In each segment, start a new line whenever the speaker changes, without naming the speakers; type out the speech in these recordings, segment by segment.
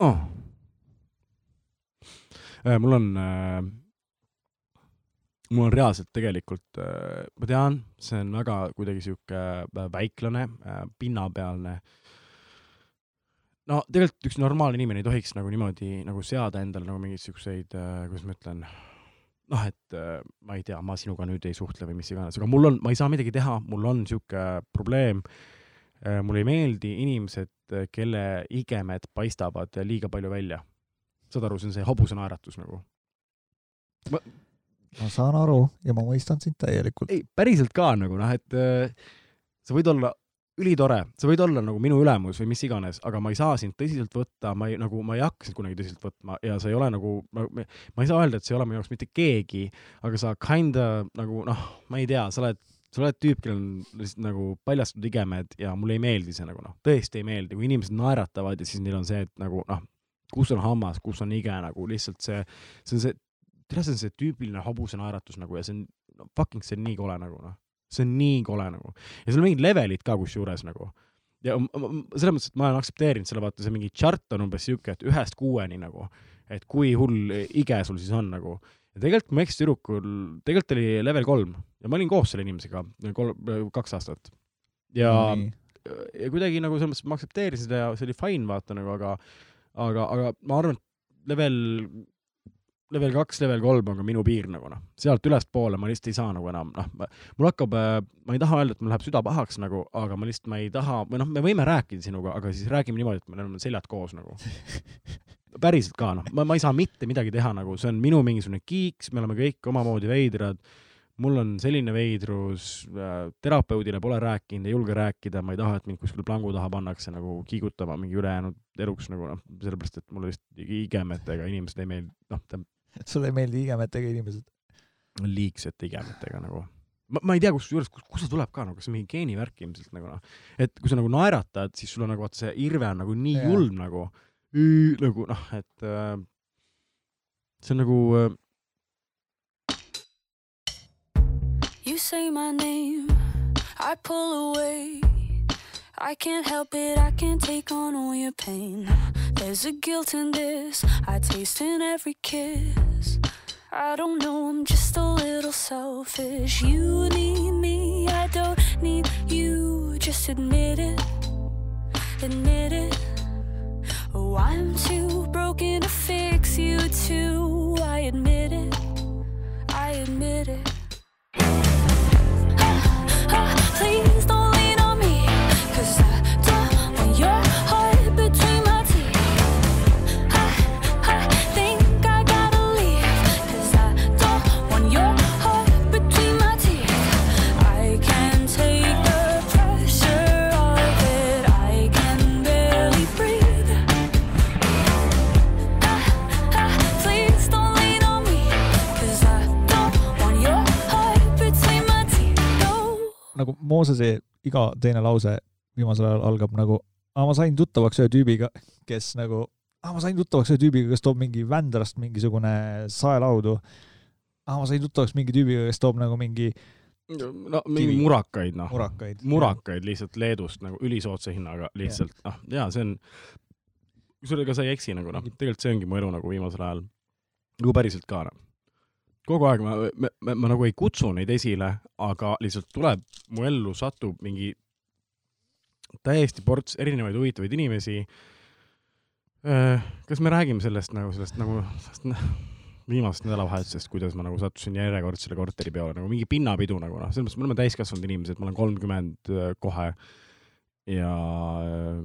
oh.. mul on äh,, mul on reaalselt tegelikult äh,, ma tean, see on väga kuidagi sihuke äh, väiklane äh,, pinnapealne. no tegelikult üks normaalne inimene ei tohiks nagu niimoodi nagu seada endale nagu mingeid siukseid äh,, kuidas ma ütlen, noh, et äh, ma ei tea, ma sinuga nüüd ei suhtle või mis iganes, aga mul on, ma ei saa midagi teha, mul on sihuke probleem äh,. Mulle ei meeldi inimesed, kelle igemed paistavad liiga palju välja. saad aru, see on see hobusanaeratus nagu.
ma saan aru ja ma mõistan sind täielikult.
ei, päriselt ka nagu noh, et äh, sa võid olla ülitore, sa võid olla nagu minu ülemus või mis iganes, aga ma ei saa sind tõsiselt võtta, ma ei nagu, ma ei hakka sind kunagi tõsiselt võtma ja sa ei ole nagu, ma, ma ei saa öelda, et sa ei ole minu jaoks mitte keegi, aga sa kinda nagu noh, ma ei tea, sa oled, sa oled tüüp, kellel on lihtsalt nagu paljastatud igemed ja mulle ei meeldi see nagu noh, tõesti ei meeldi, kui inimesed naeratavad ja siis neil on see, et nagu noh, kus on hammas, kus on ige nagu lihtsalt see, see on see, tead, see on see tüüpiline hobuse naeratus nagu ja see on no, fucking see on nii kole nagu noh, see on nii kole nagu. Ja seal on mingid levelid ka kusjuures nagu. Ja selles mõttes, et ma olen aktsepteerinud selle, vaata see mingi chart on umbes siuke, et ühest kuueni nagu, et kui hull ige sul siis on nagu. Ja tegelikult mu ekstüdrukul, tegelikult oli level kolm ja ma olin koos selle inimesega kolm, kaks aastat. ja, ja kuidagi nagu selles mõttes ma aktsepteerisin seda ja see oli fine vaata nagu, aga, aga, aga ma arvan, et level, level kaks, level kolm on ka minu piir nagu noh, sealt ülespoole ma lihtsalt ei saa nagu enam noh, mul hakkab, ma ei taha öelda, et mul läheb süda pahaks nagu, aga ma lihtsalt, ma ei taha või noh, me võime rääkida sinuga, aga siis räägime niimoodi, et me oleme seljad koos nagu. päriselt ka noh, ma, ma ei saa mitte midagi teha nagu, see on minu mingisugune kiiks, me oleme kõik omamoodi veidrad mul on selline veidrus äh,, terapeudile pole rääkinud, ei julge rääkida, ma ei taha, et mind kuskil plangu taha pannakse nagu kiigutama mingi ülejäänud eluks nagu noh, sellepärast et mulle vist igemetega inimesed ei meeldi, noh,
sulle ei meeldi igemetega inimesed?
liigsete igemetega nagu. ma, ma ei tea, kusjuures, kust see tuleb ka nagu, see on mingi geenivärk ilmselt nagu noh, et kui sa nagu naeratad, siis sul on nagu vaata see irve on nagu nii
Jaa.
julm nagu, nagu noh, et äh, see on nagu äh,
You say my name, I pull away. I can't help it, I can't take on all your pain. There's a guilt in this, I taste in every kiss. I don't know, I'm just a little selfish. You need me, I don't need you. Just admit it, admit it. Oh, I'm too broken to fix you too. I admit it, I admit it. Please don't
Moosese iga teine lause viimasel ajal algab nagu, aa ma sain tuttavaks ühe tüübiga, kes nagu, aa ma sain tuttavaks ühe tüübiga, kes toob mingi Vändrast mingisugune saelaudu. aa ma sain tuttavaks mingi tüübiga, kes toob nagu mingi
no mingi
Kivi.
murakaid noh,
murakaid.
murakaid lihtsalt Leedust nagu ülisoodsa hinnaga lihtsalt noh, ja see on, kusjuures ega sa ei eksi nagu noh, tegelikult see ongi mu elu nagu viimasel ajal, nagu päriselt ka noh. Kogu aeg ma, ma, ma, ma nagu ei kutsu neid esile, aga lihtsalt tuleb mu ellu satub mingi täiesti ports erinevaid huvitavaid inimesi. kas me räägime sellest nagu sellest nagu sellest viimasest nädalavahetusest, kuidas ma nagu sattusin järjekordsele korteripeole nagu mingi pinnapidu nagu noh, selles mõttes me oleme täiskasvanud inimesed, ma olen kolmkümmend kohe ja äh,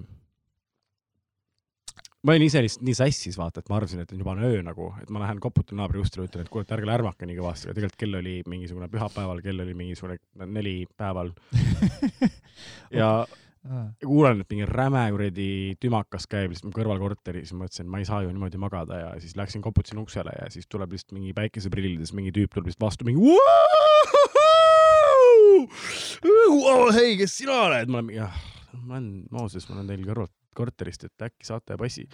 ma olin ise lihtsalt nii sassis vaata, et ma arvasin, et juba on öö nagu, et ma lähen koputan naabri ustele, ütlen, et kuule, et ärge lärmake nii kõvasti, aga tegelikult kell oli mingisugune pühapäeval, kell oli mingisugune neli päeval. Ja kuulen, et mingi räme kuradi tümakas käib lihtsalt mu kõrvalkorteris, mõtlesin, et ma ei saa ju niimoodi magada ja siis läksin koputasin uksele ja siis tuleb lihtsalt mingi päikeseprillides mingi tüüp tuleb lihtsalt vastu mingi hei, kes sina oled? ma olen mingi, ma olen Mooses, ma olen teil kõrval korterist, et äkki saate passi.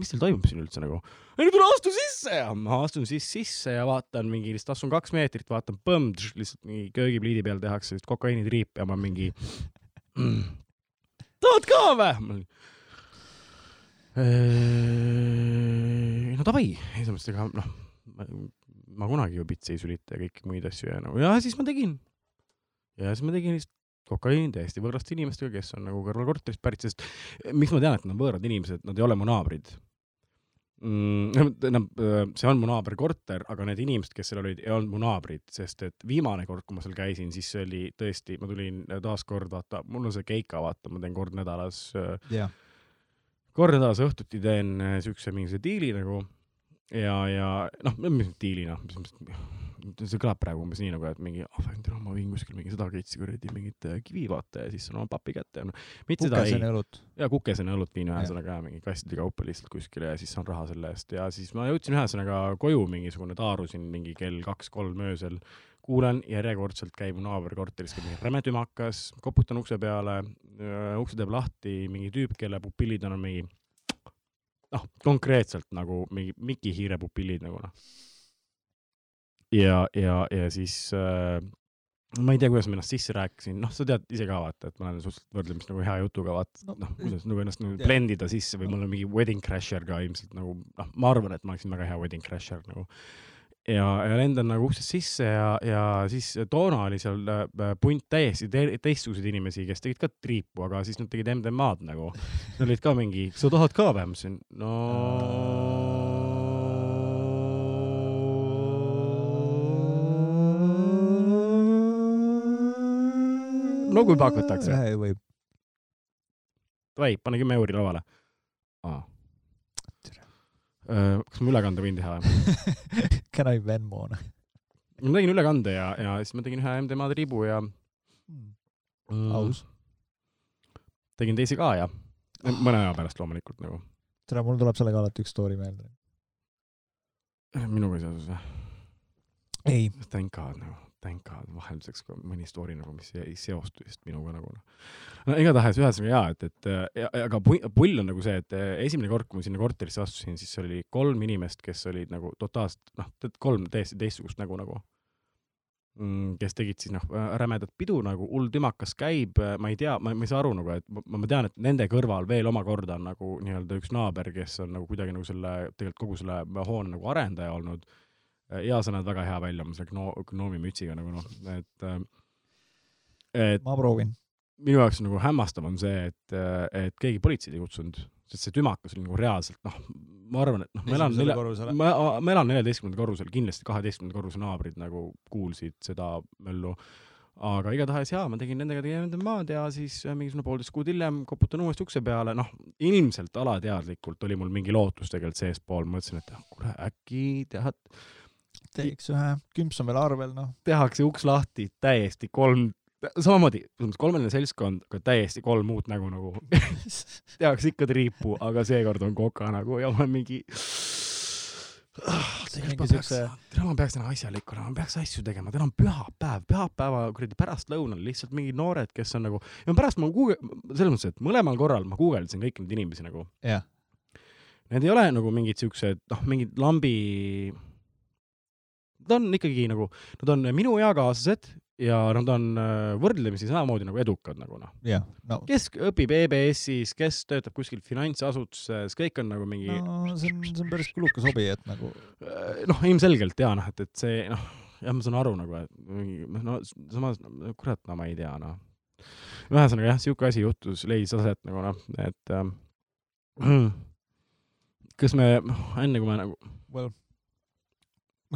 mis teil toimub siin üldse nagu? ei no tule astu sisse ja ma astun siis sisse ja vaatan mingi, lihtsalt astun kaks meetrit, vaatan põmm, lihtsalt mingi köögipliidi peal tehakse sellist kokaiinitriipi ja ma mingi mm, tahad ka vä? no davai, selles mõttes, ega noh, ma kunagi ju pitsi ei sülita ja kõiki muid asju ja nagu ja siis ma tegin. ja siis ma tegin lihtsalt kokaiini täiesti võõraste inimestega, kes on nagu kõrvalkorterist pärit, sest miks ma tean, et nad on võõrad inimesed, nad ei ole mu naabrid mm,. tähendab, see on mu naaberkorter, aga need inimesed, kes seal olid, ei olnud mu naabrid, sest et viimane kord, kui ma seal käisin, siis see oli tõesti, ma tulin taaskord, vaata, mul on see keika, vaata, ma teen kord nädalas
jah,
kord nädalas õhtuti teen siukse mingisuguse diili nagu ja, ja noh, mis diilina, mis mõttes, see kõlab praegu umbes nii nagu, et mingi, ah tere, ma viin kuskil mingi sada keitsi kuradi mingit äh, kivi vaata ja siis saan oma papi kätte ja noh,
kukeseni, õlut.
ja kukeseni õlut viin ühesõnaga mingi kastide kaupa lihtsalt kuskile ja siis saan raha selle eest ja siis ma jõudsin ühesõnaga koju mingisugune taarusin mingi kell kaks-kolm öösel kuulan järjekordselt käib mu naaberkorteris käib mingi räme tümakas, koputan ukse peale, ukse teeb lahti mingi tüüp, kelle pupillid on mingi noh, konkreetselt nagu mingi Miki Hiire pupillid nagu noh. ja, ja, ja siis äh, ma ei tea, kuidas ma ennast sisse rääkisin, noh, sa tead ise ka vaata, et ma olen suhteliselt võrdlemisi nagu hea jutuga vaata
No,
no,, noh, kuidas nagu ennast nagu
jah.
blend ida sisse või mul on mingi wedding crasher ka ilmselt nagu noh, ma arvan, et ma oleksin väga hea wedding crasher nagu ja, ja lendan nagu uksest sisse ja, ja siis toona oli seal äh, punt täiesti te teistsuguseid inimesi, kes tegid ka triipu, aga siis nad tegid MDMA-d nagu. Nad olid ka mingi, sa tahad ka või? ma ütlesin, no. no kui pakutakse,
võib.
davai, pane kümme euri lauale. Kas ma ülekande võin teha?
Can I Venmo?
ma tegin ülekande ja, ja siis ma tegin ühe MDMA triibu ja mm,
aus.
tegin teisi ka ja mõne aja pärast loomulikult nagu.
tere, mul tuleb sellega alati üks story meelde.
minuga seoses või?
ei,
Thank God nagu, thank God, vahelduseks ka mõni story nagu, mis ei seostu just minuga nagu noh. no igatahes ühesõnaga jaa, et, et ja, aga pu- pull on nagu see, et eh, esimene kord, kui ma sinna korterisse astusin, siis oli kolm inimest, kes olid nagu totaalselt noh, kolm täiesti teistsugust nägu nagu mm, kes tegid siis noh, rämedat pidu nagu, hull tümakas käib, ma ei tea, ma, ma ei saa aru nagu, et ma, ma tean, et nende kõrval veel omakorda on nagu nii-öelda üks naaber, kes on nagu kuidagi nagu selle, tegelikult kogu selle hoone nagu arendaja olnud. Ja sa näed väga hea välja oma selle gno-, gnoomimütsiga nagu noh, et äh, et
ma proovin.
minu jaoks nagu hämmastav on see, et, et keegi politseid ei kutsunud, sest see tümakas oli nagu reaalselt noh, ma arvan, et noh, ma elan nelja, ma, ma elan neljateistkümnendal korrusel, kindlasti kaheteistkümnenda korruse naabrid nagu kuulsid seda möllu. aga igatahes jaa, ma tegin nendega tegin nende maad ja siis äh, mingisugune poolteist kuud hiljem koputan uuesti ukse peale, noh, ilmselt alateadlikult oli mul mingi lootus tegelikult seespool, mõtlesin, et ah, kuule, äkki tead,
teeks ühe, kümps on veel arvel, noh.
tehakse uks lahti, täiesti kolm, samamoodi, kolmeline seltskond, aga täiesti kolm uut nägu nagu tehakse ikka triipu, aga seekord on koka nagu ja ma olen mingi.
mingi siukse,
täna ma peaks täna asjalik olema, ma peaks asju tegema, täna on pühapäev, pühapäeva kuradi pärastlõunal lihtsalt mingid noored, kes on nagu, ja pärast ma Google, selles mõttes, et mõlemal korral ma guugeldasin kõiki neid inimesi nagu.
jah,
Need ei ole nagu mingid siuksed, noh, mingid lambi. Nad on ikkagi nagu, nad on minu eakaaslased ja nad on äh, võrdlemisi samamoodi nagu edukad nagu noh.
jah, no
kes õpib EBS-is, kes töötab kuskil finantsasutuses, kõik on nagu mingi
no see on, see on päris kulukas hobi, et nagu
Äh, noh, ilmselgelt jaa, noh, et, et see noh, jah, ma saan aru nagu, et mingi no samas kurat, no ma ei tea noh. ühesõnaga jah, siuke asi juhtus, leidis aset nagu noh, et ähm, kas me enne kui me nagu
well,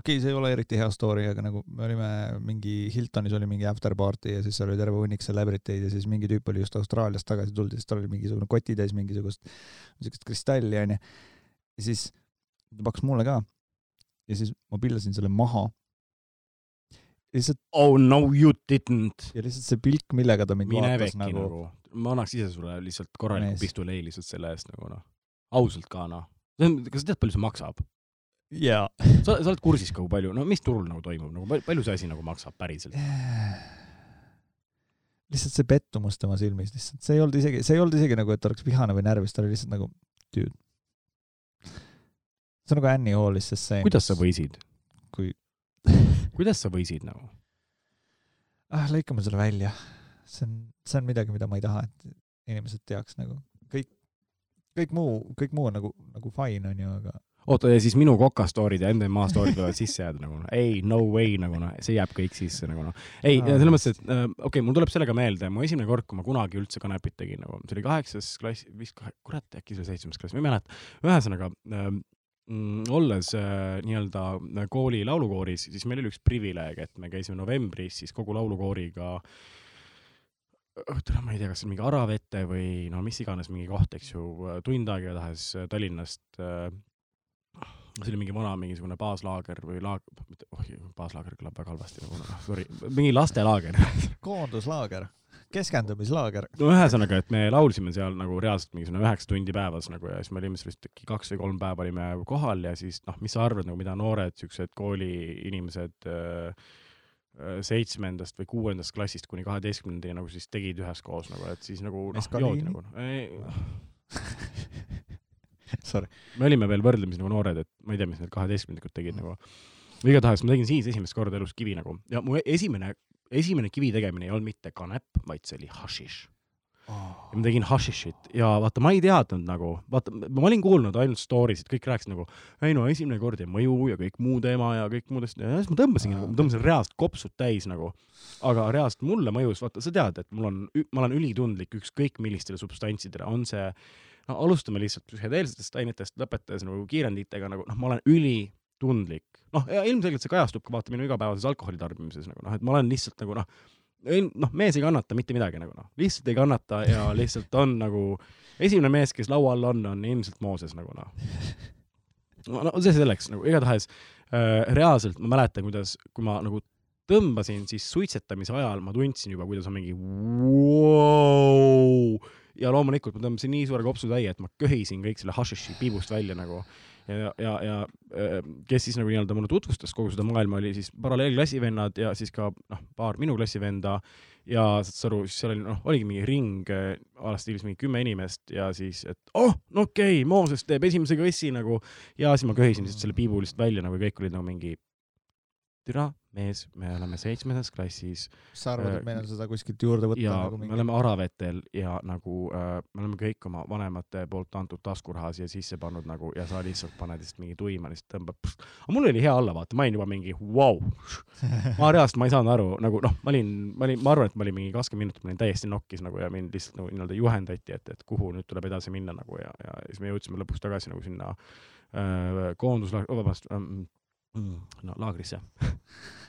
okei okay,, see ei ole eriti hea story, aga nagu me olime mingi Hiltonis oli mingi after party ja siis seal oli terve hunnik celebrity eid ja siis mingi tüüp oli just Austraaliast tagasi tulnud ja siis tal oli mingisugune kotitäis mingisugust siukest kristalli onju. ja siis ta pakkus mulle ka. ja siis ma pillasin selle maha. lihtsalt
oh no you didn't.
ja lihtsalt see pilk, millega ta mind
mine
vaatas nagu,
nagu, ma annaks ise sulle lihtsalt korraliku
Mees.
pistolei lihtsalt selle eest nagu noh, ausalt ka noh. kas sa tead, palju see maksab?
jaa.
sa, sa oled kursis ka, kui palju, no mis turul nagu toimub, nagu pal- palju see asi nagu maksab päriselt?
lihtsalt see pettumus tema silmis lihtsalt, see ei olnud isegi, see ei olnud isegi nagu, et ta oleks vihane või närvis, ta oli lihtsalt nagu dude. see on nagu Annie Hallis, see.
kuidas sa võisid?
kui
kuidas sa võisid nagu?
ah,, lõikame selle välja. see on, see on midagi, mida ma ei taha, et inimesed teaks nagu kõik, kõik muu, kõik muu on nagu, nagu fine onju, aga
oota, ja siis minu Coca story'd ja NMA story'd võivad sisse jääda nagu noh, ei, no way nagu noh, see jääb kõik sisse nagu noh. ei,
Aa.
selles mõttes, et äh, okei okay,, mul tuleb sellega meelde, mu esimene kord, kui ma kunagi üldse kanepit tegin nagu, see oli kaheksas klass, vist kahe, kurat, äkki see oli seitsmes klass, ma ei mäleta. ühesõnaga äh,, mm, olles äh, nii-öelda kooli laulukooris, siis meil oli üks privileeg, et me käisime novembris siis kogu laulukooriga õhtul, ma ei tea, kas see on mingi Aravete või no mis iganes mingi koht, eks ju, tund aega igatahes äh, Tallinnast äh, see oli mingi vana mingisugune baaslaager või laag-, mitte, oh baaslaager kõlab väga halvasti nagu sorry, mingi lastelaager.
koonduslaager, keskendumislaager.
no ühesõnaga, et me laulsime seal nagu reaalselt mingisugune üheksa tundi päevas nagu ja siis me olime seal vist äkki kaks või kolm päeva olime kohal ja siis noh, mis sa arvad nagu, mida noored siuksed kooliinimesed äh, äh, seitsmendast või kuuendast klassist kuni kaheteistkümnendani nagu siis tegid üheskoos nagu, et siis nagu noh, joodi nagu.
Sorry.
me olime veel võrdlemisi nagu noored, et ma ei tea, mis need kaheteistkümnendikud tegid nagu. igatahes ma tegin siis esimest korda elus kivi nagu ja mu esimene, esimene kivi tegemine ei olnud mitte kanep, vaid see oli hašiš. ja ma tegin hašišit ja vaata, ma ei teadnud nagu, vaata, ma olin kuulnud ainult story sid, kõik rääkisid nagu, ei no esimene kord ei mõju ja kõik muu teema ja kõik muudest ja siis ma tõmbasingi nagu, ma tõmbasin reaalselt kopsud täis nagu. aga reaalselt mulle mõjus, vaata, sa tead, et mul on, ma olen ülitundlik ükskõik millistele substantsidele, on see, no alustame lihtsalt psühhedeelsetest ainetest, lõpetades nagu kiirenditega nagu noh, ma olen ülitundlik. noh, ja ilmselgelt see kajastub ka vaata minu igapäevases alkoholi tarbimises nagu noh, et ma olen lihtsalt nagu noh, noh, mees ei kannata mitte midagi nagu noh, lihtsalt ei kannata ja lihtsalt on nagu esimene mees, kes laua all on, on ilmselt Mooses nagu noh. no, see selleks nagu igatahes äh, reaalselt ma mäletan, kuidas, kui ma nagu tõmbasin, siis suitsetamise ajal ma tundsin juba, kuidas on mingi wow! Ja loomulikult ma tõmbasin nii suure kopsutäie, et ma köhisin kõik selle hašiši piibust välja nagu. Ja, ja, ja äh, kes siis nagu nii-öelda mulle tutvustas kogu seda maailma, oli siis paralleelklassivennad ja siis ka noh, paar minu klassivenda. Ja saad sa aru, siis seal oli noh, oligi mingi ring äh, a la stiilis mingi kümme inimest ja siis, et oh, no okei okay,, Mooses teeb esimese kõssi nagu. Ja siis ma köhisin lihtsalt selle piibu lihtsalt välja nagu kõik olid nagu mingi türa mees, me oleme seitsmendas klassis
mis sa arvad, et meil on seda kuskilt juurde võtta
ja
nagu
me
mingi
oleme Aravetel ja nagu äh, me oleme kõik oma vanemate poolt antud taskuraha siia sisse pannud nagu ja sa lihtsalt paned lihtsalt mingi tuima, lihtsalt tõmbad. aga mul oli hea olla, vaata, ma olin juba mingi vau wow.. ma reaalselt, ma ei saanud aru nagu noh, ma olin, ma olin, ma arvan, et ma olin mingi kakskümmend minutit, ma olin täiesti nokkis nagu ja mind lihtsalt nagu nii-öelda juhendati, et, et kuhu nüüd tuleb edasi minna nagu ja, ja siis me jõudsime lõpuks tagasi nagu sinna äh, koondus, vabandust ähm,, no laagrisse.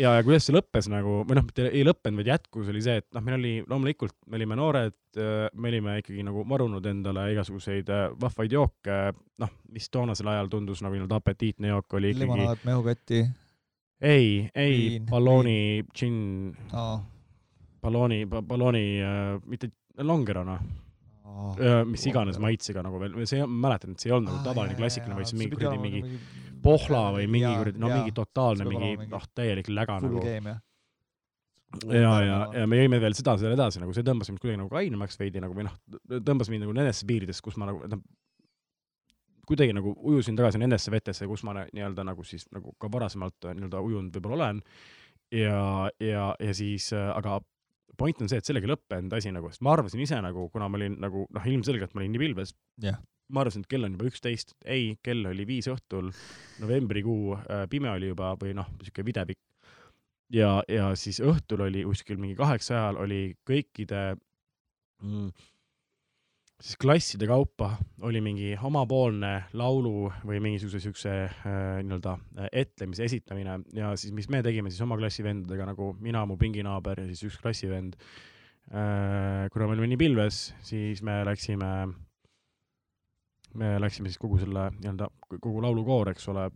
Ja, ja kuidas see lõppes nagu, või noh, mitte ei lõppenud, vaid jätkus oli see, et noh, meil oli loomulikult, me olime noored, me olime ikkagi nagu varunud endale igasuguseid äh, vahvaid jooke, noh, mis toonasel ajal tundus nagu nii-öelda apetiitne jook oli ikkagi,
limonaad, mehukotti
ei, ei ballooni, džinn,
oh..
ballooni, ballooni äh,, mitte longerona,
Oh.
mis iganes maitsega nagu veel, see, ma mäletan, et see ei olnud nagu tavaline klassikaline, vaid see mingi kuradi mingi pohla või mingi kuradi, no mingi totaalne mingi noh, täielik läga nagu ja, ja, ja me jõime veel seda seal edasi, nagu see tõmbas mind kuidagi nagu kainemaks veidi nagu või noh, tõmbas mind nagu nendesse piiridesse, kus ma nagu noh, kuidagi nagu ujusin tagasi nendesse vetesse, kus ma nii-öelda nagu siis nagu ka varasemalt äh, nii-öelda ujunud võib-olla olen. ja, ja, ja siis äh,, aga point on see, et sellega ei lõppenud asi nagu, sest ma arvasin ise nagu, kuna ma olin nagu noh, ilmselgelt ma olin nii pilves
Jah.
Ma arvasin, et kell on juba üksteist, ei, kell oli viis õhtul, novembrikuu äh,, pime oli juba või noh, sihuke videvik. ja, ja siis õhtul oli kuskil mingi kaheksa ajal oli kõikide mm, siis klasside kaupa oli mingi omapoolne laulu või mingisuguse siukse äh, nii-öelda äh, etlemise esitamine ja siis, mis me tegime siis oma klassi vendadega nagu mina, mu pinginaaber ja siis üks klassivend äh,. kuna me olime nii pilves, siis me läksime, me läksime siis kogu selle nii-öelda kogu laulukoor, eks ole,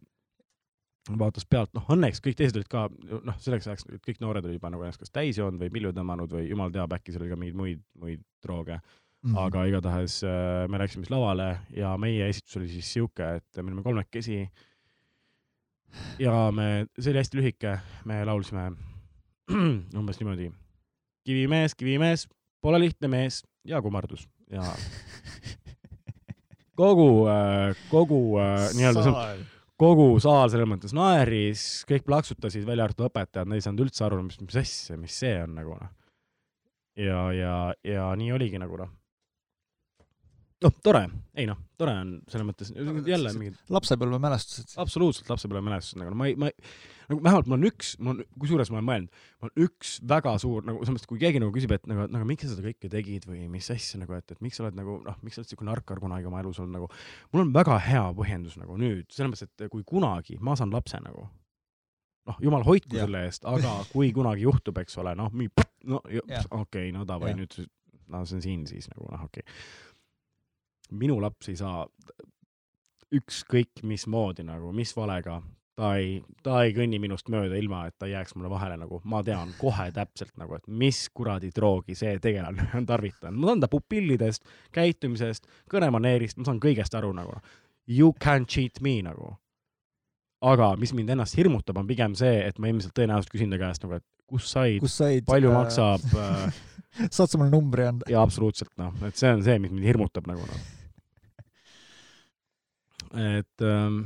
vaatas pealt, noh õnneks kõik teised olid ka, noh selleks ajaks kõik noored olid juba nagu ennast kas täis joonud või pilju tõmmanud või jumal teab, äkki seal oli ka mingeid muid, muid drooge mm., aga igatahes äh, me läksime siis lavale ja meie esitus oli siis sihuke, et me olime kolmekesi. ja me, see oli hästi lühike, me laulsime umbes niimoodi. kivimees, kivimees, pole lihtne mees ja kummardus ja kogu, kogu äh, nii-öelda see, kogu saal selles mõttes naeris, kõik plaksutasid, välja arvatud õpetajad, nad ei saanud üldse aru, mis, mis asja, mis see on nagu noh. ja, ja, ja nii oligi nagu noh. noh, tore, ei noh, tore on selles mõttes jälle mingid
lapsepõlvemälestused.
absoluutselt lapsepõlvemälestused nagu no ma ei, ma ei, nagu vähemalt mul on üks, mul on, kusjuures ma olen mõelnud, mul on üks väga suur nagu selles mõttes, kui keegi nagu küsib, et nagu, nagu miks sa seda kõike tegid või mis asja nagu, et, et miks sa oled nagu noh, miks sa oled siuke narkar kunagi oma elus olnud nagu, mul on väga hea põhjendus nagu nüüd, selles mõttes, et kui kunagi ma saan lapse nagu noh, jumal hoidku selle eest, aga kui kunagi juhtub, eks ole, noh, no okei okay,, no davai nüüd, no see on siin siis nagu noh, okei okay.. Minu laps ei saa ükskõik mismoodi nagu, mis valega, ta ei, ta ei kõnni minust mööda, ilma et ta jääks mulle vahele nagu, ma tean kohe täpselt nagu, et mis kuradi droogi see tegelane on tarvitanud, ma saan ta pupillidest, käitumisest, kõnemaneerist, ma saan kõigest aru nagu. You can't cheat me nagu. Aga mis mind ennast hirmutab, on pigem see, et ma ilmselt tõenäoliselt küsin ta käest nagu, et kus said,
kus said?
palju maksab äh,
saad sa mulle numbri anda?
ja absoluutselt noh, et see on see, mis mind hirmutab nagu noh. et ähm,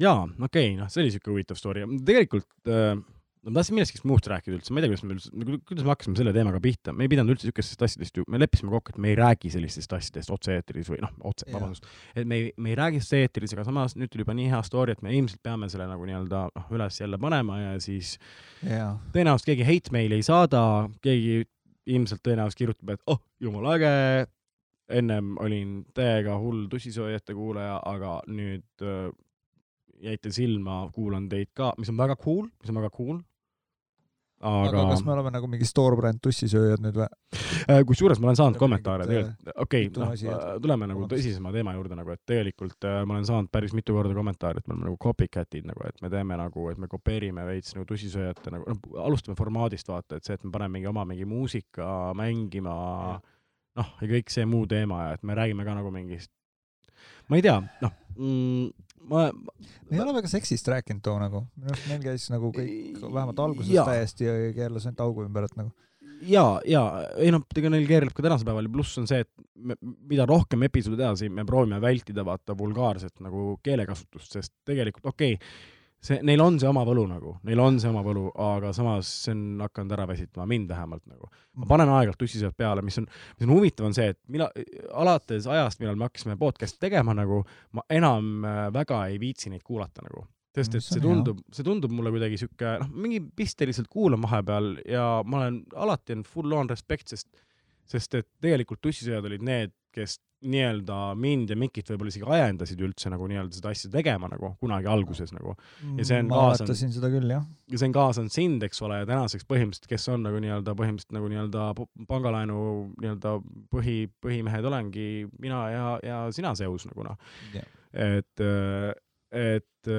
jaa, okei okay,, noh, see oli siuke huvitav story, tegelikult äh, ma tahtsin millestki muust rääkida üldse, ma ei tea, kuidas me üldse, kuidas me hakkasime selle teemaga pihta, me ei pidanud üldse siukestest asjadest ju, me leppisime kokku, et me ei räägi sellistest asjadest otse-eetris või noh, otse, vabandust, et me ei, me ei räägi otse-eetris, aga samas nüüd tuli juba nii hea story, et me ilmselt peame selle nagu nii-öelda noh, üles jälle panema ja siis
jaa.
tõenäoliselt keegi hate meili ei saada, keegi ilmselt tõenäoliselt kirjutab, et oh, jumala äge, ennem olin täiega hull tussisoojate kuulaja, aga nüüd äh, jäite silma, kuulan teid ka, mis on väga cool, mis on väga cool.
Aga
aga,
kas me oleme nagu mingi store brand tussisööjad nüüd või?
äh, kusjuures ma olen saanud kommentaare tegelikult, okei okay,, noh, tuleme nagu tõsisema teema juurde nagu, et tegelikult äh, ma olen saanud päris mitu korda kommentaare, et me oleme nagu copycat'id nagu, et me teeme nagu, et me kopeerime veits nagu tussisööjate nagu, noh, alustame formaadist vaata, et see, et me paneme mingi oma mingi muusika mängima, noh, ja kõik see muu teema ja et me räägime ka nagu mingist, ma ei tea, noh mm,, ma,
me ei ole väga seksist rääkinud too nagu, minu arust meil käis nagu kõik vähemalt alguses
Jaa.
täiesti keerles ainult augu ümber, et nagu.
Ja, ja ei noh, ega neil keerleb ka tänasel päeval ja pluss on see, et me, mida rohkem episoode edasi, me proovime vältida vaata vulgaarset nagu keelekasutust, sest tegelikult okei okay,, see, neil on see oma võlu nagu, neil on see oma võlu, aga samas see on hakanud ära väsitama mind vähemalt nagu. ma panen aeg-ajalt tussisööd peale, mis on, mis on huvitav, on see, et mina, alates ajast, millal me hakkasime podcast'i tegema nagu, ma enam äh, väga ei viitsi neid kuulata nagu. sest et
See
tundub, see tundub mulle kuidagi sihuke, noh, mingi pisteliselt kuulan vahepeal ja ma olen alati on full on respect, sest, sest et tegelikult tussisööjad olid need, kes nii-öelda mind ja Mikit võib-olla isegi ajendasid üldse nagu nii-öelda seda asja tegema nagu kunagi alguses nagu. Ja see on
ma
kaasa-
mäletasin seda küll jah.
ja see on kaasanud sind, eks ole, ja tänaseks põhimõtteliselt, kes on nagu nii-öelda põhimõtteliselt nagu nii-öelda pangalaenu nii-öelda põhi, põhimehed olengi mina ja, ja sina Zeus nagu noh. et, et,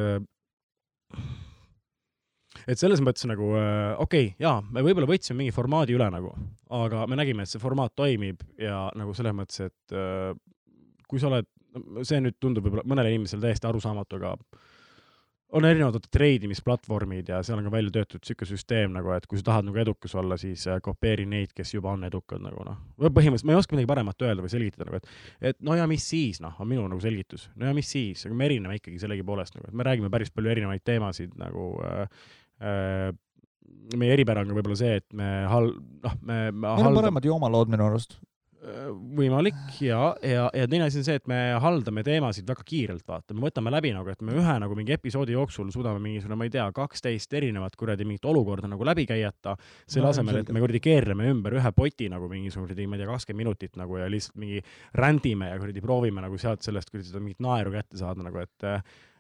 et selles mõttes nagu äh, okei okay,, jaa, me võib-olla võtsime mingi formaadi üle nagu, aga me nägime, et see formaat toimib ja nagu selles mõttes, et äh, kui sa oled, see nüüd tundub võib-olla mõnele inimesele täiesti arusaamatu, aga on erinevad treidimisplatvormid ja seal on ka välja töötatud siuke süsteem nagu, et kui sa tahad nagu edukas olla, siis äh, kopeeri neid, kes juba on edukad nagu noh. põhimõtteliselt ma ei oska midagi paremat öelda või selgitada nagu, et et no ja mis siis noh, on minu nagu selgitus, no ja mis siis, aga me erineme ikkagi sellegipoolest nagu, et me räägime päris palju erinevaid teemasid nagu äh, meie eripära on ka võib-olla see, et me hal-, noh, me, me
meil on
haldame
paremad joomalood minu arust.
võimalik ja, ja, ja teine asi on see, et me haldame teemasid väga kiirelt, vaata, me võtame läbi nagu, et me ühe nagu mingi episoodi jooksul suudame mingisugune, ma ei tea, kaksteist erinevat kuradi mingit olukorda nagu läbi käiata, selle
No
asemel, et me kuradi keerleme ümber ühe poti nagu mingisugune kuradi, ma ei tea, kakskümmend minutit nagu ja lihtsalt mingi rändime ja kuradi proovime nagu sealt sellest kuradi seda mingit naeru kätte saada nagu, et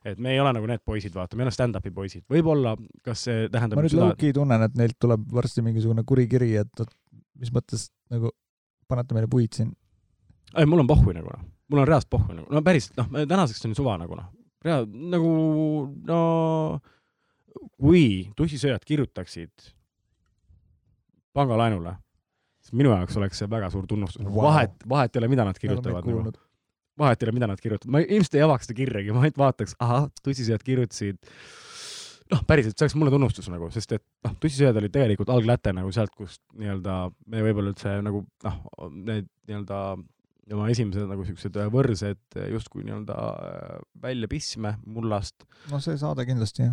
et me ei ole nagu need poisid, vaata, me ei ole stand-up'i poisid, võib-olla kas see tähendab
ma nüüd low-key tunnen, et neilt tuleb varsti mingisugune kuri kiri, et mis mõttes nagu panete meile puid siin.
ei, mul on pohhui nagu noh, mul on reaalselt pohhui nagu, no päriselt, noh, tänaseks on suva nagu noh, rea-, nagu no kui tussisööjad kirjutaksid pangalaenule, siis minu jaoks oleks see väga suur tunnustus. Wow., vahet, vahet ei ole, mida nad kirjutavad nagu, vahet ei ole, mida nad kirjutavad, ma ilmselt ei avaks seda kirjagi, ma ainult vaataks, ahah, tussisööjad kirjutasid noh, päriselt, see oleks mulle tunnustus nagu, sest et noh, tussisööjad olid tegelikult algläte nagu sealt, kust nii-öelda me võib-olla üldse nagu noh, need nii-öelda oma esimesed nagu siuksed võrsed justkui nii-öelda äh, välja pissime mullast.
no see saade kindlasti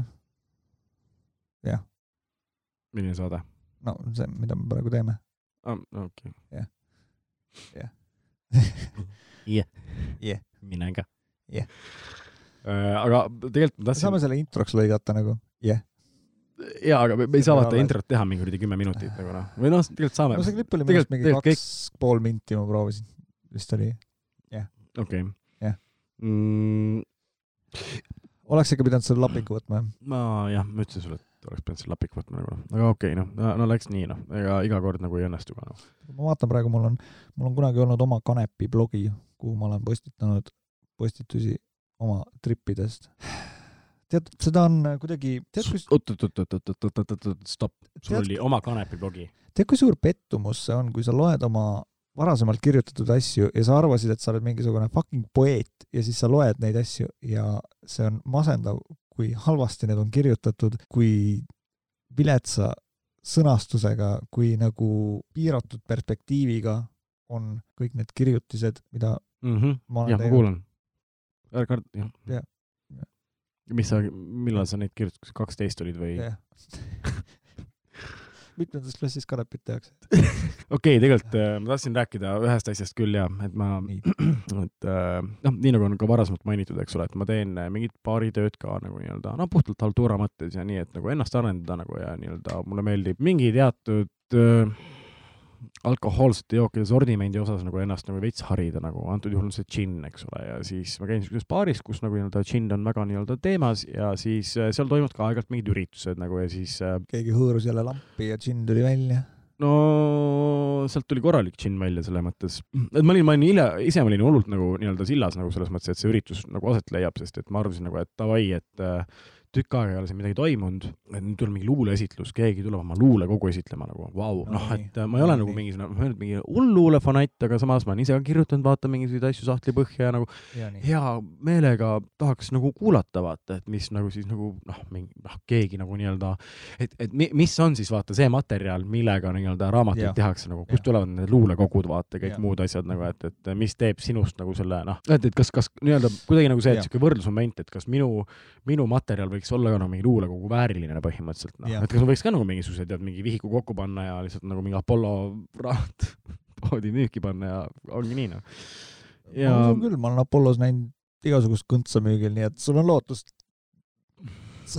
jah.
milline saade
no see, mida me praegu teeme.
ah,? okei
Jah. Jah.
Jah.
Jah.
mine ka
Jah.
Äh, aga tegelikult ma
me saame
tahtsin,
selle introks lõigata nagu, jah.
jaa, aga me me ei saa vaata introt teha mingi kuradi kümme minutit nagu noh, või noh, tegelikult saame
no see klipp oli minu arust mingi kaks pool minti ma proovisin, vist oli.
okei
Jah.
mm,.
oleks ikka pidanud selle lapiku võtma, jah?
ma jah, ma ütlesin sulle, et oleks pidanud selle lapiku võtma nagu noh, aga okei okay, noh, no läks nii noh, ega iga kord nagu ei õnnestu ka noh.
ma vaatan praegu, mul on, mul on kunagi olnud oma kanepi blogi, kuhu ma olen postitanud postitusi oma tripidest. tead, seda on kuidagi, tead kui
oot-oot-oot-oot-oot-oot-oot, stopp, sul oli oma kanepi blogi.
tead, kui suur pettumus see on, kui sa loed oma varasemalt kirjutatud asju ja sa arvasid, et sa oled mingisugune fucking poeet ja siis sa loed neid asju ja see on masendav, kui halvasti need on kirjutatud, kui viletsa sõnastusega, kui nagu piiratud perspektiiviga on kõik need kirjutised, mida
Mhm.
ma olen
jah, ma kuulan. ära karda, jah
Jah.
mis sa, millal sa neid kirjutasid, kaksteist olid või?
jah. mitmendas klassis kanepit tehakse?
okei okay,, tegelikult äh, ma tahtsin rääkida ühest asjast küll ja, et ma, et äh, noh, nii nagu on ka varasemalt mainitud, eks ole, et ma teen äh, mingit baaritööd ka nagu nii-öelda, no puhtalt haltuura mõttes ja nii, et nagu ennast arendada nagu ja nii-öelda mulle meeldib mingi teatud äh, alkohoolsete jookide sordimendi osas nagu ennast nagu veits harida nagu, antud juhul on see džinn, eks ole, ja siis ma käin niisuguses baaris, kus nagu nii-öelda džinn on väga nii-öelda teemas ja siis äh, seal toimuvad ka aeg-ajalt mingid üritused nagu ja siis äh,
keegi hõõrus jälle lampi ja džinn tuli välja.
no sealt tuli korralik džinn välja selles mõttes, et ma olin, ma olin hilja, ise olin hullult nagu nii-öelda sillas nagu selles mõttes, et see üritus nagu aset leiab, sest et ma arvasin nagu, et davai, et äh, tükk aega ei ole siin midagi toimunud, et nüüd tuleb mingi luuleesitlus, keegi tuleb oma luulekogu esitlema nagu, vau,
No
noh, et äh, ma ei ole
No
nagu mingisugune, ma ei ole mingi hull luulefanatt, aga samas ma olen ise ka kirjutanud, vaata mingisuguseid asju sahtli põhja ja nagu
ja nii.
hea meelega tahaks nagu kuulata, vaata, et mis nagu siis nagu noh, mingi noh, keegi nagu nii-öelda, et, et mi- mis on siis vaata see materjal, millega nii-öelda raamatuid tehakse nagu, kust tulevad need luulekogud, vaata kõik
Jah.
muud asjad nagu, et, et mis teeb sinust nagu selle noh, et, et kas, kas nii-öelda kuidagi nagu see, et
Jah.
siuke võrdlusmoment, et kas minu, minu materjal võiks olla ka nagu mingi luulekogu vääriline põhimõtteliselt noh, et kas võiks ka nagu mingisuguse tead mingi vihiku kokku panna ja lihtsalt nagu mingi Apollo raamat poodi müüki panna ja ongi nii noh.
ja ma usun küll, ma olen Apollos näinud igasugust kõntsa müügil, nii et sul on lootust.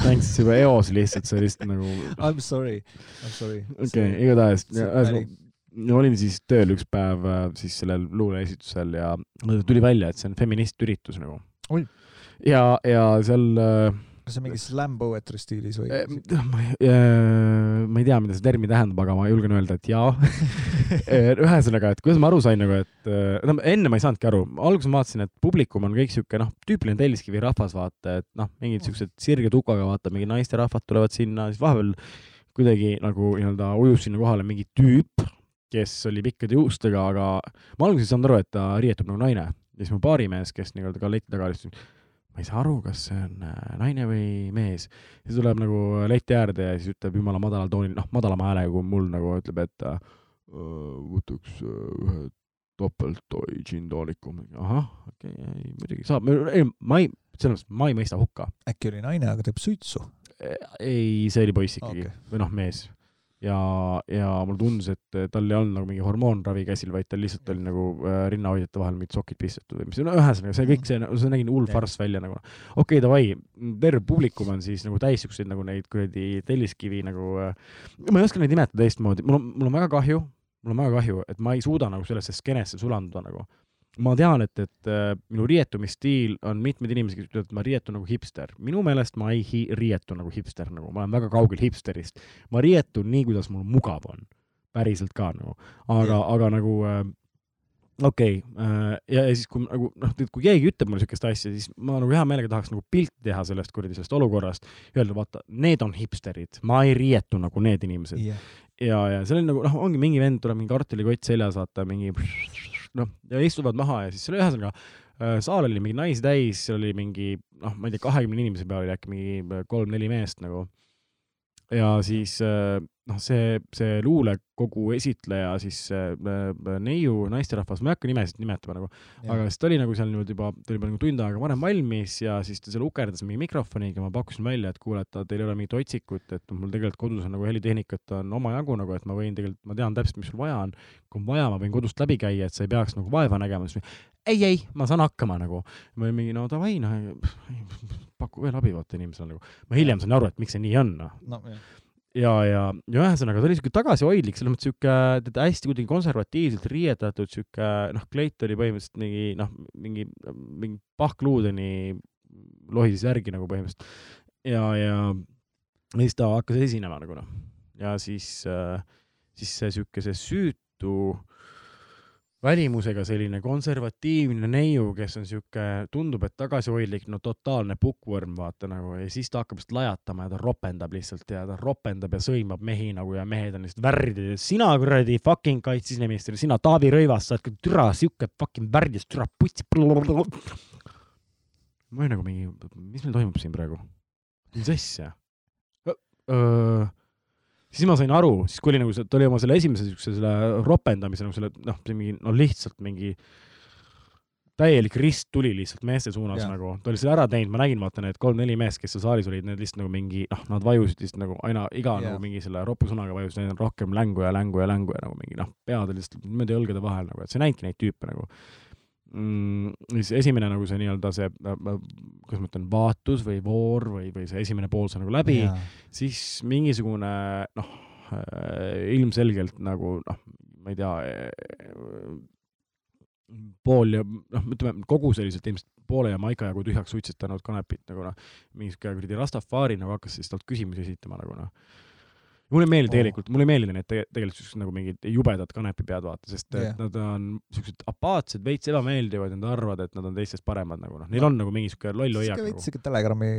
mängis juba eos lihtsalt, see lihtsalt nagu
I m sorry, I m sorry.
okei okay,, igatahes, ühesõnaga olin siis tööl üks päev äh, siis sellel luuleesitusel ja tuli välja, et see on feministüritus nagu
Oi..
ja, ja seal äh,
kas see on mingi slam poetry stiilis või?
äh, ma ei, äh, ma ei tea, mida see termin tähendab, aga ma julgen öelda, et jaa. ühesõnaga, et kuidas ma aru sain nagu, et äh, no enne ma ei saanudki aru, alguses ma vaatasin, et publikum on kõik siuke noh, tüüpiline telliskivi rahvas, vaata, et noh, mingid siuksed sirge tukaga, vaata, mingi naisterahvad tulevad sinna, siis vahepeal kuidagi nagu nii-öelda ujus sinna kohale mingi tüüp, kes oli pikkade juustega, aga ma alguses ei saanud aru, et ta riietub nagu naine. ja siis mu baarimees, kes nii-öelda ka leti taga istus, ma ei saa aru, kas see on äh, naine või mees. siis tuleb nagu leti äärde ja siis ütleb jumala madalal toonil, noh, madalama häälega kui mul nagu ütleb, et äh, võtaks äh, ühe topeltoi džintooniku. ahah, okei okay,, ei muidugi saab, ei, ma ei, selles mõttes ma ei mõista hukka.
äkki oli naine, aga teeb suitsu?
ei, see oli poiss ikkagi okay. või noh, mees. ja, ja mulle tundus, et tal ei olnud nagu mingi hormoonravi käsil, vaid tal lihtsalt oli nagu äh, rinnahoidjate vahel mingid sokid pistetud või mis, no ühesõnaga see kõik see, see nägi hull farss välja nagu. okei okay,, davai, terve publikum on siis nagu täis siukseid nagu neid kuradi telliskivi nagu äh,, ma ei oska neid nimetada teistmoodi, mul on, mul on väga kahju, mul on väga kahju, et ma ei suuda nagu sellesse skeenesse sulanduda nagu ma tean, et, et äh, minu riietumisstiil on mitmed inimesed, kes ütlevad, et ma riietun nagu hipster. minu meelest ma ei hi riietu nagu hipster nagu, ma olen väga kaugel hipsterist. ma riietun nii, kuidas mul mugav on. päriselt ka nagu, aga aga nagu äh, okei okay, äh,, ja, ja siis, kui nagu noh, kui keegi ütleb mulle siukest asja, siis ma nagu hea meelega tahaks nagu pilti teha sellest kuradi sellest olukorrast. Öelda, vaata, need on hipsterid, ma ei riietu nagu need inimesed
jah.
ja, ja seal oli nagu noh, ongi mingi vend tuleb mingi kartulikott seljas, vaata mingi noh, ja istuvad maha ja siis seal ühesõnaga äh, saal oli mingi naisi täis, seal oli mingi noh, ma ei tea, kahekümne inimese peal oli äkki mingi kolm-neli meest nagu. ja siis äh, noh, see, see luulekogu esitleja siis äh, äh, neiu naisterahvas, ma ei hakka nimesid nimetama nagu, aga siis ta oli nagu seal niimoodi juba, ta oli juba nagu tund aega varem valmis ja siis ta seal ukerdas mingi mikrofoniga, ma pakkusin välja, et kuule, et teil ei ole mingit otsikut, et mul tegelikult kodus on nagu helitehnikat on omajagu nagu, et ma võin tegelikult, ma tean täpselt, mis sul vaja on. kui on vaja, ma võin kodust läbi käia, et sa ei peaks nagu vaeva nägema, siis ei, ei, ma saan hakkama nagu. olin mingi, no davai, noh, paku veel abi vaata inimesele nagu. ma hiljem sain aru, et miks see nii on, noh.
no jah.
ja, ja, ja ühesõnaga ta oli siuke tagasihoidlik, selles mõttes siuke teda hästi kuidagi konservatiivselt riietatud, siuke noh, kleit oli põhimõtteliselt mingi noh, mingi, mingi pahkluudeni lohises järgi nagu põhimõtteliselt. ja, ja ja siis ta hakkas esinema nagu noh, ja siis äh,, siis see siuke see süütu välimusega selline konservatiivne neiu, kes on siuke, tundub, et tagasihoidlik, no totaalne bookworm, vaata nagu ja siis ta hakkab lihtsalt lajatama ja ta ropendab lihtsalt ja ta ropendab ja sõimab mehi nagu ja mehed on lihtsalt värdides. sina kuradi fucking kaitsesiseminister, sina Taavi Rõivas, sa oled ka türa siuke fucking värdis, türa putsi. ma olin nagu mingi, mis meil toimub siin praegu? mis asja? Siis ma sain aru, siis kui oli nagu see, ta oli oma selle esimese siukse selle ropendamise nagu selle noh, mingi no lihtsalt mingi täielik rist tuli lihtsalt meeste suunas ja. nagu, ta oli selle ära teinud, ma nägin, vaata need kolm-neli meest, kes seal saalis olid, need lihtsalt nagu mingi noh, nad vajusid lihtsalt nagu aina iga yeah. nagu mingi selle ropusõnaga vajus neil rohkem längu ja längu ja längu ja nagu mingi noh, pead olid lihtsalt niimoodi õlgade vahel nagu, et sa näidki neid tüüpe nagu mm,. siis esimene nagu see nii-öelda see, kuidas ma ütlen, vaatus või voor või, või see esimene pool sai nagu läbi siis mingisugune noh, ilmselgelt nagu noh, ma ei tea, pool ja noh, ütleme kogu selliselt ilmselt poole ja maika jagu tühjaks suitsetanud kanepit nagu noh, mingi siuke kuradi Rastafari nagu hakkas siis talt küsimusi esitama nagu noh. Mulle ei meeldi
Oo.
tegelikult, mulle ei meeldi need tege- tegelikult siuksed nagu mingid jubedad kanepipead vaata, sest et
Jah.
nad on siuksed apaatsed, veits ebameeldivad ja nad arvavad, et nad on teistest paremad nagu noh, neil on nagu mingi siuke loll hoiak
sihuke
nagu
veits. sihuke telegrammi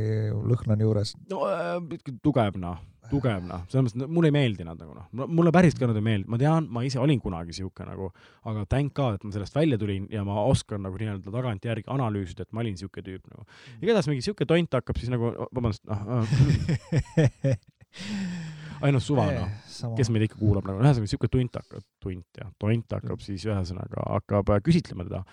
lõhn on juures.
no äh, tugev noh, tugev noh, selles mõttes, mulle ei meeldi nad nagu noh, mulle päriselt ka nad ei meeldi, ma tean, ma ise olin kunagi siuke nagu, aga thank god, et ma sellest välja tulin ja ma oskan nagu nii-öelda tagantjärgi analüüsida, et ma olin siuke tüüp nagu. igatahes mingi siuke tont hakkab siis nagu, vabandust, noh ainult suva noh, kes meid ikka kuulab nagu, ühesõnaga siuke tunt hakkab, tunt jah, tont hakkab siis ühesõnaga hakkab äh, küsitlema teda.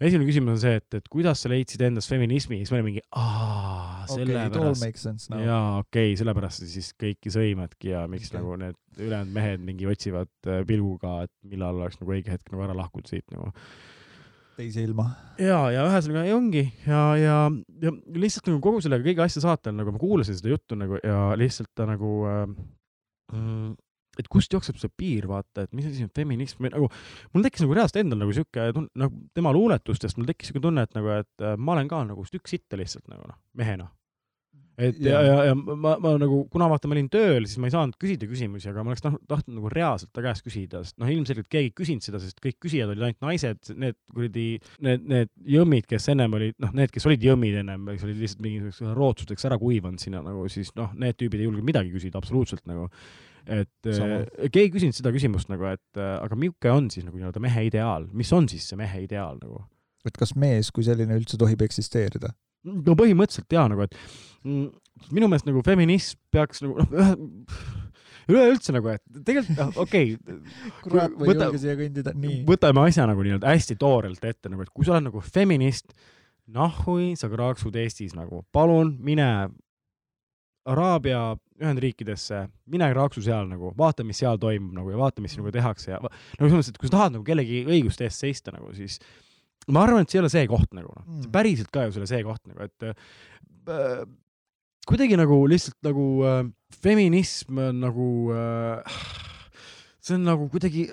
esimene küsimus on see, et, et kuidas sa leidsid endas feminismi, siis ma olin mingi aa, sellepärast
now.
jaa, okei okay,, sellepärast siis kõiki sõimadki ja miks okay. nagu need ülejäänud mehed mingi otsivad äh, pilguga, et millal oleks nagu õige hetk nagu ära lahkuda siit nagu.
Teise ilma.
ja, ja ühesõnaga ja ongi ja, ja, ja lihtsalt nagu kogu selle kõige asja saatel nagu ma kuulasin seda juttu nagu ja lihtsalt ta nagu äh,, mm, et kust jookseb see piir, vaata, et mis asi on feminism või nagu mul tekkis nagu reaalselt endal nagu siuke tunne, nagu tema luuletustest mul tekkis siuke tunne, et nagu, et äh, ma olen ka nagu stükk sitta lihtsalt nagu noh, mehena et ja,
Jaa.
ja, ja ma, ma nagu, kuna vaata, ma olin tööl, siis ma ei saanud küsida küsimusi, aga ma oleks tahtnud, tahtnud nagu reaalselt ta käest küsida, sest noh, ilmselgelt keegi ei küsinud seda, sest kõik küsijad olid ainult naised, need kuradi, need, need jõmmid, kes ennem olid, noh, need, kes olid jõmmid ennem, kes olid lihtsalt mingisuguseks rootsusteks ära kuivanud sinna nagu, siis noh, need tüübid ei julge midagi küsida absoluutselt nagu. et
Sama.
äh, keegi ei küsinud seda küsimust nagu, et äh, aga milline on siis nagu nii-öelda mehe ideaal, mis on siis see mehe ideaal nagu?
et kas mees kui selline üldse tohib eksisteerida?
No põhimõtteliselt jaa, nagu et mm, minu meelest nagu feminism peaks nagu noh, üleüldse nagu, et tegelikult noh, okei okay,
kurat, ma ei julge siia kõndida, nii.
võtame asja nagu nii-öelda hästi toorelt ette nagu, et kui sa oled nagu feminist, nahhui sa kraaksud Eestis nagu, palun mine Araabia Ühendriikidesse, mine kraaksu seal nagu, vaata, mis seal toimub nagu ja vaata, mis sinuga tehakse ja nagu selles mõttes, et kui sa tahad nagu kellegi õiguste eest seista nagu, siis ma arvan, et see ei ole see koht nagu noh
Mm.
päriselt ka ju see ei ole see koht nagu, et äh, kuidagi nagu lihtsalt nagu äh, feminism on nagu äh, see on nagu kuidagi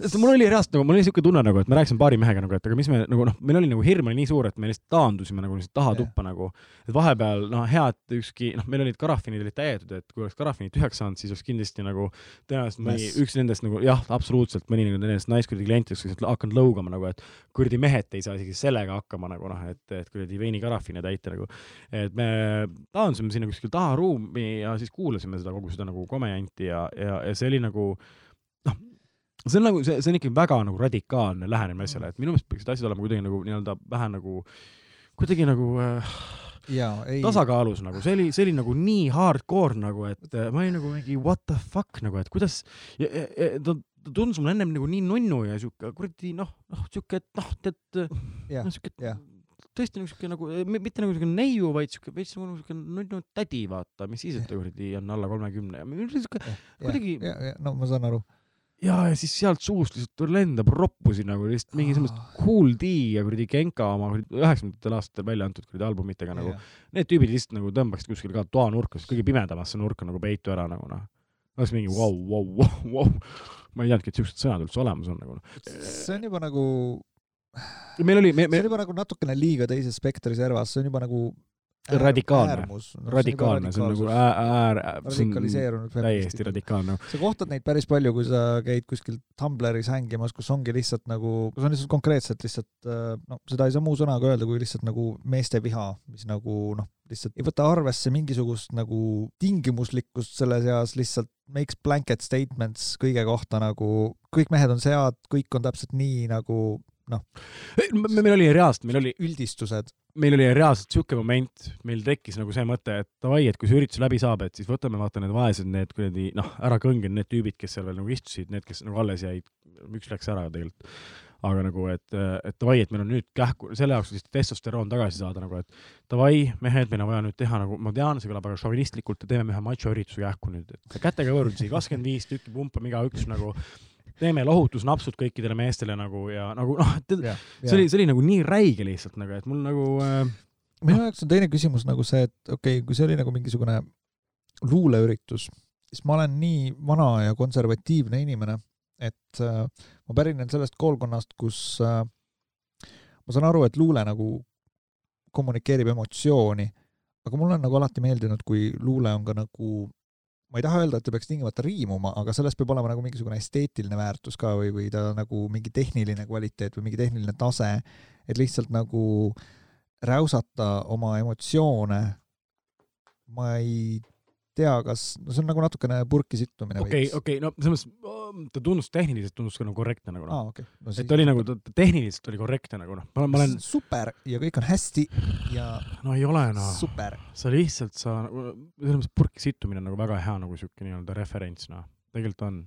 sest mul oli reaalselt nagu, mul oli siuke tunne nagu, et ma rääkisin paari mehega nagu, et aga mis me nagu noh, meil oli nagu hirm oli nii suur, et me lihtsalt taandusime nagu lihtsalt taha tuppa nagu. et vahepeal noh, hea, et ükski noh, meil olid karafinid olid täidetud, et kui oleks karafinid tühjaks saanud, siis oleks kindlasti nagu tõenäoliselt mõni
Mäss.
üks nendest nagu jah, absoluutselt mõni nagu nendest naiskuradi klientidest, olid hakanud lõugama nagu, et kuradi mehed ei saa isegi sellega hakkama nagu noh, et, et kuradi veinikarafine täita nagu. et me taandusime sinna kuskil taha ruumi ja siis kuulasime seda kogu seda nagu komejanti ja, ja, ja see oli nagu noh, see on nagu, see, see on ikkagi väga nagu radikaalne lähenemine asjale, et minu meelest peaksid asjad olema kuidagi nagu nii-öelda vähe nagu, kuidagi nagu äh,
jaa, ei.
tasakaalus nagu, see oli, see oli nagu nii hardcore nagu, et äh, ma olin nagu mingi what the fuck nagu, et kuidas, ta, ta tundus mulle ennem nagu nii nunnu ja siuke kuradi noh, noh siuke, et noh, tead, noh, siuke
jah.
Tõesti nagu siuke nagu, mitte nagu siuke neiu, vaid siuke veits nagu siuke nunnu tädi, vaata, mis siis, et ta kuradi on alla kolmekümne ja siuke kuidagi-
no ma saan aru.
ja, ja siis sealt suust lihtsalt lendab roppusi nagu lihtsalt mingi semmoist Cool D ja kuradi Genka oma üheksakümnendatel aastatel välja antud kuradi albumitega nagu. Need tüübid lihtsalt nagu tõmbaksid kuskil ka toanurka, kõige pimedamasse nurka nagu peitu ära nagu noh. oleks mingi vau, vau, vau, vau. ma ei teadnudki, et siuksed sõnad üldse olemas on nagu noh.
see on juba nagu,
meil oli, me,
see
me
on juba nagu natukene liiga teises spektri servas, see on juba nagu äär-
Radikaalne. radikaalne, see on nagu äär, äär, see
radikaliseerunud
täiesti. radikaalne.
sa kohtad neid päris palju, kui sa käid kuskil Tumblris hängimas, kus ongi lihtsalt nagu, kus on lihtsalt konkreetselt lihtsalt äh, noh, seda ei saa muu sõnaga öelda, kui lihtsalt nagu meeste viha, mis nagu noh, lihtsalt ei võta arvesse mingisugust nagu tingimuslikkust selle seas, lihtsalt makes blanket statements kõige kohta nagu kõik mehed on sead, kõik on täpselt nii nagu
meil oli reaalselt, meil oli,
üldistused.
meil oli reaalselt siuke moment, meil tekkis nagu see mõte, et davai, et kui see üritus läbi saab, et siis võtame vaata need vaesed, need kuradi noh, ära kõnginud need tüübid, kes seal veel nagu istusid, need, kes nagu alles jäid, üks läks ära tegelikult. aga nagu, et, et davai, et meil on nüüd kähku, selle jaoks lihtsalt testosteroon tagasi saada nagu, et davai, mehed, meil on vaja nüüd teha nagu, ma tean, see kõlab väga šovinistlikult, teeme ühe macho-ürituse kähku nüüd, et kätega võõrdusi, kakskümmend viis tükki pumpame igaüks nagu, teeme lohutusnapsud kõikidele meestele nagu ja nagu noh, see oli, see oli nagu nii räige lihtsalt nagu, et mul nagu äh,
minu jaoks on teine küsimus nagu see, et okei okay,, kui see oli nagu mingisugune luuleüritus, siis ma olen nii vana ja konservatiivne inimene, et äh, ma pärinen sellest koolkonnast, kus äh, ma saan aru, et luule nagu kommunikeerib emotsiooni, aga mulle on nagu alati meeldinud, kui luule on ka nagu ma ei taha öelda, et ta peaks tingimata riimuma, aga selles peab olema nagu mingisugune esteetiline väärtus ka või, või ta nagu mingi tehniline kvaliteet või mingi tehniline tase, et lihtsalt nagu räusata oma emotsioone. ma ei tea, kas, no see on nagu natukene purki sittumine
okei, okei, no selles mõttes ta tundus tehniliselt tundus ka nagu korrektne nagu noh
okei okay. no,.
et oli nagu, ta tehniliselt oli korrektne nagu noh, ma olen,
super ja kõik on hästi ja
no ei ole noh,
super.
sa lihtsalt sa, selles mõttes purki sittumine on nagu väga hea nagu siuke nii-öelda referents noh, tegelikult on.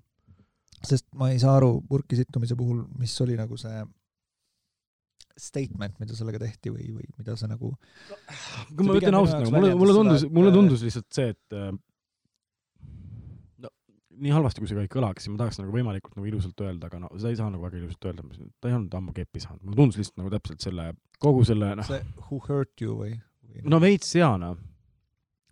sest ma ei saa aru purki sittumise puhul, mis oli nagu see statement, mida sellega tehti või, või mida see nagu
kui ma ütlen ausalt nagu mulle, mulle tundus mulle tundus lihtsalt see, et äh, no nii halvasti, kui see ka ei kõlaks, ma tahaks nagu võimalikult nagu ilusalt öelda, aga no seda ei saa nagu väga ilusalt öelda, ta ei olnud ammu keppi saanud, mulle tundus lihtsalt nagu täpselt selle, kogu selle noh,
see Who hurt you või,
no veits jaa noh.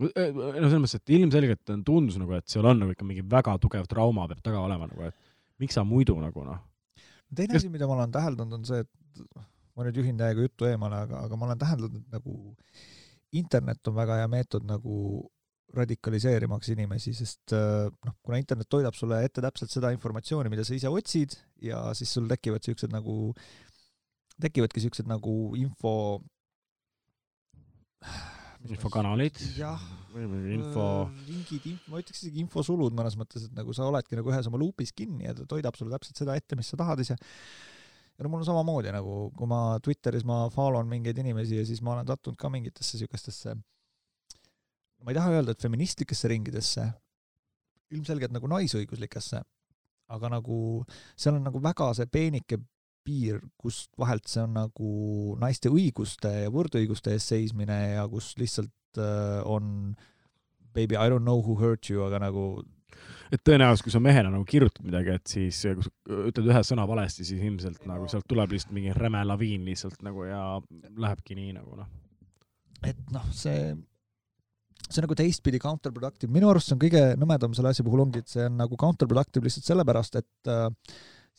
no selles mõttes, et ilmselgelt on- tundus nagu, et seal on nagu ikka mingi väga tugev trauma peab taga olema nagu, et miks sa muidu nagu noh,
teine asi, mida ma olen täheldanud, on see, et ma nüüd juhin täiega juttu eemale, aga, aga ma olen täheldanud, et nagu internet on väga hea meetod nagu radikaliseerimaks inimesi, sest äh, noh, kuna internet toidab sulle ette täpselt seda informatsiooni, mida sa ise otsid ja siis sul tekivad siuksed nagu, tekivadki siuksed nagu info
infokanalid
jah,
või info,
ringid, ma ütleks isegi infosulud mõnes mõttes, et nagu sa oledki nagu ühes oma luupis kinni ja ta toidab sulle täpselt seda ette, mis sa tahad ise. ja no mul on samamoodi nagu, kui ma Twitteris ma follow n mingeid inimesi ja siis ma olen sattunud ka mingitesse siukestesse, ma ei taha öelda, et feministlikesse ringidesse, ilmselgelt nagu naisõiguslikesse, aga nagu seal on nagu väga see peenike piir, kust vahelt see on nagu naiste õiguste ja võrdõiguste eest seismine ja kus lihtsalt äh, on baby I don't know who hurt you, aga nagu
et tõenäoliselt, kui sa mehena nagu kirjutad midagi, et siis kui sa ütled ühe sõna valesti, siis ilmselt nagu sealt tuleb lihtsalt mingi räme laviin lihtsalt nagu ja lähebki nii nagu noh.
et noh, see see on nagu teistpidi counterproductive, minu arust see on kõige nõmedam selle asja puhul ongi, et see on nagu counterproductive lihtsalt sellepärast, et äh,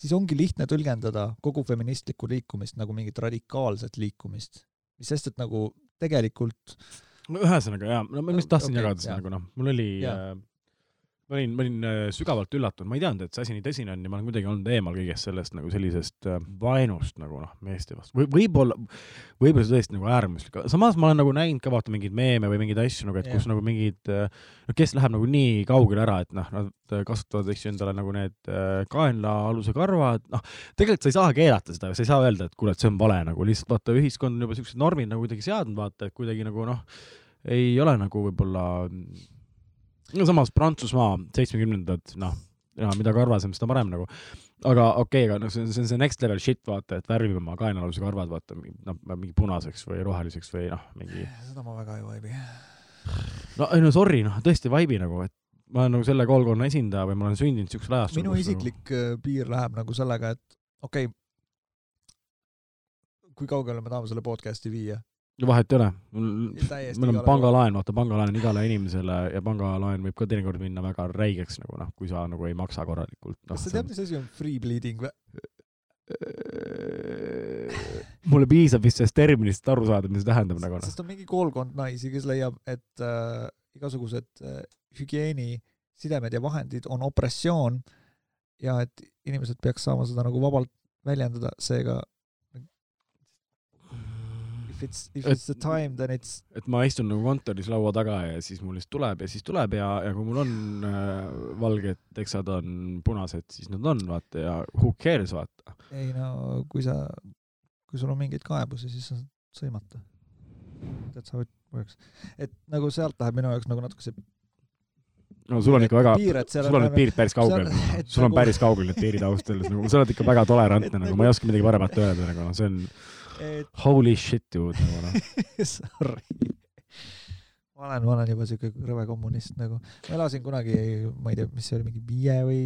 siis ongi lihtne tõlgendada kogu feministlikku liikumist nagu mingit radikaalset liikumist. mis sest, et nagu tegelikult
no ühesõnaga jaa, no ma lihtsalt tahtsin
Okei,
okay, jagada seda nagu noh, mul oli
Jaa.
äh, ma olin, ma olin äh, sügavalt üllatunud, ma ei teadnud, et see asi nii tõsine on ja ma olen kuidagi olnud eemal kõigest sellest nagu sellisest äh, vaenust nagu noh, meeste vastu. Või võib-olla, võib-olla see tõesti nagu äärmuslik, samas ma olen nagu näinud ka vaata mingeid meeme või mingeid asju nagu, et kus
Jah.
nagu mingid äh, no kes läheb nagu nii kaugele ära, et noh, nad kasutavad, eks ju, endale nagu need kaenlaaluse karvad, noh, tegelikult sa ei saa keelata seda, sa ei saa öelda, et kuule, et see on vale nagu. Lihtsalt vaata, ühiskond on juba siuksed normid nagu kuidagi seadnud, vaata, et kuidagi nagu noh, ei ole nagu võib-olla no samas Prantsusmaa seitsmekümnendad, noh, mida karvasem, seda parem nagu. aga okei okay,, aga noh, see on, see on see next level shit, vaata, et värvime oma kaenaluse karvad, vaata, noh, mingi punaseks või roheliseks või noh, mingi
seda ma väga ei vaibi.
no ei no sorry, noh, tõesti vaibi nagu, et ma olen nagu selle koolkonna esindaja või ma olen sündinud siuksel ajastul.
minu isiklik äh, piir läheb nagu sellega, et okei okay,, kui kaugele me tahame selle podcast'i viia?
Vahet ei ole. meil on pangalaen, vaata pangalaen on igale inimesele ja pangalaen võib ka teinekord minna väga räigeks nagu noh, kui sa nagu ei maksa korralikult no,.
kas sa tead, mis asi on free bleeding või?
mulle piisab vist sellest terminist aru saada, mis see tähendab nagu noh.
sest on mingi koolkond naisi, kes leiab, et äh, igasugused äh, hügieenisidemed ja vahendid on opressioon ja et inimesed peaks saama seda nagu vabalt väljendada, seega it's, if it's the time, then it's
et ma istun nagu kontoris laua taga ja siis mul lihtsalt tuleb ja siis tuleb ja, ja kui mul on äh, valged teksad on punased, siis nad on, vaata ja who cares, vaata.
ei no kui sa, kui sul on mingeid kaebusi, siis sa saad sõimata. That's how it works. et nagu sealt läheb minu jaoks nagu natuke see
no sul on ikka väga,
et
sul on need piirid päris kaugel
et
sul on
nagu-
päris kaugel need piirid ausalt öeldes, nagu sa oled ikka väga tolerantne
Et
nagu
nagu-
ma ei oska midagi paremat öelda, nagu noh, see on
et
holy shit dude nagu noh.
sorry. ma olen, ma olen juba siuke rõve kommunist nagu, ma elasin kunagi, ma ei tea, mis see oli, mingi viie või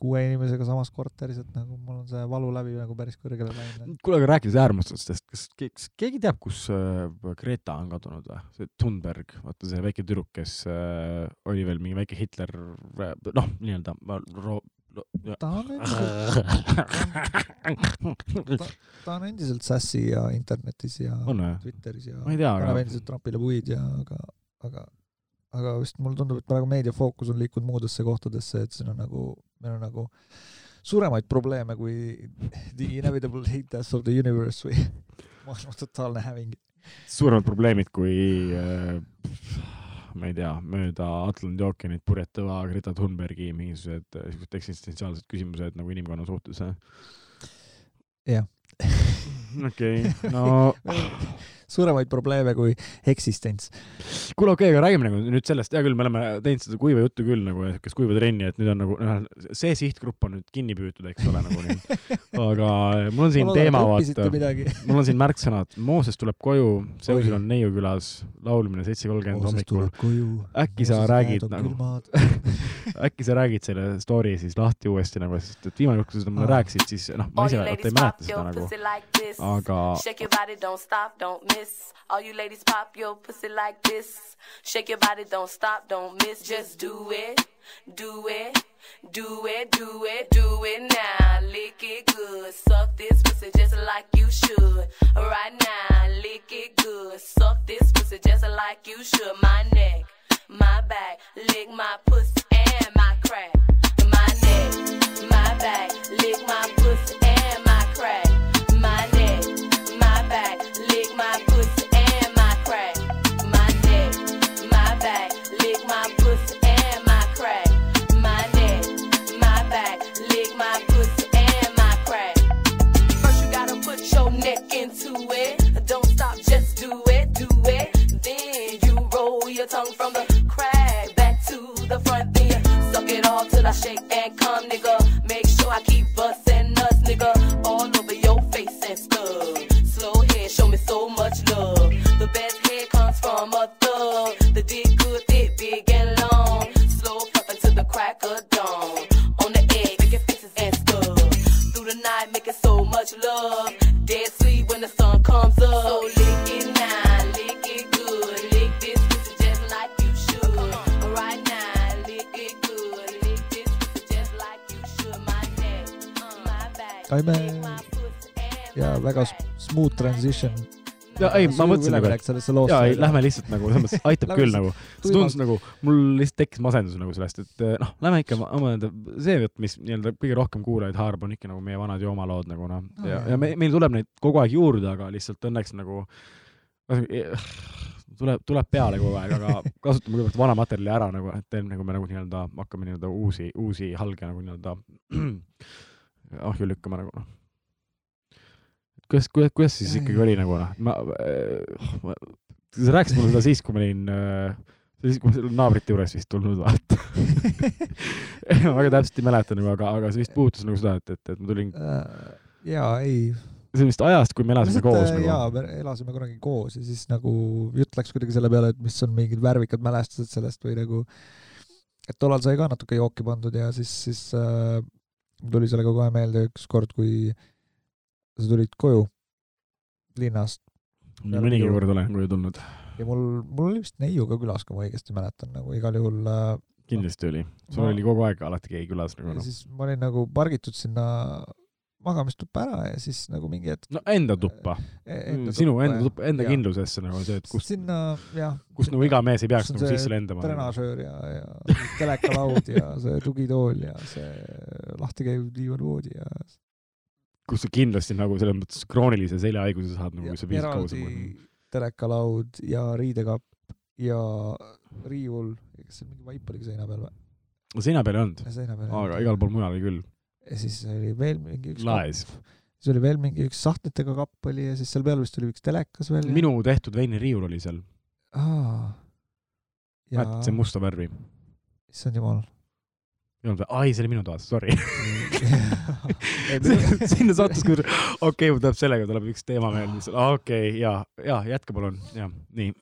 kuue inimesega samas korteris, et nagu mul on see valu läbi nagu päris kõrgele läinud.
kuule, aga rääkides äärmustustest, kas keegi, keegi teab, kus äh, Greta on kadunud või? see Thunberg, vaata see väike tüdruk, kes äh, oli veel mingi väike Hitler, noh, nii-öelda
ta on endiselt, ta on endiselt Sassi ja internetis ja
on?
Twitteris ja
ma ei tea, aga
endiselt Trumpile puid ja aga, aga, aga vist mulle tundub, et praegu meediafookus on liikunud muudesse kohtadesse, et siin on nagu, meil on nagu suuremaid probleeme kui the inevitable haters of the universe või maailma totaalne häving.
suuremad probleemid kui äh, ma ei tea, mööda Atlandi ookeanit purjetava Greta Thunbergi mingisugused äh, siuksed eksistentsiaalsed küsimused nagu inimkonna suhtes, jah?
jah.
okei, no
suuremaid probleeme kui eksistents.
kuule, okei okay,, aga räägime nagu nüüd sellest, hea küll, me oleme teinud seda kuiva juttu küll nagu ja siukest kuiva trenni, et nüüd on nagu noh, see sihtgrupp on nüüd kinni püütud, eks ole, nagu nii. aga mul on siin teema, vaata, mul on siin märksõnad, Mooses tuleb koju, Seusil on neiu külas, laulmine seitse kolmkümmend hommikul. Äkki sa räägid nagu- äkki sa räägid selle story siis lahti uuesti nagu, sest et viimane kord, kui sa seda mulle
Aa.
rääkisid, siis noh, ma ise ei mäleta seda nagu, aga
Miss. All you ladies pop your pussy like this. Shake your body, don't stop, don't miss. Just do it, do it, do it, do it, do it now. Lick it good, suck this pussy just like you should. Right now, lick it good, suck this pussy just like you should. My neck, my back, lick my pussy and my crack. My neck, my back, lick my pussy and my crack. My neck, my back, lick my from the crack back to the front. Then suck it all till I shake and come, nigga.
Saime ja väga smooth transition.
ja ei, ma mõtlesin nagu, et
sellesse loosse.
jaa, ei lähme lihtsalt nagu selles mõttes aitab küll nagu, see tundus nagu, mul lihtsalt tekkis masendus nagu sellest, et eh, noh, lähme ikka oma nende, see jutt, mis nii-öelda kõige rohkem kuulajaid haarab, on ikka nagu meie vanad joomalood nagu noh,
No
ja
jaa.,
ja me, meil tuleb neid kogu aeg juurde, aga lihtsalt õnneks nagu tuleb, tuleb peale kogu aeg, aga kasutame kõigepealt vana materjali ära nagu, et enne kui me nagu nii-öelda hakkame nii-öelda uusi, uusi halge nagu nii-öelda ahju lükkama nagu noh. kuidas, kuidas, kuidas siis ikkagi oli nagu noh, ma, ma, sa rääkisid mulle seda siis, kui ma olin äh, siis, kui ma naabrite juures vist tulnud vaata. ma väga täpselt ei mäleta nagu, aga, aga see vist puudutas nagu seda, et, et, et ma tulin,
jaa, ei.
see vist ajast, kui me elasime koos nagu.
jaa, me elasime kunagi koos ja siis nagu jutt läks kuidagi selle peale, et mis on mingid värvikad mälestused sellest või nagu et tollal sai ka natuke jooki pandud ja siis, siis äh, mul tuli sellega kohe meelde üks kord, kui sa tulid koju linnast
nii mõnigi kord olen koju tulnud.
ja mul, mul oli vist neiu ka külas, kui ma õigesti mäletan, nagu igal juhul äh,
kindlasti oli. sul
Ma-
oli kogu aeg alati keegi külas nagu
ja
noh.
siis ma olin nagu pargitud sinna magamistuppa ära ja siis nagu mingi hetk
no enda tuppa.
e-
sinu enda
jah.
tuppa, enda
Jaa.
kindlusesse nagu see, et kust,
sinna jah,
kust nagu iga mees ei peaks
kus
nagu sisse lendama.
trenažöör ja, ja telekalaud ja see tugitool ja see lahti käiv diivanvoodi ja
kus sa kindlasti nagu selles mõttes kroonilise seljahaiguse saad nagu, kui sa viisid kaua
eraldi telekalaud ja riidekapp ja riiul, kas seal mingi vaip oli ka seina peal või?
seina peal ei olnud, aga igal pool mujal küll.
Ja siis oli veel mingi üks
laes.
siis oli veel mingi üks sahtlitega kapp oli ja siis seal peal vist oli üks telekas veel.
minu tehtud veiniriiul oli seal.
aa. ja
mäletad, see musta värvi?
issand jumal.
ei olnud või? ai, see oli minu toas, sorry. Sinna sattus, kui, okei, mul tuleb sellega tuleb üks teema meelde, okei, ja, ja jätka palun, ja nii.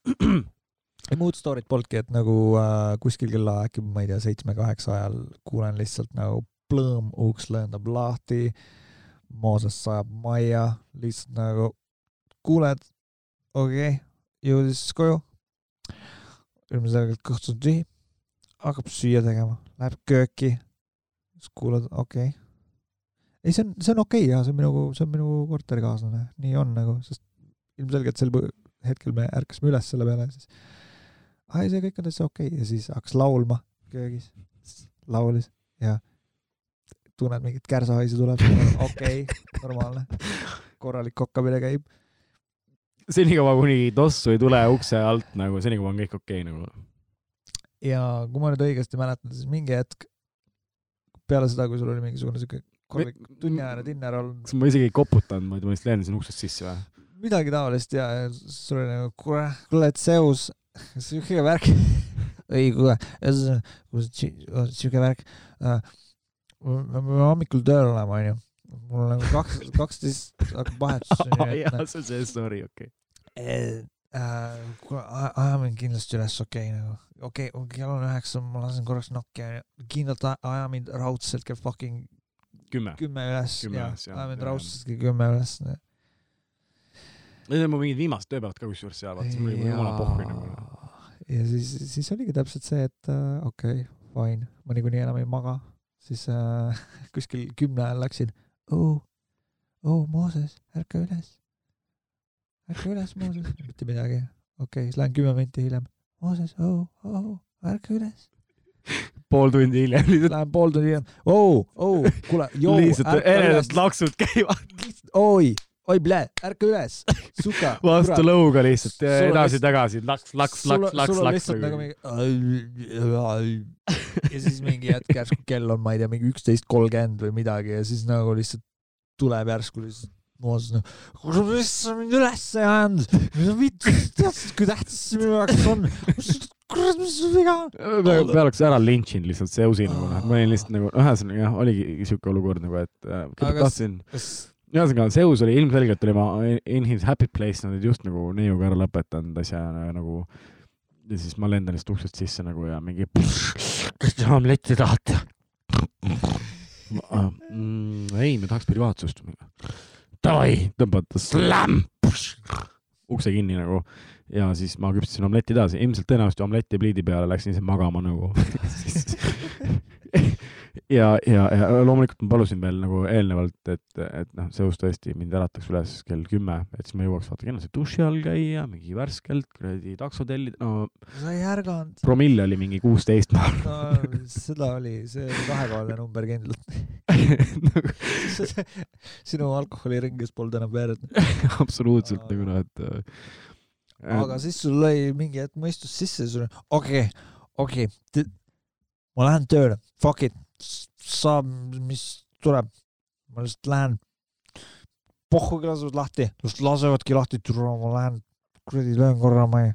ei muud story't polnudki, et nagu äh, kuskil kella äkki ma ei tea, seitsme-kaheksa ajal kuulen lihtsalt nagu plõõm, uks lendab lahti, Mooses sajab majja, lihtsalt nagu kuuled, okei okay,, jõudis koju, ilmselgelt kõht on tühi, hakkab süüa tegema, läheb kööki, siis kuuled, okei okay.. ei, see on, see on okei okay, ja see on minu, see on minu korterikaaslane, nii on nagu, sest ilmselgelt sel hetkel me ärkasime üles selle peale, siis ai, see kõik on täitsa okei okay. ja siis hakkas laulma köögis, laulis ja tunned mingit kärsahaisu tuleb, okei okay, normaalne, korralik kokkamine käib.
senikaua, kuni tossu ei tule ukse alt nagu, senikaua on kõik okei okay, nagu.
ja kui ma nüüd õigesti mäletan, siis mingi hetk peale seda, kui sul oli mingisugune siuke korralik tunniajane dinner olnud,
kas ma isegi ei koputanud, ma lihtsalt lendasin uksest sisse või?
midagi taolist ja ja sul oli nagu kuule, kuule, et Zeus, siuke värk. ei, kuule, siuke värk. Me peame hommikul tööl olema, onju. mul on nagu kaks, kaksteist hakkab vahetus.
jaa, see on see story, okei.
kuule, ajame kindlasti üles, okei okay, nagu, okei okay,, kell on üheksa, ma lasen korraks nokki, onju. kindlalt aja- mind raudselt kell fucking
kümme.
kümme üles aja mind raudselt kell kümme üles.
Need on mu mingid viimased tööpäevad ka kusjuures seal, vaata, siis mul oli jumala pohhui nagu.
ja siis, siis oligi täpselt see, et äh, okei okay,, fine, ma niikuinii enam ei maga, siis äh, kuskil kümne ajal läksin. oo, oo, Mooses, ärka üles. ärka üles, Mooses. mitte midagi. okei okay,, siis lähen kümme minti hiljem. Mooses, oo, oo, ärka üles.
pool tundi hiljem lihtsalt,
Lähen pool tundi hiljem. oo, oo, kuule, joo,
lihtsalt eredad. laksud käivad
oi, oi, plee, ärka üles, suka.
vastu lõuga lihtsalt edasi-tagasi, laks, laks, laks, laks, laks
lihtsalt nagu. mingi ja siis mingi hetk järsku kell on, ma ei tea, mingi üksteist kolmkümmend või midagi ja siis nagu lihtsalt tuleb järsku lihtsalt Mooses nagu, kuule, mis sa mind üles ei ajanud, mis vittu, tead, kui tähtis see minu jaoks on, kurat, mis sul viga on?
me oleks ära lintšinud lihtsalt Zeusi nagu, noh, ma olin lihtsalt nagu, ühesõnaga jah, oligi siuke olukord nagu, et äh, tahtsin,
kas,
ühesõnaga Zeus oli ilmselgelt oli ma in his happy place, nad olid just nagu neiuga ära lõpetanud asja nagu ja siis ma lendan lihtsalt uksest sisse nagu ja mingi, kas te omletti tahate? Mm, ei, me tahaks privaatsust. Davai, tõmbad slam, ukse kinni nagu. Ja siis ma küpsitasin omletti edasi, ilmselt tõenäoliselt omleti pliidi peale läksin ise magama nagu ja, ja, ja loomulikult ma palusin veel nagu eelnevalt, et, et noh, Zeus tõesti mind ärataks üles kell kümme, et siis ma jõuaks vaata kenasti duši all käia, mingi värskelt kuradi takso tellida, no
sa ei ärganud?
promille oli mingi kuusteist, ma arvan.
no seda oli, see oli kahekohaline number kindlalt. sinu alkoholiringes polnud enam verd.
absoluutselt nagu noh, et äh,
aga siis sul lõi mingi hetk mõistus sisse sul okei, okei, ma lähen tööle, fuck it, saab, mis tuleb. ma lihtsalt lähen, pohhugi lasevad lahti, just lasevadki lahti, ma lähen kuradi löön korra majja.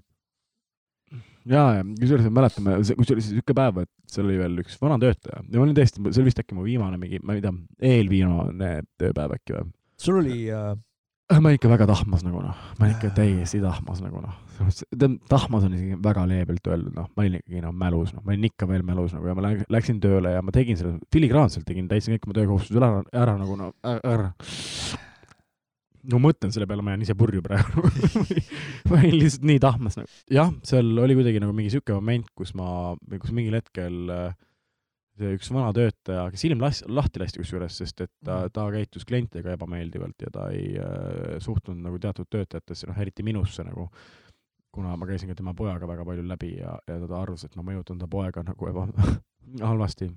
ja, ja kusjuures me mäletame, kusjuures siuke päev, et seal oli veel üks vana töötaja ja ma olin tõesti, see oli vist äkki mu viimane mingi, ma ei tea, eelviimane tööpäev äkki või?
sul oli äh,
ma olen ikka väga tahmas nagu noh, ma olen ikka täiesti tahmas nagu noh, tahmas on isegi väga leebelt öeldud, noh, ma olin ikkagi noh mälus, noh, ma olin ikka veel mälus nagu ja ma lä- läksin tööle ja ma tegin selle filigraanselt tegin täitsa kõik oma töökohustused ära, ära nagu no ära. no ma mõtlen selle peale, ma jään ise purju praegu. Ma olin lihtsalt nii tahmas nagu, jah, seal oli kuidagi nagu mingi sihuke moment, kus ma, kus mingil hetkel äh, see üks vana töötaja, kes hiljem las-, lahti lasti kusjuures, sest et ta, ta käitus klientidega ebameeldivalt ja ta ei äh, suhtunud nagu teatud töötajatesse, noh eriti minusse nagu, kuna ma käisin ka tema pojaga väga palju läbi ja, ja ta arvas, et ma mõjutan ta poega nagu eba-, halvasti.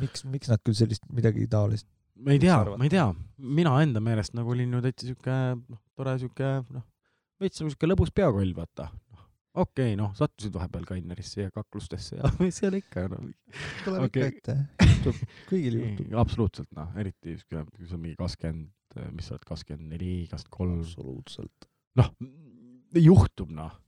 miks, miks nad küll sellist midagi taolist?
ma ei tea ma ei tea, mina enda meelest nagu olin ju täitsa sihuke noh, tore sihuke noh, veits nagu sihuke lõbus peakoll, vaata. Okei okay,, noh, sattusid vahepeal Kainerisse ja kaklustesse ja mis seal ikka noh.
tuleb
Okei.
ikka ette, kõigil juhtub.
absoluutselt noh, eriti kui sa mingi kakskümmend, mis sa oled, kakskümmend neli, kakskümmend kolm,
absoluutselt.
noh, juhtub noh.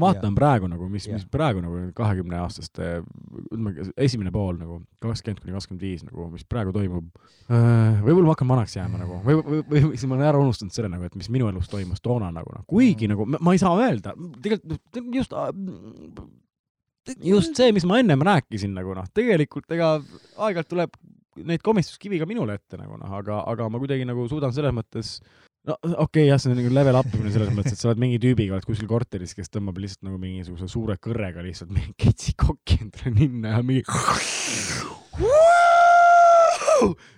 Vaatan praegu nagu, mis, mis praegu nagu kahekümne aastaste, ütleme esimene pool nagu kakskümmend kuni kakskümmend viis nagu, mis praegu toimub. võib-olla ma hakkan vanaks jääma nagu. Või, või, või siis ma olen ära unustanud selle nagu, et mis minu elus toimus toona nagu noh, kuigi nagu ma, ma ei saa öelda, tegelikult just just see, mis ma ennem rääkisin nagu noh, tegelikult ega aeg-ajalt tuleb neid komistuskivi ka minule ette nagu noh, aga, aga ma kuidagi nagu suudan selles mõttes no okei okay, jah, see on nagu level up imine selles mõttes, et sa oled mingi tüübiga, oled kuskil korteris, kes tõmbab lihtsalt nagu mingisuguse suure kõrrega lihtsalt mingi ketsikokki endale ninna ja mingi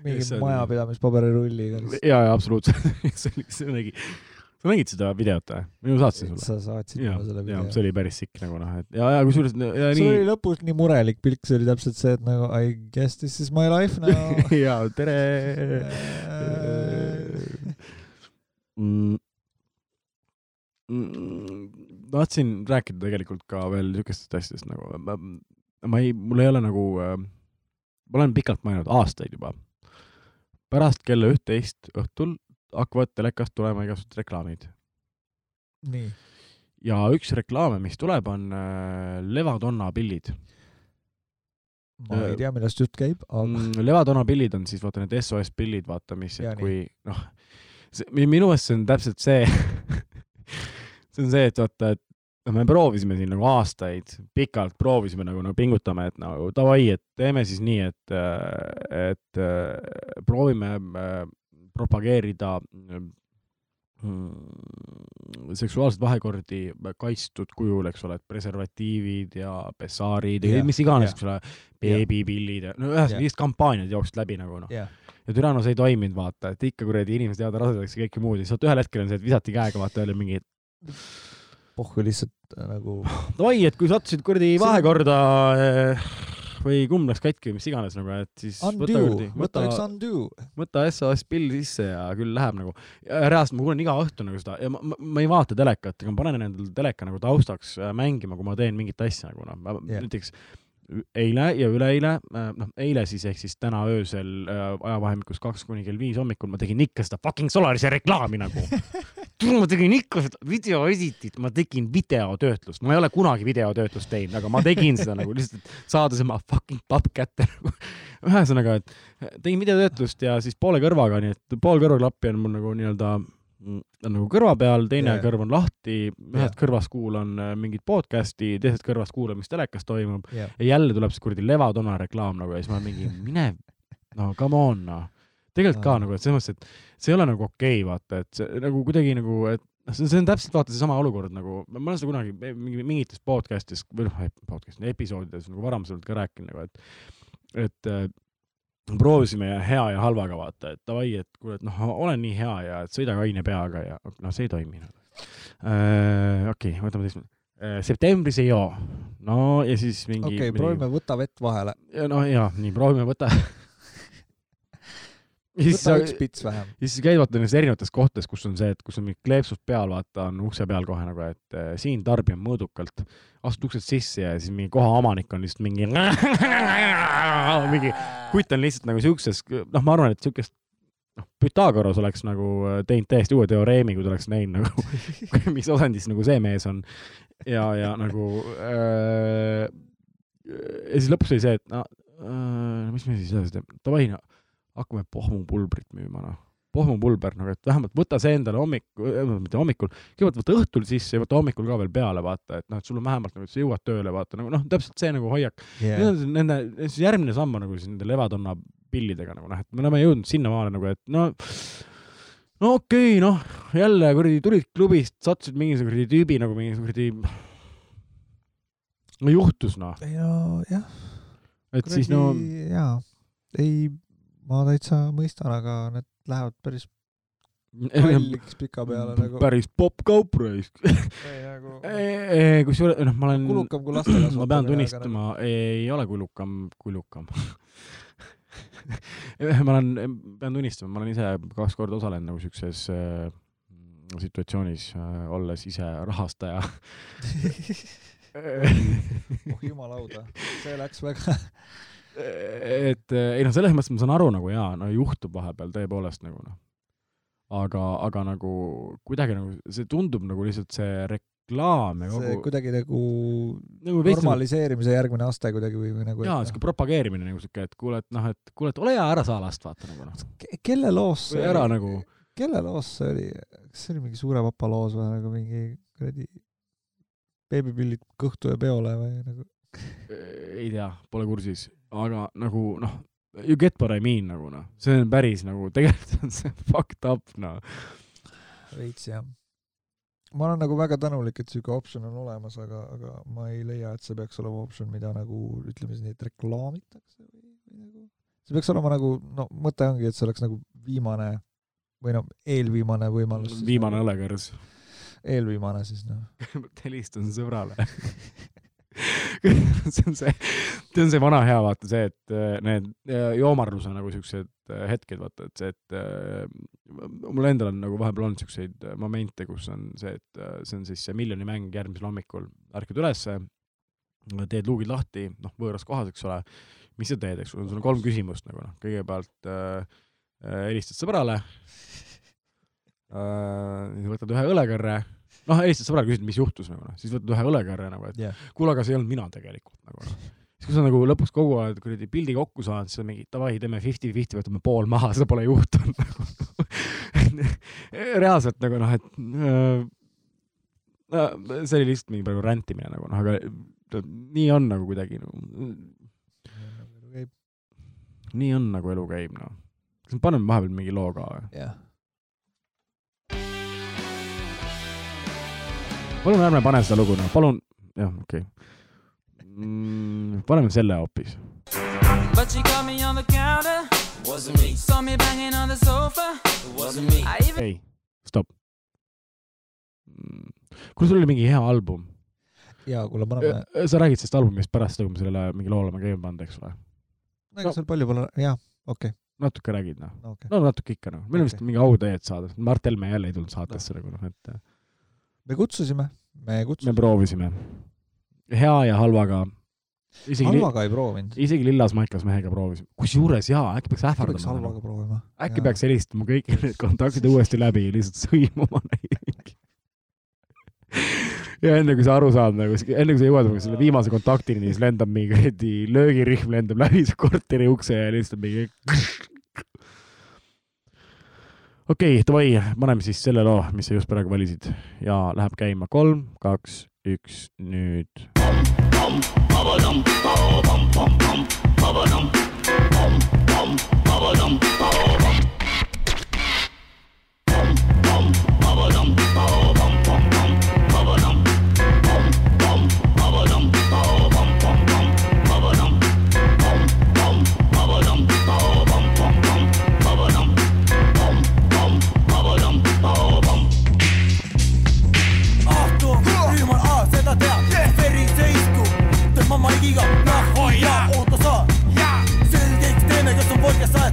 mingi
See on-
majapidamispaberiulliga.
ja, ja absoluutselt see oli, see nägi, sa nägid seda videot või? ma ju saatsin sulle.
sa saatsid mulle selle, video.
see oli päris sikk nagu noh, et ja, ja kusjuures ja
sul oli
nii
lõpus nii murelik pilk, see oli täpselt see, et nagu I guess this is my life now.
ja tere mm,. mm, tahtsin rääkida tegelikult ka veel niisugustest asjadest nagu ma, ma ei, mul ei ole nagu äh,, ma olen pikalt mõelnud, aastaid juba. pärast kella üht-teist õhtul hakkavad telekast tulema igasugused reklaamid
nii,
ja üks reklaame, mis tuleb, on äh, Levadonna pillid
ma ei tea, millest jutt käib, aga
mm,. Levadonna pillid on siis vaata need SOS pillid, vaata mis,
Ja
et
nii.
kui noh, minu meelest see on täpselt see see on see, et vaata, et no me proovisime siin nagu aastaid, pikalt proovisime nagu, nagu pingutame, et nagu davai, et teeme siis nii, et, et proovime äh, propageerida mm, seksuaalseid vahekordi kaitstud kujul, eks ole, et preservatiivid ja pessaarid ja mis iganes, eks ole, beebipillid ja no ühesõnaga lihtsalt kampaaniad jooksid läbi nagu noh.
jah,
ja türa no see ei toiminud, vaata, et ikka kuradi inimesed jäävad rasedaks ja kõike muud. Ja siis ühel hetkel on see, et visati käega, vaata jälle mingi,
pohhu lihtsalt äh, nagu
davai, et kui sattusid kuradi vahekorda eh, või kumm läks katki või mis iganes nagu, et siis võta
undo,
kuradi,
võta
võta võta SOS pill sisse ja küll läheb nagu. reaalselt ma kuulen iga õhtu nagu seda ja ma, ma, ma ei vaata telekat, aga ma panen endale teleka nagu taustaks äh, mängima, kui ma teen mingit asja nagu noh, näiteks eile ja üleeile, noh eile siis ehk siis täna öösel äh, ajavahemikus kaks kuni kell viis hommikul ma tegin ikka seda fucking Solarise reklaami nagu. ma tegin ikka seda video editit, ma tegin videotöötlust, ma ei ole kunagi videotöötlust teinud, aga ma tegin seda nagu lihtsalt, et saada see fucking papp kätte nagu. ühesõnaga, et tegin videotöötlust ja siis poole kõrvaga, nii et pool kõrvaklappi on mul nagu nii-öelda on nagu kõrva peal, teine yeah. kõrv on lahti,
Jaa.
ühest kõrvast kuulan äh, mingit podcast'i, teisest kõrvast kuulan, mis telekas toimub
jah,
ja jälle tuleb see kuradi Levadonna reklaam nagu ja siis ma mingi, mine, no come on noh. tegelikult ka nagu, et selles mõttes, et see ei ole nagu okei okay,, vaata, et see nagu kuidagi nagu, et noh, see on täpselt vaata seesama olukord nagu, ma olen seda kunagi mingi mingites podcast'is või noh, podcast episoodides nagu varasemalt ka rääkinud nagu, et et äh, proovisime hea ja halvaga vaata, et davai, et kuule, et noh, olen nii hea ja sõida kaine peaga ja noh, see ei toimi nagu. okei, võtame teist. septembris ei joo. no ja siis mingi.
okei okay,, proovime, võta vett vahele.
no ja nii, proovime võtta. ja siis sa,
üks pits vähem.
ja siis käid vaata nendes erinevates kohtades, kus on see, et kus on mingi kleepsud peal, vaata on ukse peal kohe nagu, et äh, siin tarbime mõõdukalt. astud uksest sisse ja siis mingi koha omanik on lihtsalt mingi, mingi kutt on lihtsalt nagu siukses, noh, ma arvan, et siukest noh, Pythagoras oleks nagu äh, teinud täiesti uue teoreemi, kui ta oleks näinud nagu, mis asendis nagu see mees on. ja, ja nagu äh, ja siis lõpuks oli see, et no äh, mis me siis edasi teeme, davai no hakkame pohmupulbrit müüma noh. pohmupulber nagu, et vähemalt võta see endale hommikul, mitte hommikul, kõigepealt võta õhtul sisse ja võta hommikul ka veel peale, vaata, et noh, et sul on vähemalt nagu, et sa jõuad tööle, vaata nagu noh, täpselt see nagu hoiak yeah.. Nende, siis järgmine samm on nagu siis nende levadonna pillidega nagu noh, et me oleme jõudnud sinnamaale nagu, et no no okei okay,, noh, jälle kuradi tulid klubist, sattusid mingisuguse kuradi tüübi nagu mingisuguse kuradi no juhtus noh,
no jah,
et siis no
jaa, ei, ma täitsa mõistan, aga need lähevad päris kalliks pika peale nagu.
päris popp-kaup raisk.
nagu
kusjuures noh, ma olen,
kulukam kui laste
ma pean tunnistama, ei ole kulukam, kulukam ma olen, pean tunnistama, ma olen ise kaks korda osalenud nagu siukses äh, situatsioonis äh,, olles ise rahastaja
oh jumal auda, see läks väga.
Et äh, ei noh, selles mõttes ma saan aru nagu jaa, no juhtub vahepeal tõepoolest nagu noh. aga, aga nagu kuidagi nagu see tundub nagu lihtsalt see reklaam ja
see
kogu
kuidagi nagu
nagu nagu
normaliseerimise järgmine aste kuidagi või, või nagu.
jaa, siuke propageerimine nagu siuke, et kuule, et noh, et kuule, et ole hea, ära saa last, vaata nagu noh.
kelle loos
või ära nagu,
kelle loos see oli, kas see oli mingi Suure Papa loos või nagu mingi kuradi beebipillid kõhtu ja peole või nagu
ei tea, pole kursis, aga nagu noh, you get what I mean nagu noh, see on päris nagu, tegelikult on see fucked up noh.
veits jah. ma olen nagu väga tänulik, et siuke optsioon on olemas, aga, aga ma ei leia, et see peaks olema optsioon, mida nagu ütleme siis nii, et reklaamitakse või, või nagu see peaks olema nagu, no mõte ongi, et see oleks nagu viimane või noh, eelviimane võimalus.
viimane. õlekõrs.
eelviimane siis noh.
helistan sõbrale see on see, see on see vana hea vaata see, et äh, need äh, joomarluse nagu siuksed äh, hetked vaata, et see, et mul endal on nagu vahepeal olnud siukseid momente, kus on see, et see on siis see miljoni mäng järgmisel hommikul, ärkad ülesse, teed luugid lahti, noh, võõras kohas, eks ole, mis sa teed, eks? Ole, sul on kolm küsimust nagu noh, kõigepealt äh, äh, helistad sõbrale äh,, võtad ühe õlekõrre, noh, helistad sõbrale, küsid, mis juhtus nagu noh, siis võtad ühe õlekõrre nagu, et
jah,
kuule, aga see ei olnud mina tegelikult nagu noh. siis kui sa nagu lõpuks kogu aeg kuradi pildi kokku saad, siis on mingi davai, teeme fifty-fifty, võtame pool maha, seda pole juhtunud nagu. reaalselt nagu noh, et äh, see oli lihtsalt mingi praegu rändimine nagu noh, aga nii on nagu kuidagi nagu, nii on nagu elu käib noh. kas me paneme vahepeal mingi loo ka või?
jah.
Palun ärme pane seda lugu noh, palun, jah, okei okay. mm,. paneme selle hoopis.
But she caught me on the counter. Wasn't me. Saw me banging on the sofa. Wasn't me. I even
ei, stopp. kuule, sul oli mingi hea album.
jaa, kuule, paneme,
sa räägid sellest albumist pärast seda, kui me selle mingi loo oleme käima pannud, eks ole?
ega seal palju pole, jah, okei,
natuke räägid noh,
okei.
no natuke ikka noh, meil on vist
Okei.
mingi au teed saada, Mart Helme jälle ei tulnud saatesse nagu noh, et
me kutsusime, me
me
kutsusime.
proovisime. hea ja halvaga.
halvaga ei proovinud.
isegi Lillas Maikas mehega proovisime, kusjuures jaa, äkki peaks
äkki peaks
ähvardama
halvaga proovima.
äkki peaks helistama kõik need kontaktid uuesti läbi, lihtsalt sõimama neid. ja enne kui sa aru saad nagu, enne kui sa jõuad nagu selle viimase kontaktini, siis lendab mingi kuradi löögirihm lendab läbi su korteri ukse ja lihtsalt mingi. Okei okay,, davai, paneme siis selle loo, mis sa just praegu valisid ja läheb käima kolm, kaks, üks, nüüd.
Ahtung,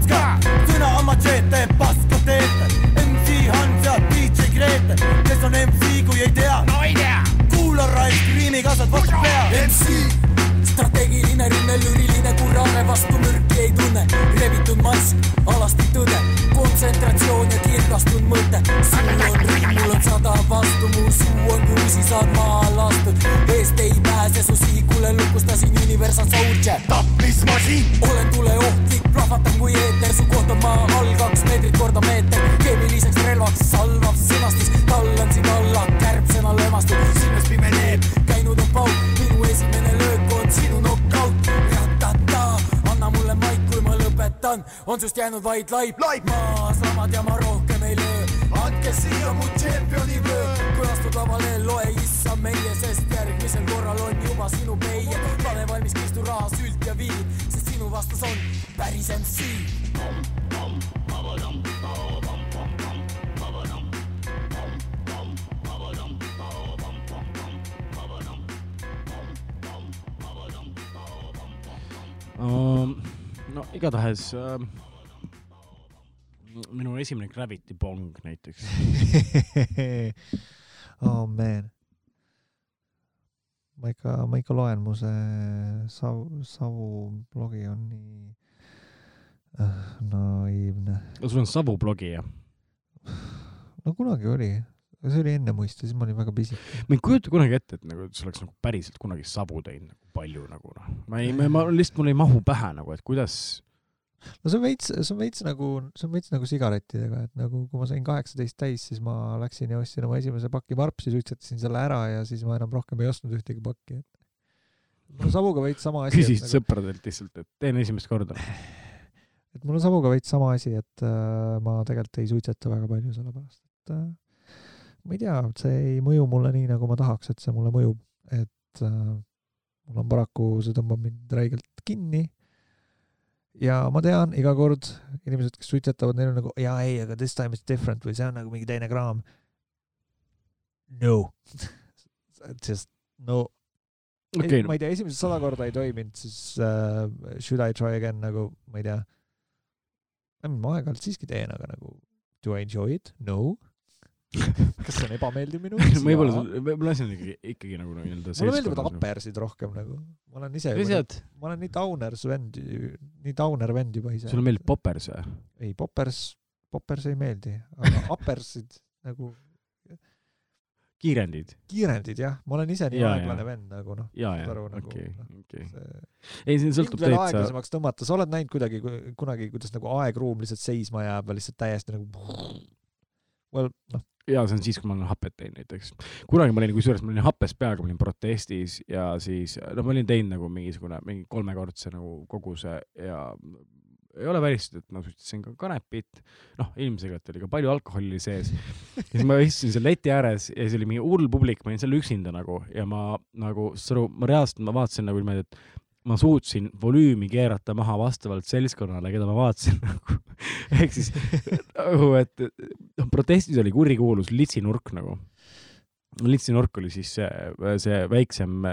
paska sõna oma tööd teeb paska tööd MC Hans ja DJ Grete kes on MC kui ei tea. No ei tea. Kuula raisk riimi kasvad vastu pea. MC strateegiline rinne lüriline kurrane vastu mürki ei tunne. Rebitud mask alasti tõde kontsentratsioon ja kirgastunud mõte. sul on ring, mul on sada vastu, mu suu on kruusi, saad maha lastud. eest ei pääse su sihikule, lukustasin Universal Soldier. tapmismasin. olen tuleohtlik, plahvatan kui eeter, su koht on maa all kaks meetrit korda meeter. keemiliseks relvaks salvav sõnastus, tallan sind alla, kärbsena lömastud, silmas pimeneb, käinud on pauk sust jäänud vaid laip, laip. maas ramad ja ma rohkem ei löö. andke siia mu tšempioni vöö, kui astud lavale, loe issa meie, sest järgmisel korral on juba sinu meie. pane valmis Kristu raha, sült ja viin, sest sinu vastus on päris MC.
Igatahes uh, minu esimene Gravity Bong näiteks.
oh man. ma ikka, ma ikka loen, mu see Savu, Savu blogi on nii äh, naiivne.
no sul on Savu blogi ja
no kunagi oli, aga see oli enne muist ja siis ma olin väga pisik.
ma ei kujuta kunagi ette, et nagu et see oleks nagu päriselt kunagi Savu teinud nagu palju nagu noh, ma ei, ma lihtsalt mul ei mahu pähe nagu, et kuidas
no see on veits, see on veits nagu, see on veits nagu sigarettidega, et nagu kui ma sain kaheksateist täis, siis ma läksin ja ostsin oma esimese paki varpsi, suitsetasin selle ära ja siis ma enam rohkem ei ostnud ühtegi pakki, et mul on Savuga veits sama asi.
küsisid sõpradelt lihtsalt, et teen esimest korda.
et mul on Savuga veits sama asi, et äh, ma tegelikult ei suitseta väga palju, sellepärast et äh, ma ei tea, see ei mõju mulle nii, nagu ma tahaks, et see mulle mõjub, et äh, mul on paraku, see tõmbab mind räigelt kinni. Ja ma tean iga kord inimesed, kes suitsetavad, neil on nagu jaa ei, aga this time it's different või see on nagu mingi teine kraam. No just no okay,,
no
ma ei tea, esimesed sada korda ei toiminud, siis uh, should I try again nagu, ma ei tea. ma aeg-ajalt siiski teen, aga nagu do I enjoy it? No. kas see on ebameeldiv minu jaoks?
võib-olla, võib-olla see on ikkagi, ikkagi nagu nii-öelda
mulle meeldivad. uppersid rohkem nagu, ma olen ise, ma olen nii downer vend, nii downer vend juba ise.
sulle meeldib poppers või?
ei, poppers, poppers ei meeldi, aga uppersid nagu
kiirendid?
kiirendid jah, ma olen ise nii
Jaa,
aeglane
jaa.
vend nagu noh.
ja,
Saad
ja
aru,, nagu,
okei
noh,,
okei. ei, see sõltub täitsa,
aeglasemaks tõmmata, sa oled näinud kuidagi kunagi, kuidas nagu aegruum lihtsalt seisma jääb ja lihtsalt täiesti nagu well noh,
ja see on siis, kui ma olen hapet teinud näiteks. kunagi ma olin, kusjuures ma olin hapes peaga, ma olin protestis ja siis, no ma olin teinud nagu mingisugune, mingi kolmekordse nagu koguse ja ei ole välistatud, et ma suitsetasin ka kanepit, noh, ilmselgelt oli ka palju alkoholi sees. ja siis ma istusin seal leti ääres ja siis oli mingi hull publik, ma olin seal üksinda nagu ja ma nagu, saad aru, ma reaalselt, ma vaatasin nagu niimoodi, et ma suutsin volüümi keerata maha vastavalt seltskonnale, keda ma vaatasin nagu. ehk siis nagu, et noh, protestis oli kurikuulus litsinurk nagu. litsinurk oli siis see, see väiksem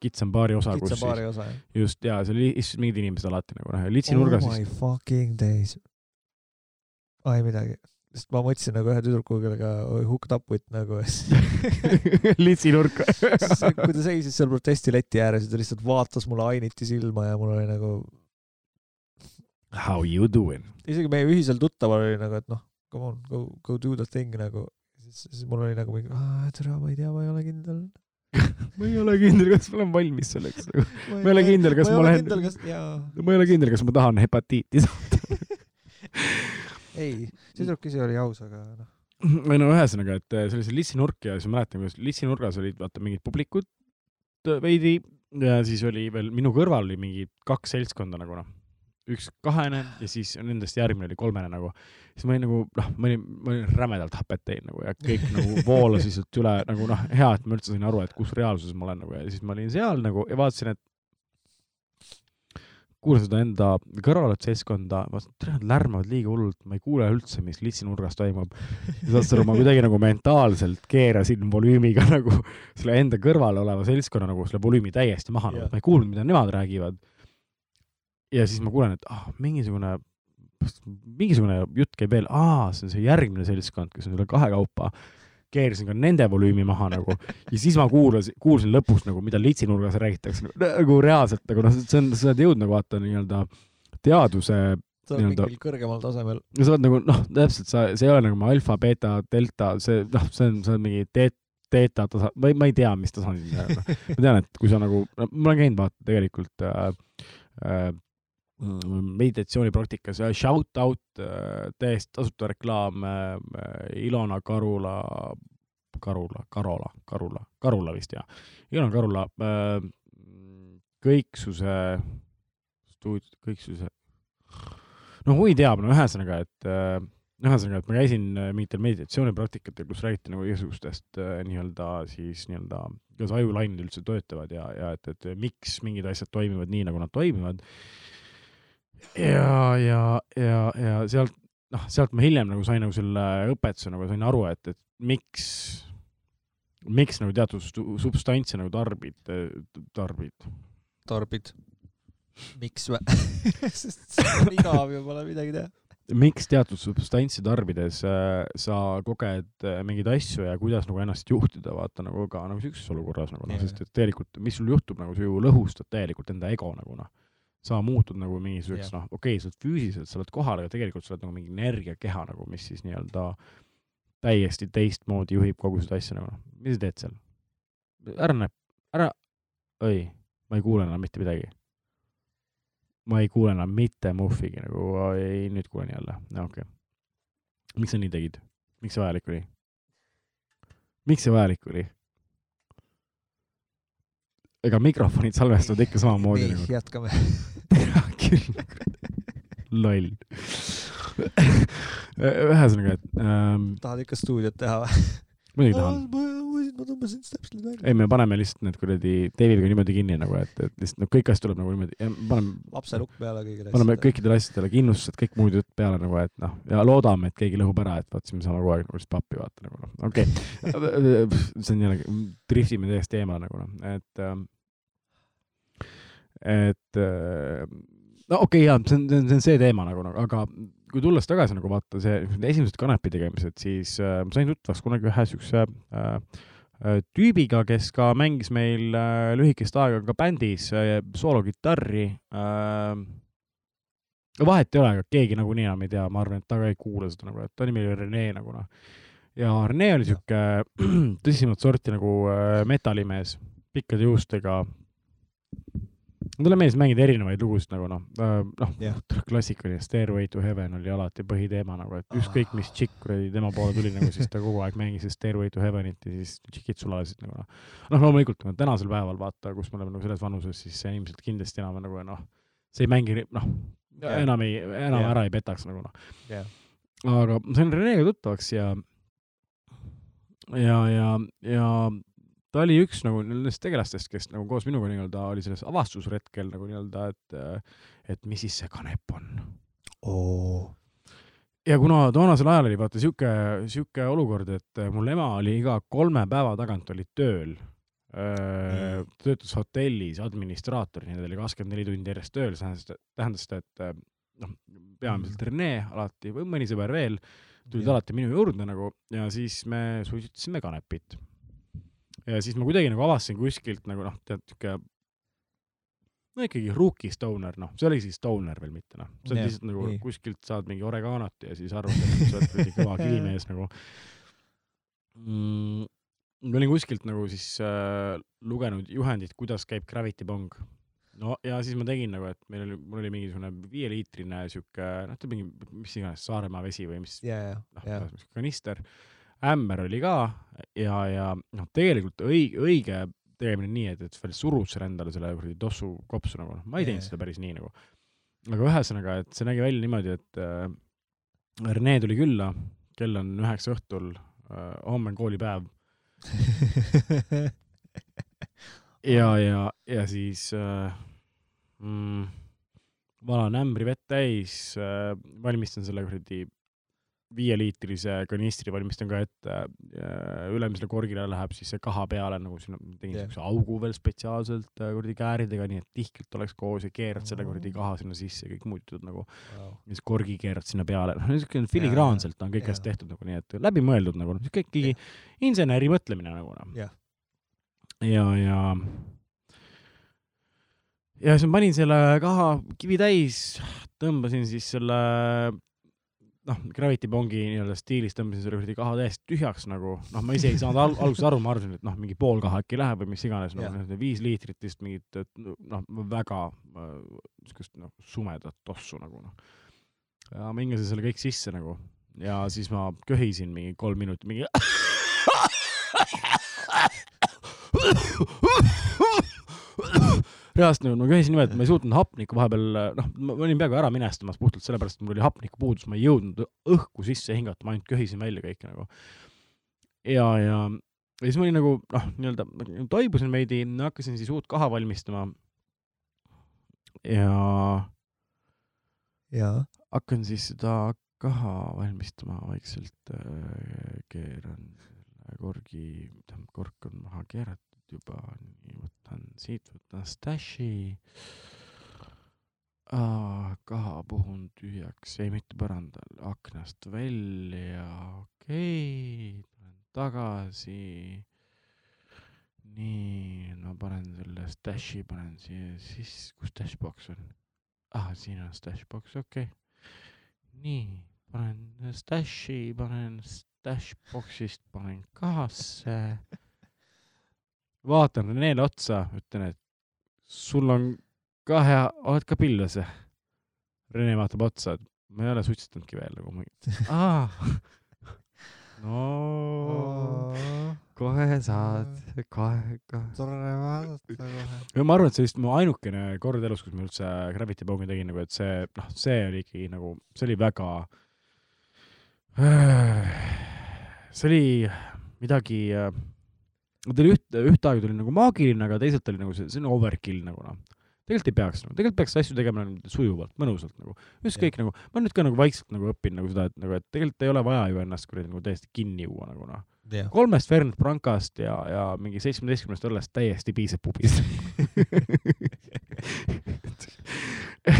kitsam baari osa, kus
kitsa
siis
baari osa jah.
just ja seal istusid mingid inimesed alati nagu noh, ja litsinurgas
oh
siis
my fucking days. ai midagi, sest ma mõtlesin nagu ühe tüdrukuga, kellega hooked up with nagu
litsinurk
kui ta seisis seal protestileti ääres ja ta lihtsalt vaatas mulle ainiti silma ja mul oli nagu,
How you doing?
isegi meie ühisel tuttaval oli nagu, et noh, come on, go, go do the thing nagu. siis, mul oli nagu mingi, tere, ma ei tea, ma ei ole kindel.
ma ei ole kindel, kas ma olen valmis selleks nagu. Ma ei ole kindel, kas ma
ma jaa.
ma ei ole kindel, kas ma tahan hepatiiti saada.
ei, tüdruk ise oli aus, aga noh.
või no ühesõnaga, et see oli see litsinurk ja siis ma mäletan, kuidas litsinurgas olid vaata mingid publikud äh, veidi ja siis oli veel minu kõrval oli mingi kaks seltskonda nagu noh, üks kahene ja siis nendest järgmine oli kolmene nagu. siis ma olin nagu noh, ma olin, ma olin rämedalt hapet teinud nagu ja kõik nagu voolas lihtsalt üle nagu noh, hea, et ma üldse sain aru, et kus reaalsuses ma olen nagu ja siis ma olin seal nagu ja vaatasin, et kuulasin seda enda kõrvalet seltskonda, vaatasin, et tere, nad lärmavad liiga hullult, ma ei kuule üldse, mis litsinurgas toimub. saad sa aru, ma kuidagi nagu mentaalselt keerasin volüümiga nagu selle enda kõrval oleva seltskonna nagu selle volüümi täiesti maha nagu
Jah.,
ma ei kuulnud, mida nemad räägivad. ja siis ma kuulen, et ah, mingisugune, mingisugune jutt käib veel, aa, see on see järgmine seltskond, kes on üle kahekaupa. Keerasin ka nende volüümi maha nagu ja siis ma kuulasin, kuulsin lõpus nagu, mida litsinurgas räägitakse nagu reaalselt nagu noh, see on, sa oled jõudnud nagu vaata nii-öelda teaduse
sa oled mingil kõrgemal tasemel.
sa oled nagu noh, täpselt sa, see ei ole nagu alfa, beeta, delta, see noh, see on, see on mingi teet-, teeta tasa, ma ei, ma ei tea, mis tasandil see on. ma tean, et kui sa nagu, ma olen käinud vaata tegelikult äh, äh, meditatsioonipraktikas ja shout out äh, täiesti tasuta reklaam äh, Ilona Karula, Karula, Karola, Karula, Karula vist jah, Ilona Karula äh, kõiksuse stuud-, kõiksuse no hui teab, no ühesõnaga, et äh, ühesõnaga, et ma käisin äh, mingitel meditatsioonipraktikatel, kus räägiti nagu igasugustest äh, nii-öelda siis nii-öelda, kuidas ajulained üldse töötavad ja, ja et, et miks mingid asjad toimivad nii, nagu nad toimivad. ja, ja, ja, ja sealt, noh, sealt ma hiljem nagu sain nagu selle õpetuse nagu sain aru, et, et miks, miks nagu teatud substantse nagu tarbid, tarbid,
tarbid. miks vä? sest sul on igav ja pole midagi teha.
miks teatud substantsi tarbides äh, sa koged äh, mingeid asju ja kuidas nagu ennast juhtida, vaata nagu ka nagu siukses olukorras nagu noh, sest et tegelikult, mis sul juhtub nagu sa ju lõhustad täielikult enda ego nagu noh. Sa muutud nagu mingisuguseks
Jah.
noh, okei okay,, sa oled füüsiliselt, sa oled kohal, aga tegelikult sa oled nagu mingi energiakeha nagu, mis siis nii-öelda täiesti teistmoodi juhib kogu seda asja nagu noh, mis sa teed seal? ära näe, ära, oi, ma ei kuule enam mitte midagi. ma ei kuule enam mitte muhvigi nagu, ei nüüd kuulen jälle, okei okay.. miks sa nii tegid? miks see vajalik oli? miks see vajalik oli? ega mikrofonid salvestavad ikka samamoodi
nii,
nagu.
jätkame.
küll, loll. ühesõnaga, et ähm,
tahad ikka stuudiot teha või?
muidugi tahan.
ma tõmbasin täpselt välja.
ei, me paneme lihtsalt need kuradi Davidiga niimoodi kinni nagu, et, et lihtsalt no kõik asjad tuleb nagu niimoodi, paneme,
lapselukk peale kõigile
paneme. kõikidele asjadele kindlustused, kõik muud jutt peale nagu, et noh, ja loodame, et keegi lõhub ära, et vaat siis me saame kogu aeg nagu lihtsalt pappi vaata nagu noh, okei okay. see on jällegi, driftime täiesti eemale nagu noh, et ähm, et äh, no okei okay,, jaa, see on, see on, see on see teema nagu, aga kui tulles tagasi nagu vaata see esimesed kanepi tegemised, siis äh, ma sain tuttavaks kunagi ühe siukse äh, äh, tüübiga, kes ka mängis meil äh, lühikest aega ka bändis äh, soolokitarri äh,. vahet ei ole, aga keegi nagunii enam ei tea, ma arvan, et ta ka ei kuula seda nagu, et ta nimi oli Rene nagu noh. ja Rene oli siuke tõsisemat sorti nagu äh, metallimees, pikkade juustega. Talle meeldis mängida erinevaid lugusid nagu noh, noh
Jah.
klassikaline Stairway to Heaven oli alati põhiteema nagu, et ükskõik mis tšikk kuradi tema poole tuli nagu, siis ta kogu aeg mängis Stairway to Heavenit ja siis tšikid sulasid nagu noh. noh, loomulikult no, tänasel päeval vaata, kus me oleme nagu selles vanuses, siis inimesed kindlasti enam nagu noh, see ei mängi noh,
Jah.
enam ei, enam
Jah.
ära ei petaks nagu noh.
Jah.
aga ma sain Renega tuttavaks ja, ja, ja, ja ta oli üks nagu nendest tegelastest, kes nagu koos minuga nii-öelda oli selles avastusretkel nagu nii-öelda, et, et mis siis see kanep on
oo.
ja kuna toonasel ajal oli vaata sihuke, sihuke olukord, et mul ema oli iga kolme päeva tagant oli tööl.
Mm.
töötas hotellis administraatorina, ta oli kakskümmend neli tundi järjest tööl, see tähendas, tähendas seda, et äh, noh, peamiselt Rene alati või mõni sõber veel tulid alati minu juurde nagu ja siis me suitsetasime kanepit. Ja siis ma kuidagi nagu avastasin kuskilt nagu noh, tead sihuke no ikkagi rookie stoner, noh, see oli siis stoner veel mitte noh, see on
Jah,
lihtsalt nagu
nii.
kuskilt saad mingi oreganot ja siis arvad, et sa oled kuradi kõva kivimees nagu mm,. ma olin kuskilt nagu siis äh, lugenud juhendit, kuidas käib Gravity Bong. no ja siis ma tegin nagu, et meil oli, mul oli mingisugune viieliitrine sihuke, noh, mingi, mis iganes Saaremaa vesi või mis
ja,
noh ühesõnaga kanister, ämber oli ka ja, ja noh, tegelikult õige, õige tegemine nii, et, et veel surud selle endale selle kuradi tossu kopsu nagu, noh, ma ei teinud seda päris nii nagu. aga ühesõnaga, et see nägi välja niimoodi, et äh, Rene tuli külla, kell on üheksa õhtul äh,, homme on koolipäev ja, ja, ja siis äh, mm, valan ämbri vett täis äh,, valmistan selle kuradi viieliitrise kanistri valmistan ka ette äh,, ülemisele korgile läheb siis see kaha peale nagu sinna, tegin
Jah.
siukse augu veel spetsiaalselt äh, kuradi kääridega, nii et tihkelt oleks koos ja keerad selle kuradi kaha sinna sisse kõik muud jutud nagu ja siis korgi keerad sinna peale, noh niisugune filigraanselt on kõik
jaa.
asjad tehtud nagu nii, et läbimõeldud nagu siuke ikkagi inseneri mõtlemine nagu noh.
Jah.
ja, ja ja siis ma panin selle kaha kivi täis, tõmbasin siis selle noh, Gravity Bongi nii-öelda stiilis tõmbasin selle kuradi kaha täiesti tühjaks nagu, noh, ma ise ei saanud al alguses aru, ma arvasin, et noh, mingi pool kaha äkki läheb või mis iganes, noh, viis liitrit vist mingit et noh, väga äh, niisugust noh, sumedat tossu nagu noh. ja ma hingasin selle kõik sisse nagu ja siis ma köhisin mingi kolm minutit, mingi reaalselt nagu ma köhisin niimoodi, et ma ei suutnud hapnikku vahepeal, noh, ma olin peaaegu ära minestamas puhtalt sellepärast, et mul oli hapnikupuudus, ma ei jõudnud õhku sisse hingata, ma ainult köhisin välja kõike nagu. ja, ja, ja siis ma olin nagu noh, nii-öelda toibusin veidi, hakkasin siis uut kaha valmistama. ja
jaa,
hakkan siis seda kaha valmistama vaikselt, keeran selle korgi, tähendab kork on maha keeratud juba, nii võtan siit, võtan stashi. kaha puhun tühjaks, ei mitte põrandal, aknast välja, okei okay,, tulen tagasi. nii, no panen selle stashi, panen siia, siis kus stash box on? ah, siin on stash box, okei okay nii, panen stashi, panen stash box'ist, panen kahasse. Vaatan Renele otsa, ütlen, et sul on ka hea, oled ka pilles? Rene vaatab otsa, et ma ei ole suitsetanudki veel nagu ma, aa. no kohe saad, kohe, kohe.
tore vaadata kohe.
ja ma arvan, et see vist mu ainukene kord elus, kus ma üldse Gravity Bone'i tegin nagu, et see, noh, see oli ikkagi nagu, see oli väga, see oli midagi, ta oli üht, ühtaegu tuli nagu maagiline, aga teisalt oli nagu see, see on overkill nagu noh. tegelikult ei peaks nagu, tegelikult peaks asju tegema nagu sujuvalt, mõnusalt nagu, ükskõik nagu, ma nüüd ka nagu vaikselt nagu õpin nagu seda, et nagu, et tegelikult ei ole vaja ju ennast kuradi nagu täiesti kinni juua nagu noh.
jah,
kolmest Fernet Brancast ja, ja mingi seitsmeteistkümnest õllest täiesti piisab pubist.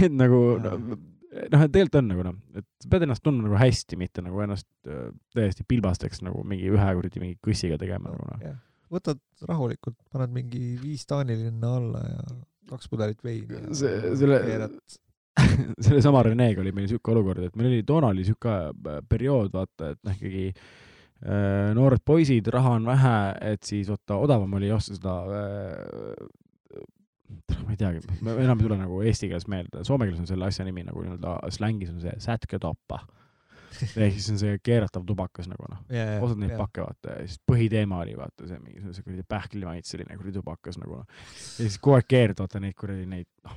et nagu noh, noh, et tegelikult on nagu noh, et sa pead ennast tundma nagu hästi, mitte nagu ennast äh, täiesti pilbasteks nagu mingi ühe kuradi mingi kõssiga tegema nagu noh.
jah. Võtad rahulikult, paned mingi viis taanilinna alla ja kaks pudelit veini
See- selle- sellesama Renega oli meil siuke olukord, et meil oli toona oli siuke äh, periood, vaata, et noh, ikkagi äh, noored poisid, raha on vähe, et siis vaata odavam oli osta seda äh, ma ei teagi, enam ei tule nagu eesti keeles meelde, soome keeles on selle asja nimi nagu nii-öelda slängis on see sätketoppa. ehk siis on see keeratav tubakas nagu noh, osad neid pakke vaata ja siis põhiteema oli vaata see mingi see kuradi pähklimaitseline kuradi tubakas nagu noh. ja siis kogu aeg keerad vaata neid kuradi neid noh,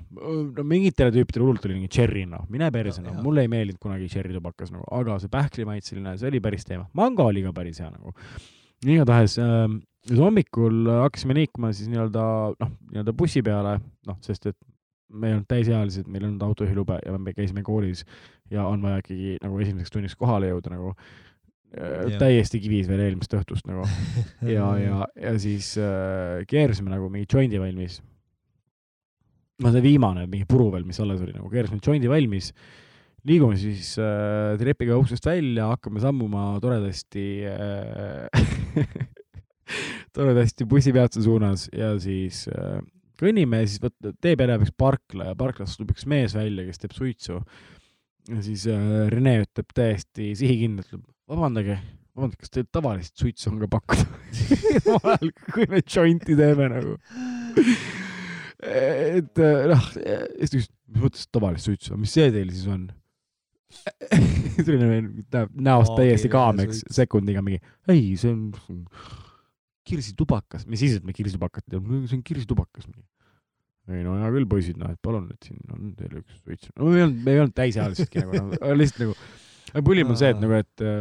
no mingitele tüüpidele hullult tuli mingi cherry noh, mine perse
No,
noh mulle ei meeldinud kunagi cherry tubakas nagu, aga see pähklimaitseline, see oli päris teema, mango oli ka päris hea nagu. igatahes äh, siis hommikul hakkasime liikuma siis nii-öelda noh, nii-öelda bussi peale, noh, sest et me ei olnud täisealised, meil ei olnud autojuhilube ja me käisime koolis ja on vaja ikkagi nagu esimeseks tunniks kohale jõuda nagu äh, täiesti kivis veel eelmist õhtust nagu ja, ja, ja siis äh, keerasime nagu mingi jondi valmis. no see viimane mingi puru veel, mis alles oli nagu, keerasime jondi valmis. liigume siis äh, trepiga uksest välja, hakkame sammuma toredasti äh, toredasti bussipeatuse suunas ja siis äh, kõnnime ja siis vot tee peale üks parkla ja parklast astub üks mees välja, kes teeb suitsu. ja siis äh, Rene ütleb täiesti sihikindlalt, vabandage, vabandage, kas teil tavalist suitsu on ka pakkuda? ajal, kui me jointi teeme nagu. et äh, noh, siis ta küsis, mis mõttes tavalist suitsu, mis see teil siis on? selline näeb näost täiesti kaameks sekundiga mingi, ei, see on kirsitubakas, me siis, et me kirsitubakat olnud, see on kirsitubakas. Ei no hea küll, poisid, noh, et palun, et siin on teil üks suits. no me ei olnud, me ei olnud täisealisedki nagu, noh, lihtsalt nagu, põhiline on see, et nagu, et äh,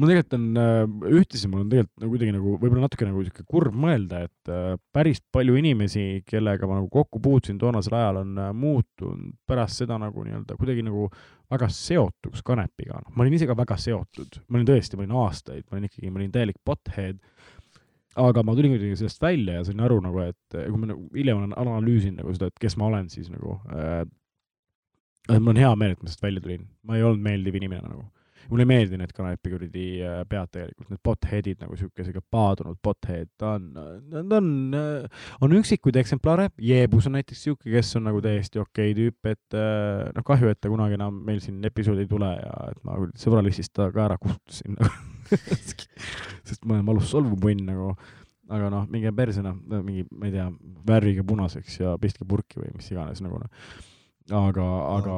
mul tegelikult on äh, ühtlasi mul on tegelikult nagu kuidagi nagu võib-olla natuke nagu sihuke kurb mõelda, et äh, päris palju inimesi, kellega ma nagu kokku puutusin toonasel ajal, on äh, muutunud pärast seda nagu nii-öelda kuidagi nagu väga seotuks kanepiga. ma olin ise ka väga seotud, ma olin tõesti, ma olin aastaid, ma olin ikkagi, ma olin täielik pothead. Aga ma tulin kuidagi sellest välja ja sain aru nagu, et kui ma nagu hiljem olen analüüsinud nagu seda, et kes ma olen, siis nagu äh, et mul on hea meel, et ma sellest välja tulin, ma ei olnud meeldiv inimene nagu mulle ei meeldi need kanepi kuradi äh, pead tegelikult, need bothead'id nagu sihuke sihuke paadunud bothead, ta on, nad on, on üksikuid eksemplare, Jeebus on näiteks sihuke, kes on nagu täiesti okei tüüp, et äh, noh, kahju, et ta kunagi enam meil siin episoodi ei tule ja et ma sõbralistist ta ka ära kustutasin nagu. sest ma olen valus solvupunn nagu, aga noh, minge perse noh, mingi, ma ei tea, värvige punaseks ja pistke purki või mis iganes nagu noh aga, aga,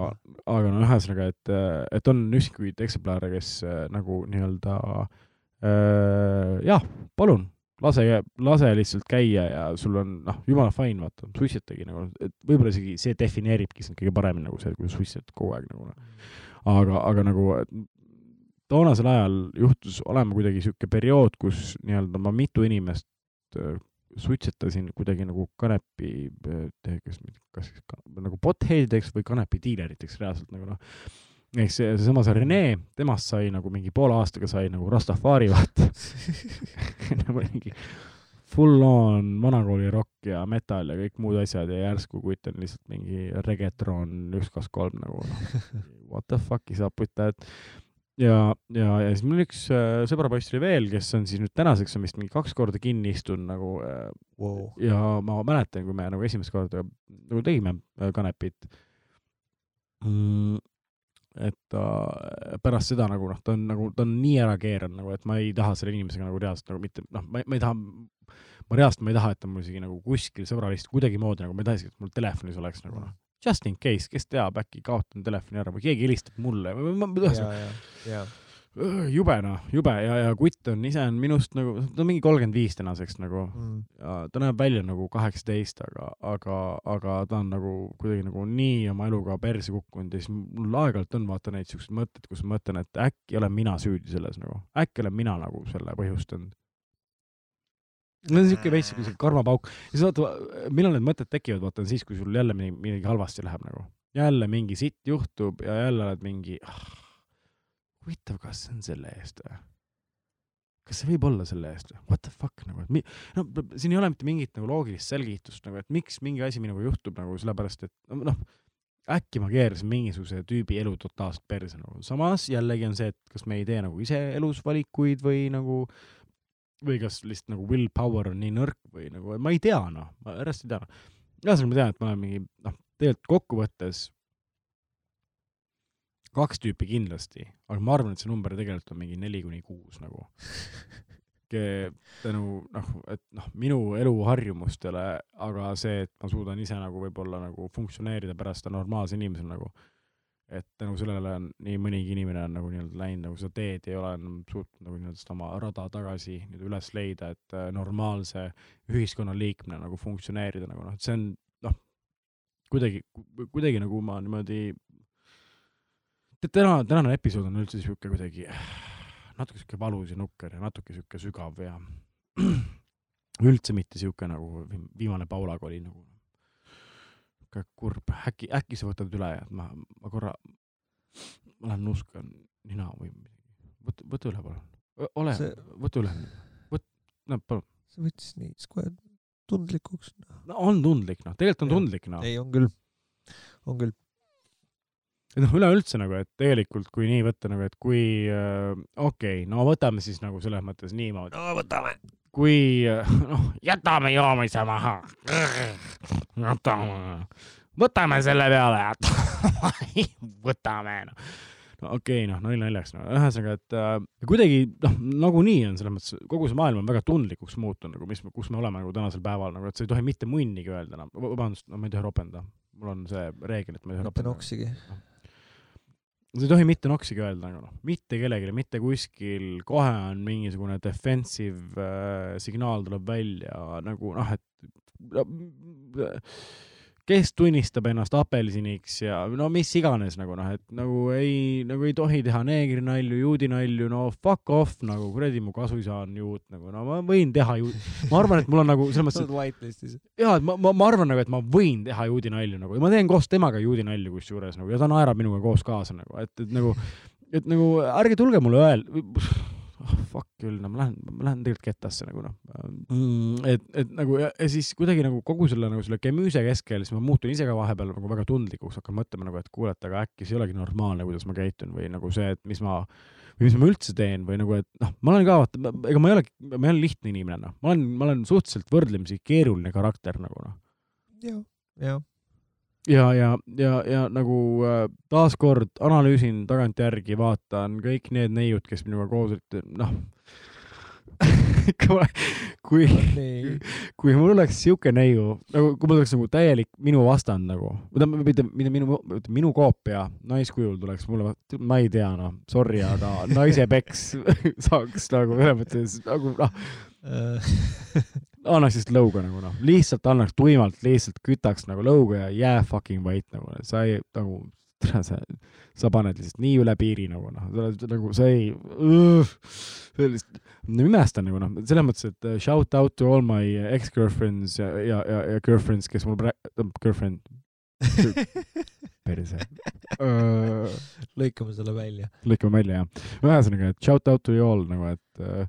aga no ühesõnaga, et, et on üksikuid eksemplare, kes nagu nii-öelda äh, jah, palun, lase, lase lihtsalt käia ja sul on noh, jumala fine, vaata, suitsetagi nagu, et võib-olla isegi see defineeribki sind kõige paremini nagu see, kui sa suitsetad kogu aeg nagu noh. aga, aga nagu toonasel ajal juhtus olema kuidagi sihuke periood, kus nii-öelda ma mitu inimest suitsetasin kuidagi nagu kanepi, kas, kas siis ka, nagu potheadideks või kanepidiileriteks reaalselt nagu noh. ehk see, seesama see Rene, temast sai nagu mingi poole aastaga sai nagu Rastafari vaata nagu mingi full on vanakooli rock ja metal ja kõik muud asjad ja järsku kutt on lihtsalt mingi reggaeton üks, kaks, kolm nagu noh, what the fuck'i saab putta, et ja, ja, ja siis mul üks äh, sõbrapoiss oli veel, kes on siis nüüd tänaseks on vist mingi kaks korda kinni istunud nagu äh,
wow..
ja ma mäletan, kui me nagu esimest korda nagu tegime äh, kanepit mm,. et ta pärast seda nagu noh, ta on nagu, ta on nii ära keeranud nagu, et ma ei taha selle inimesega nagu reaalselt nagu mitte noh, ma, ma ei taha, ma reaalselt ma ei taha, et ta mul isegi nagu kuskil sõbralist kuidagimoodi nagu ma ei taha isegi, et mul telefonis oleks nagu noh, just in case, kes teab, äkki kaotan telefoni ära või keegi helistab mulle või ma. Öö, jube noh, jube ja, ja kutt on ise on minust nagu, ta on mingi kolmkümmend viis tänaseks nagu
Mm.
ja ta näeb välja nagu kaheksateist, aga, aga, aga ta on nagu kuidagi nagu nii oma eluga perse kukkunud ja siis mul aeg-ajalt on vaata neid siukseid mõtteid, kus ma mõtlen, et äkki olen mina süüdi selles nagu, äkki olen mina nagu selle põhjustanud. See on siuke veits siuke karmapauk ja siis vaata, millal need mõtted tekivad, vaata on siis, kui sul jälle midagi, midagi halvasti läheb nagu, jälle mingi sitt juhtub ja jälle oled mingi ah, huvitav, kas see on selle eest või? kas see võib olla selle eest või? What the fuck nagu, et mi-, no siin ei ole mitte mingit nagu loogilist selgitust nagu, et miks mingi asi minuga juhtub nagu sellepärast, et no- noh, äkki ma keerasin mingisuguse tüübi elu totaalselt perse nagu, samas jällegi on see, et kas me ei tee nagu ise elus valikuid või nagu või kas lihtsalt nagu willpower on nii nõrk või nagu, ma ei tea noh, ma järjest ei tea. ühesõnaga ma tean, et ma olen mingi noh, tegelikult kokkuvõttes kaks tüüpi kindlasti, aga ma arvan, et see number tegelikult on mingi neli kuni kuus nagu. tänu noh, et noh, minu eluharjumustele, aga see, et ma suudan ise nagu võib-olla nagu funktsioneerida pärast normaalse inimesena nagu, et tänu sellele on nii mõnigi inimene on nagu nii-öelda läinud nagu seda teed ei ole enam suutnud nagu nii-öelda seda oma rada tagasi nii-öelda üles leida, et äh, normaalse ühiskonnaliikmena nagu funktsioneerida nagu noh, et see on noh, kuidagi, kuidagi nagu ma niimoodi täna, tänane episood on üldse sihuke kuidagi natuke sihuke valus ja nukker ja natuke sihuke sügav ja üldse mitte sihuke nagu vi- viimane Paulaga oli nagu sihuke kurb, äkki, äkki sa võtad üle ja ma, ma korra, ma lähen nuskan nina või midagi, võta, võta üle palun, ole
See-,
võta üle, võt-, no palun,
see võttis nii kohe tundlikuks.
no on tundlik noh, tegelikult on
Jah.
tundlik noh,
ei, on küll, on küll.
et noh, üleüldse nagu, et tegelikult kui nii võtta nagu, et kui äh, okei okay,, no võtame siis nagu selles mõttes niimoodi,
no võtame.
Kui noh, jätame joomise maha, jätame, võtame selle peale, võtame noh. No okei okay,, noh, nalja naljaks, no ühesõnaga, et äh, kuidagi noh, nagunii on selles mõttes, kogu see maailm on väga tundlikuks muutunud nagu, mis, kus me oleme nagu tänasel päeval nagu, et sa ei tohi mitte munnigi öelda enam, vabandust, no ma ei tohi ropenda, mul on see reegel, et ma ei tohi
mitte
ropenda.
noksigi.
Sa ei tohi mitte noksigi öelda nagu noh, mitte kellelegi, mitte kuskil, kohe on mingisugune defensive äh, signaal tuleb välja nagu noh, et kes tunnistab ennast apelsiniks ja no mis iganes nagu noh, et nagu ei, nagu ei tohi teha neegrinalju, juudinalju, no fuck off nagu kuradi mu kasuisa on juut nagu no ma võin teha ju, ma arvan, et mul on nagu selles mõttes, et
whitelistis.
jaa, et ma, ma, ma arvan nagu, et ma võin teha juudinalju nagu ja ma teen koos temaga juudinalju kusjuures nagu ja ta naerab minuga koos kaasa nagu, et, et nagu, et nagu ärge tulge mulle öelda oh,, fuck küll, no ma lähen, ma lähen tegelikult kettasse nagu noh mm,. et, et nagu ja, ja siis kuidagi nagu kogu selle nagu selle kemüüse keskel, siis ma muutun ise ka vahepeal nagu väga tundlikuks, hakkan mõtlema nagu, et kuule, et aga äkki see ei olegi normaalne, kuidas ma käitun või nagu see, et mis ma või mis ma üldse teen või nagu, et noh, ma olen ka vaata, ega ma ei ole, ma ei ole lihtne inimene noh, ma olen, ma olen suhteliselt võrdlemisi keeruline karakter nagu noh.
jah, jah.
ja, ja, ja, ja nagu äh, taaskord analüüsin tagantjärgi, vaatan kõik need neiud, kes minuga koos olid, noh. Kui,
nii,
kui mul oleks siuke neiu, nagu kui mul oleks nagu täielik minu vastand nagu, või tähendab, mitte, mitte minu, minu koopia naiskujul tuleks mulle, ma ei tea noh, sorry, aga naise peks saaks nagu selles mõttes nagu noh, annaks lihtsalt lõuga nagu noh, lihtsalt annaks tuimalt, lihtsalt kütaks nagu lõuga ja jää fucking vait nagu, sa ei nagu, sa, sa paned lihtsalt nii üle piiri nagu noh, sa oled nagu, sa ei, sellist, imestan nagu noh, selles mõttes, et uh, shout out to all my ex-girlfriends ja, ja, ja, ja girlfriends, kes mul praegu, girlfriend, perse uh.
lõikame selle välja.
lõikame välja jah. ühesõnaga, et shout out to you all nagu, et äh,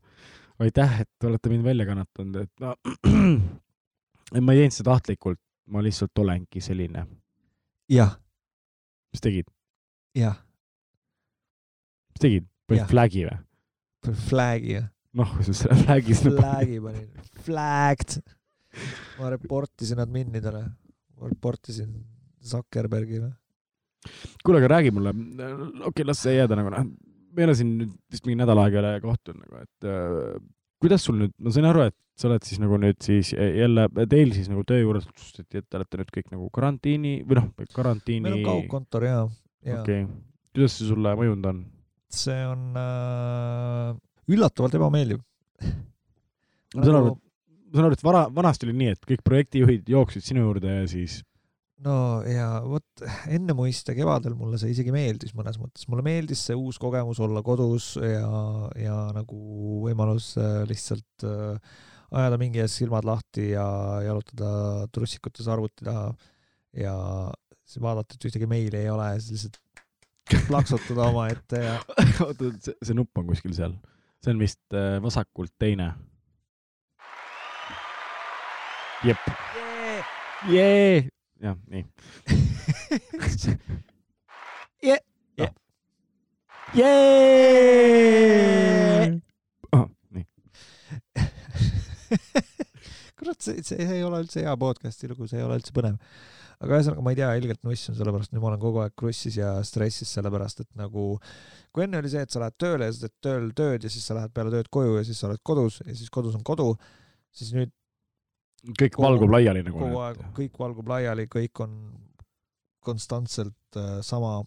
aitäh, et olete mind välja kannatanud, et et ma ei teinud seda tahtlikult, ma lihtsalt olengi selline.
jah,
mis tegid,
jah,
mis tegid, panid
Jah.
flag'i või?
flag'i,
noh, kui sa selle flag'i sinna
flag'i panin, flagged. ma reportisin adminidele, ma reportisin Zuckerbergile.
kuule, aga räägi mulle, okei okay,, las see jääda nagu noh, me ei ole siin nüüd vist mingi nädal aega ei ole kohtunud nagu, et äh, kuidas sul nüüd, ma sain aru, et sa oled siis nagu nüüd siis jälle teil siis nagu töö juures otsustati, et te olete nüüd kõik nagu karantiini või noh, karantiini.
meil on kaugkontor ja, ja
okei okay., kuidas see sulle mõjunud on?
see on äh, üllatavalt ebameeldiv.
ma saan aru, ma saan aru, et vara, vanasti oli nii, et kõik projektijuhid jooksid sinu juurde ja siis
no ja vot enne muiste kevadel mulle see isegi meeldis mõnes mõttes, mulle meeldis see uus kogemus olla kodus ja, ja nagu võimalus äh, lihtsalt äh, ajada mingi hetk silmad lahti ja jalutada trussikutes arvuti taha. Ja siis vaadata, et ühtegi meili ei ole ja siis lihtsalt plaksutada omaette ja
oota, see, see nupp on kuskil seal, see on vist äh, vasakult teine. jep, jee, jah, nii.
Je-
jee, jee. nii,
kurat, see, see ei ole üldse hea podcast'i lugu, see ei ole üldse põnev. aga ühesõnaga, ma ei tea, ilgelt nuss on sellepärast, nüüd ma olen kogu aeg krussis ja stressis, sellepärast et nagu kui enne oli see, et sa lähed tööle ja sa teed tööl tööd ja siis sa lähed peale tööd koju ja siis sa oled kodus ja siis kodus on kodu, siis nüüd
kõik
Kogu-
valgub laiali nagu.
kogu aeg kõik valgub laiali, kõik on konstantselt äh, sama.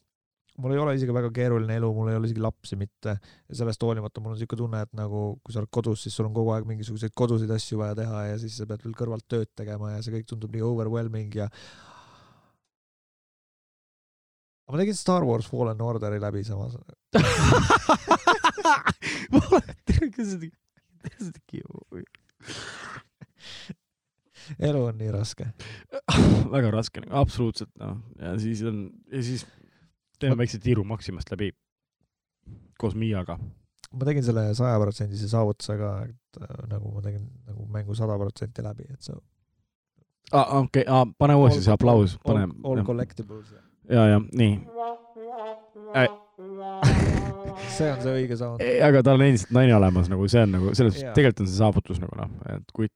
mul ei ole isegi väga keeruline elu, mul ei ole isegi lapsi mitte sellest hoolimata mul on niisugune tunne, et nagu kui sa oled kodus, siis sul on kogu aeg mingisuguseid koduseid asju vaja teha ja siis sa pead veel kõrvalt tööd tegema ja see kõik tundub nii overwhelming ja ma tegin Star Wars Fallen Orderi läbi samas. elu on nii raske.
väga raske, absoluutselt noh, ja siis on ja siis teeme väikse tiiru Maximast läbi koos Miaga.
ma tegin selle sajaprotsendise saavutusega, et äh, nagu ma tegin nagu mängu sada protsenti läbi, et see
aa, okei, pane uuesti see aplaus, pane
all, collectibles.
ja, ja nii.
see on see õige sound.
aga tal on endiselt naine olemas, nagu see on nagu selles tegelikult on see saavutus nagu noh, et kui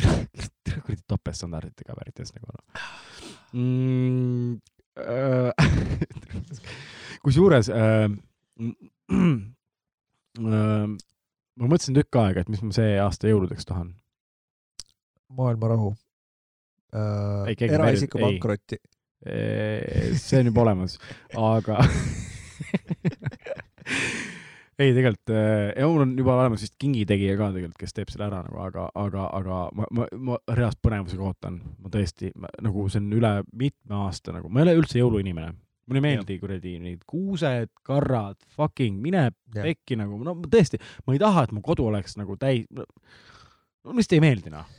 kuradi topeltstandarditega värvides nagu noh mm,. kusjuures äh, äh, ma mõtlesin tükk aega, et mis ma see aasta jõuludeks tahan.
maailma rahu
Ei,
äh,. eraisiku pankrotti.
see on juba olemas, aga ei, tegelikult äh, ja mul on juba olemas vist kingitegija ka tegelikult, kes teeb selle ära nagu, aga, aga, aga ma, ma, ma reaalselt põnevusega ootan, ma tõesti, nagu see on üle mitme aasta nagu, ma ei ole üldse jõuluinimene. mulle ei meeldi kuradi need kuused, karrad, fucking mine pekki nagu, no ma tõesti, ma ei taha, et mu kodu oleks nagu täis, no lihtsalt ei meeldi noh.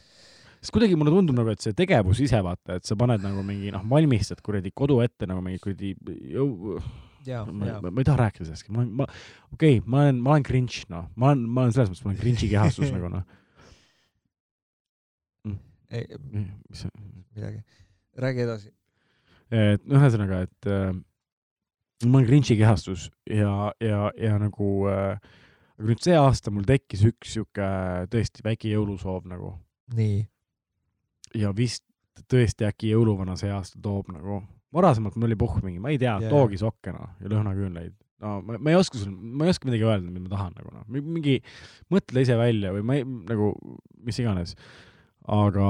Sest kuidagi mulle tundub nagu, et see tegevus ise vaata, et sa paned nagu mingi noh, valmistad kuradi kodu ette nagu mingi kuradi jõu, ma, ma, ma ei taha rääkida sellest, ma olen, ma, okei okay,, ma olen, ma olen cringe, noh, ma olen, ma olen selles mõttes, ma olen cringe'i kehastus nagu noh,
ei
mis see,
midagi. räägi edasi.
et no ühesõnaga, et äh, ma olen cringe'i kehastus ja, ja, ja nagu äh, aga nüüd see aasta mul tekkis üks sihuke tõesti väike jõulusoov nagu.
Nii,
ja vist tõesti äkki jõuluvana see aasta toob nagu, varasemalt mul oli puhh mingi, ma ei tea yeah., toogi sokke noh ja lõhnaküünlaid, no ma, ma ei oska sul, ma ei oska midagi öelda, mida ma tahan nagu noh, mingi mõtle ise välja või ma ei, nagu mis iganes. aga,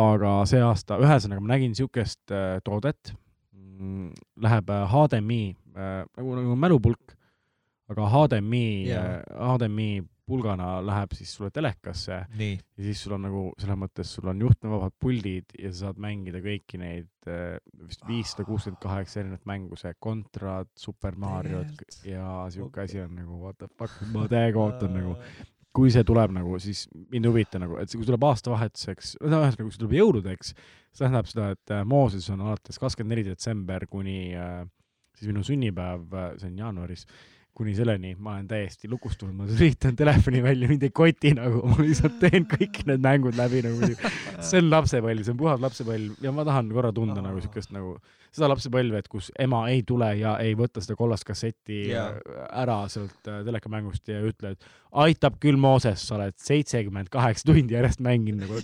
aga see aasta, ühesõnaga ma nägin niisugust äh, toodet, läheb äh, HDMI äh, nagu, nagu mälupulk, aga HDMI yeah., HDMI pulgana läheb siis sulle telekasse.
Nii,
ja siis sul on nagu selles mõttes, sul on juhtmevabad puldid ja sa saad mängida kõiki neid äh, vist viissada kuuskümmend kaheksa erinevat mängu, see Contrad, Super Mariot ja siuke asi on nagu what the fuck, ma täiega ootan nagu, kui see tuleb nagu, siis mind ei huvita nagu, et see- kui tuleb aastavahetuseks, no ühesõnaga, kui see tuleb jõuludeks, see tähendab seda, et äh, Mooses on alates kakskümmend neli detsember kuni äh, siis minu sünnipäev, see on jaanuaris, kuni selleni ma olen täiesti lukustunud, ma lülitan telefoni välja, mind ei koti nagu, ma lihtsalt teen kõik need mängud läbi nagu, see on lapsepõlv, see on puhas lapsepõlv ja ma tahan korra tunda nagu siukest nagu seda lapsepõlve, et kus ema ei tule ja ei võta seda kollast kasseti yeah. ära sealt äh, telekamängust ja ütle, et aitab küll, Mooses, sa oled seitsekümmend kaheksa tundi järjest mänginud nagu.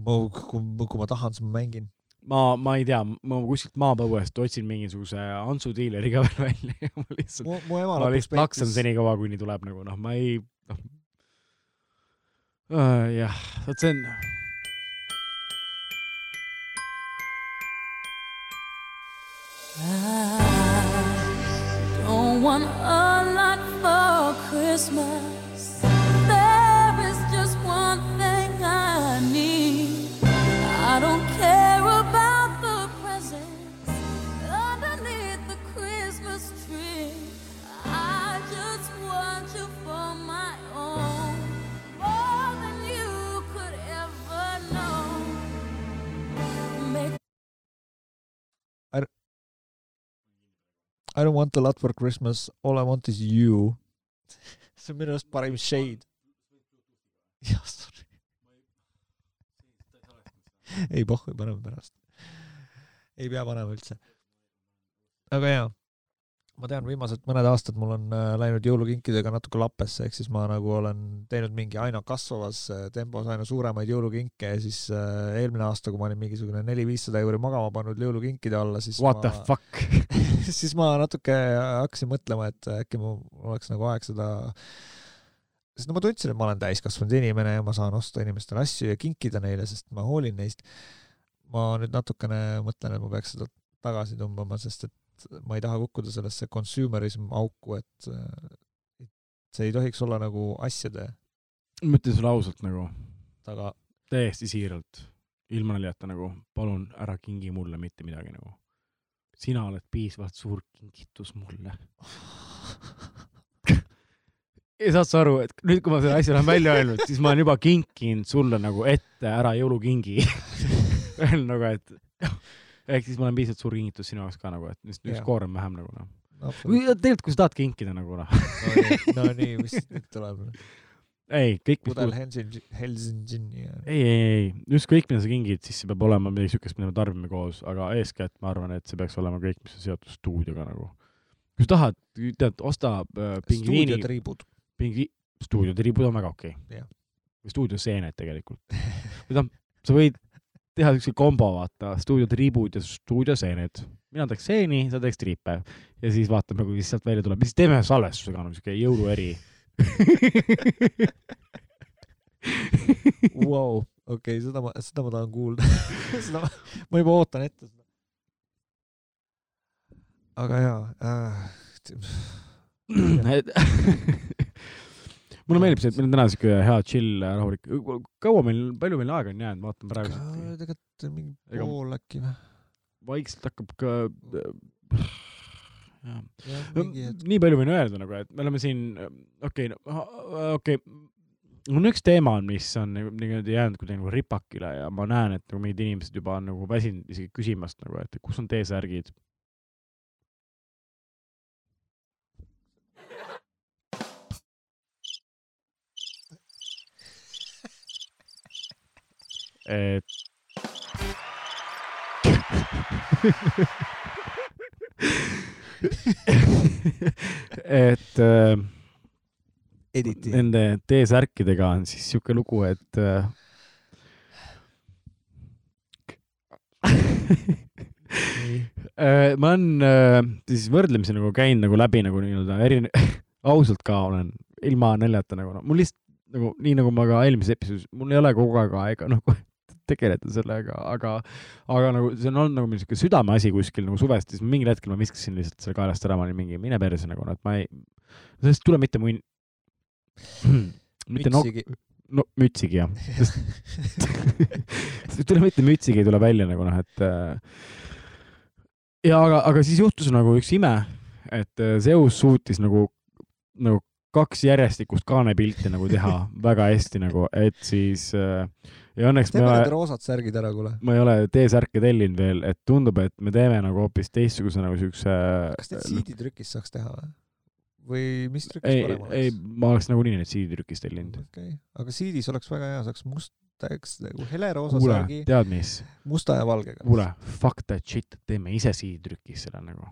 ma, kui, kui ma tahan, siis ma mängin.
ma, ma ei tea, ma kuskilt maapõuest otsin mingisuguse Antsu diileri ka veel välja ja ma lihtsalt, ma lihtsalt laksan senikaua, kuni tuleb nagu noh, ma ei, noh uh,. jah, vot see on
I don't want a lot for Christmas. I don't want
a lot for Christmas, all I want is you. see on minu arust parim shade. jah, sorry. ei pohhu, paneme pärast. ei pea panema üldse. aga jaa, ma tean, viimased mõned aastad mul on äh, läinud jõulukinkidega natuke lappesse, ehk siis ma nagu olen teinud mingi aina kasvavas äh, tempos aina suuremaid jõulukinke ja siis äh, eelmine aasta, kui ma olin mingisugune neli-viissada euri magama pannud jõulukinkide alla, siis
what
ma...
the fuck.
siis ma natuke hakkasin mõtlema, et äkki mul oleks nagu aeg seda, sest no ma tundsin, et ma olen täiskasvanud inimene ja ma saan osta inimestele asju ja kinkida neile, sest ma hoolin neist. ma nüüd natukene mõtlen, et ma peaks seda tagasi tõmbama, sest et ma ei taha kukkuda sellesse consumerism auku, et et see ei tohiks olla nagu asjade
ma ütlen sulle ausalt nagu,
taga.
täiesti siiralt, ilma naljata nagu, palun ära kingi mulle mitte midagi nagu. sina oled piisavalt suur kingitus mulle. ja saad sa aru, et nüüd, kui ma selle asja olen välja öelnud, siis ma olen juba kinkinud sulle nagu ette ära jõulukingi. Nagu, et ehk siis ma olen piisavalt suur kingitus sinu jaoks ka nagu, et lihtsalt üks koorem vähem nagu noh.
no
tegelikult, kui sa tahad kinkida nagu noh,
no nii, mis nüüd tuleb?
ei, kõik, mis
pudel Helsingi, Helsingi
ei, ei, ei, ükskõik mida sa kingid, siis see peab olema midagi siukest, mida me tarbime koos, aga eeskätt ma arvan, et see peaks olema kõik, mis on seotud stuudioga nagu. kui sa tahad, tead, osta äh, pingviini,
stuudiotriibud.
pingvi-, stuudiotriibud on väga okei okay. Või stuudioseened tegelikult. või tähendab, sa võid teha siukse kombo, vaata, stuudiotriibud ja stuudioseened. mina teeks seeni, sa teeks triipe ja siis vaatame, kui sealt välja tuleb, siis teeme salvestuse ka, siuke jõulueri
Vau, okei, seda ma, seda ma tahan kuulda. seda ma, ma juba ootan ette seda. aga jaa äh,
mulle meeldib see, et meil on täna siuke hea chill rahulik, kaua meil, palju meil aega on jäänud, vaatan praegu,
tegelikult mingi pool äkki või?
vaikselt hakkab ka.
mingi hetk.
nii palju võin öelda nagu, et me oleme siin, okei okay,, okei okay., on üks teema, mis on nagu niimoodi jäänud kuidagi nagu ripakile ja ma näen, et nagu mingid inimesed juba on nagu väsinud isegi küsimast nagu, et kus on T-särgid. Et et äh,
Editi.
nende T-särkidega on siis siuke lugu, et äh, ma olen äh, siis võrdlemisi nagu käinud nagu läbi nagu nii-öelda erine-, ausalt ka olen ilma naljata nagu noh, mul lihtsalt nagu nii nagu ma ka eelmises episoodis, mul ei ole kogu aeg aega nagu tegeleda sellega, aga, aga nagu see on olnud nagu mingi sihuke südameasi kuskil nagu suvest, siis mingil hetkel ma viskasin lihtsalt selle kaelast ära, ma olin mingi mine perse nagu noh, et ma ei, sellest ei tule mitte munn, mitte
mütsigi.
no mütsigi jah, sest ei tule mitte mütsigi ei tule välja nagu noh, et äh, ja aga, aga siis juhtus nagu üks ime, et äh, Zeus suutis nagu, nagu kaks järjestikust kaanepilti nagu teha väga hästi nagu, et siis äh, ja õnneks me
teeme
ei
need roosad särgid ära, kuule.
ma ei ole T-särke tellinud veel, et tundub, et me teeme nagu hoopis teistsuguse nagu siukse
kas need CD-trükis saaks teha või? või mis trükis
ei
parem,
ei
oleks?,
ma oleks nagunii neid CD-trükis tellinud.
okei okay., aga CD-s oleks väga hea, saaks mustaks nagu heleroosa
kuule
särgi,
tead mis?
musta ja valgega.
kuule, fuck that shit, teeme ise CD-trükis selle nagu.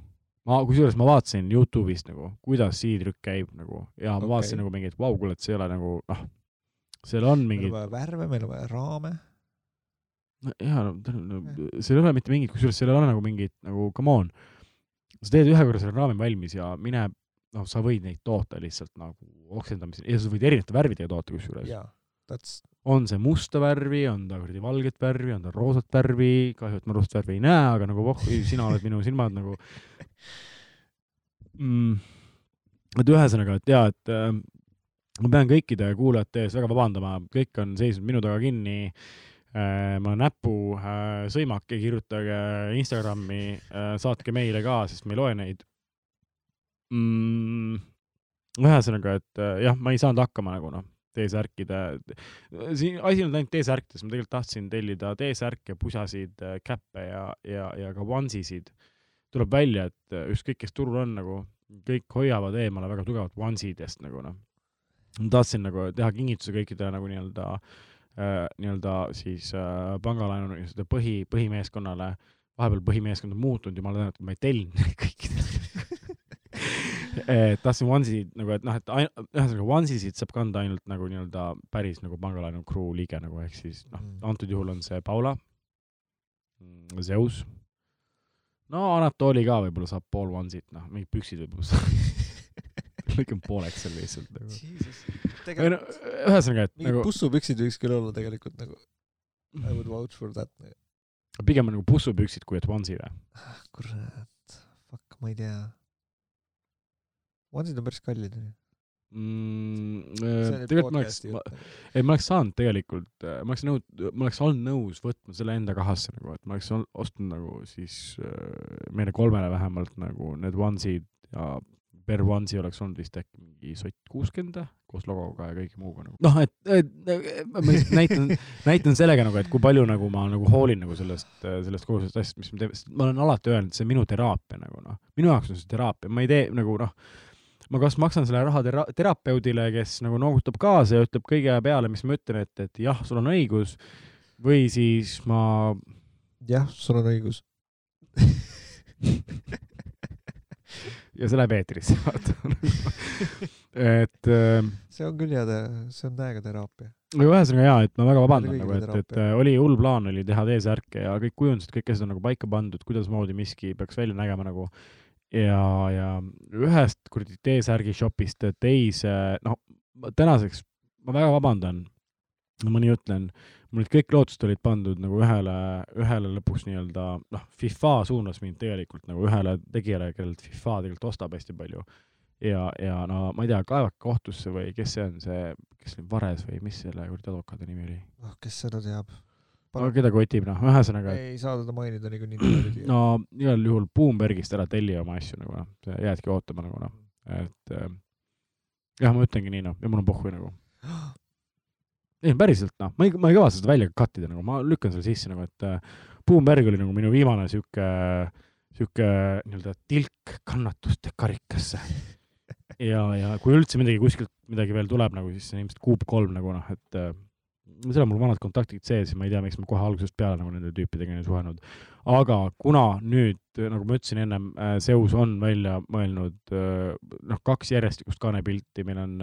ma, kusjuures ma vaatasin Youtube'ist nagu, kuidas CD-trükk käib nagu ja ma okay. vaatasin nagu mingi, et vau, kuule, et see ei ole nagu noh, seal on
meil
mingid
on, vaja värve, meil on vaja raame.
no jaa, no no, seal ei ole mitte mingit, kusjuures seal ei ole nagu mingit nagu come on. sa teed ühe korra selle raami valmis ja mine, noh, sa võid neid toota lihtsalt nagu oksendamisel ja sa võid erinevate värvidega toota kusjuures.
jaa, that's,
on see musta värvi, on ta kuradi valget värvi, on ta roosat värvi, kahju, et ma roosat värvi ei näe, aga nagu voh, sina oled minu silmad nagu mm,. et ühesõnaga, et jaa, et äh, ma pean kõikide kuulajate ees väga vabandama, kõik on seisnud minu taga kinni äh,. ma näpu äh, sõimake, kirjutage Instagrami äh,, saatke meile ka, sest me ei loe neid mm,. ühesõnaga, et äh, jah, ma ei saanud hakkama nagu noh, T-särkide, siin asi ei olnud ainult T-särkides, ma tegelikult tahtsin tellida T-särke, pusasid, käppe ja, ja, ja ka onesisid. tuleb välja, et äh, ükskõik, kes turul on nagu, kõik hoiavad eemale väga tugevalt onesidest nagu noh. ma tahtsin nagu teha kingituse kõikidele nagu nii-öelda äh,, nii-öelda siis äh, pangalaenu nii-öelda põhi, põhimeeskonnale. vahepeal põhimeeskond on muutunud loodan, et ma ei tellinud neid kõikidele et tahtsin onesid nagu, et noh, et ühesõnaga onesisid saab kanda ainult nagu nii-öelda päris nagu pangalaenu crew liige nagu ehk siis noh
Mm.,
antud juhul on see Paula, Zeus. no Anatoli ka võib-olla saab pool onesit, noh, mingid püksid võib-olla saab lõikan pooleks seal lihtsalt nagu. või no
tegelikult
ühesõnaga, et nagu
bussupüksid võiks küll olla tegelikult nagu, I would vouch for that.
pigem on nagu bussupüksid kui et onesie või?
kurat, fuck, ma ei tea. Onesid on päris kallid.
Mm,
see
äh, tegelikult ma oleks ei ma oleks saanud tegelikult, ma oleks nõud, ma oleks olnud nõus võtma selle enda kahasse nagu, et ma oleks ol- ostnud nagu siis äh, meile kolmele vähemalt nagu need onesid ja per onesie oleks olnud vist äkki mingi sott kuuskümmend koos logoga ja kõige muuga nagu. noh, et, et, et ma lihtsalt näitan, näitan sellega nagu, et kui palju nagu ma nagu hoolin nagu sellest, sellest kogu sellest asjast, mis me teeme, sest ma olen alati öelnud, et see on minu teraapia nagu noh, minu jaoks on see teraapia, ma ei tee nagu noh, ma kas maksan selle raha tera-, terapeudile, kes nagu noogutab kaasa ja ütleb kõige peale, mis ma ütlen, et, et jah, sul on õigus, või siis ma
jah, sul on õigus.
ja see läheb eetrisse, vaata. et äh,
see on küll hea, see on täiega teraapia.
aga ühesõnaga jaa, et ma väga vabandan nagu, et, et oli hull plaan oli teha T-särke ja kõik kujundused, kõik asjad on nagu paika pandud, kuidasmoodi miski peaks välja nägema nagu. ja, ja ühest kuradi T-särgi shopist teise, noh, tänaseks ma väga vabandan, ma nii ütlen, mul olid kõik lootused olid pandud nagu ühele, ühele lõpuks nii-öelda noh, FIFA suunas mind tegelikult nagu ühele tegijale, kellelt FIFA tegelikult ostab hästi palju. ja, ja no ma ei tea, kaevake kohtusse või kes see on, see, kes oli Vares või mis selle kuradi advokaadi nimi oli?
noh, kes seda teab?
No keda kotib, noh, ühesõnaga,
ei saa teda mainida niikuinii
no igal juhul Bloombergist ära telli oma asju nagu noh, jäädki ootama nagu noh, et äh, jah, ma ütlengi nii noh, ja mul on pohhui nagu. ei päriselt noh, ma ei, ma ei kavatse seda välja cut ida nagu, ma lükkan selle sisse nagu, et äh, Bloomberg oli nagu minu viimane sihuke, sihuke nii-öelda tilk kannatuste karikasse. ja, ja kui üldse midagi kuskilt midagi veel tuleb nagu, siis see on ilmselt kuup kolm nagu noh, et äh, seal on mul vanad kontaktid sees ja ma ei tea, miks ma kohe algusest peale nagu nende tüüpidega ei suhelnud. aga kuna nüüd, nagu ma ütlesin ennem, Zeus on välja mõelnud äh, noh, kaks järjestikust kaanepilti, meil on,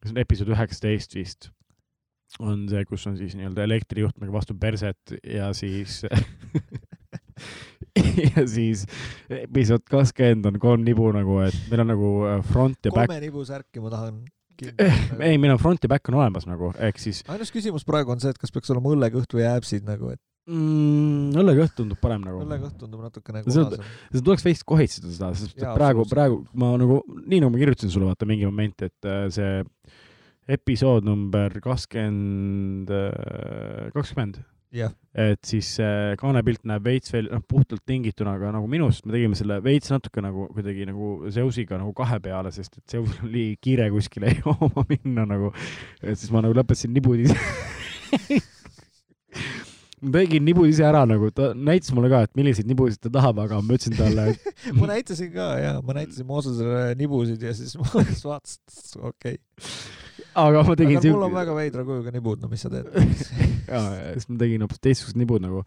see on episood üheksateist vist, on see, kus on siis nii-öelda elektrijuhtmega vastu perset ja siis ja siis episood kakskümmend on kolm nibu nagu, et meil on nagu äh, front ja back.
kolme nibu särki ma tahan
ei, meil on front ja back on olemas nagu, ehk siis
ainus küsimus praegu on see, et kas peaks olema õllekõht või äpsid nagu, et
mm, õllekõht tundub parem nagu.
õllekõht tundub natuke nagu punasem.
seda tuleks veits kohitseda seda, sest
Jaa,
praegu, praegu ma nagu, nii nagu ma kirjutasin sulle vaata mingi moment, et äh, see episood number kakskümmend, kakskümmend,
jah,
et siis see kaanepilt näeb veits veel, noh, puhtalt tingituna, aga nagu minu arust me tegime selle veits natuke nagu kuidagi nagu Zeusiga nagu kahe peale, sest et Zeusil oli kiire kuskile jooma minna nagu, et siis ma nagu lõpetasin nibud ise ma tegin nibud ise ära nagu, ta näitas mulle ka, et milliseid nibusid ta tahab, aga ma ütlesin talle, et
ma näitasin ka ja ma näitasin Moosesele nibusid ja siis Mooses vaatas, okei okay..
Aga ma tegin
aga mul on väga veidra kujuga nibud, no mis sa teed?
ja, ja siis ma tegin hoopis teistsugused nibud nagu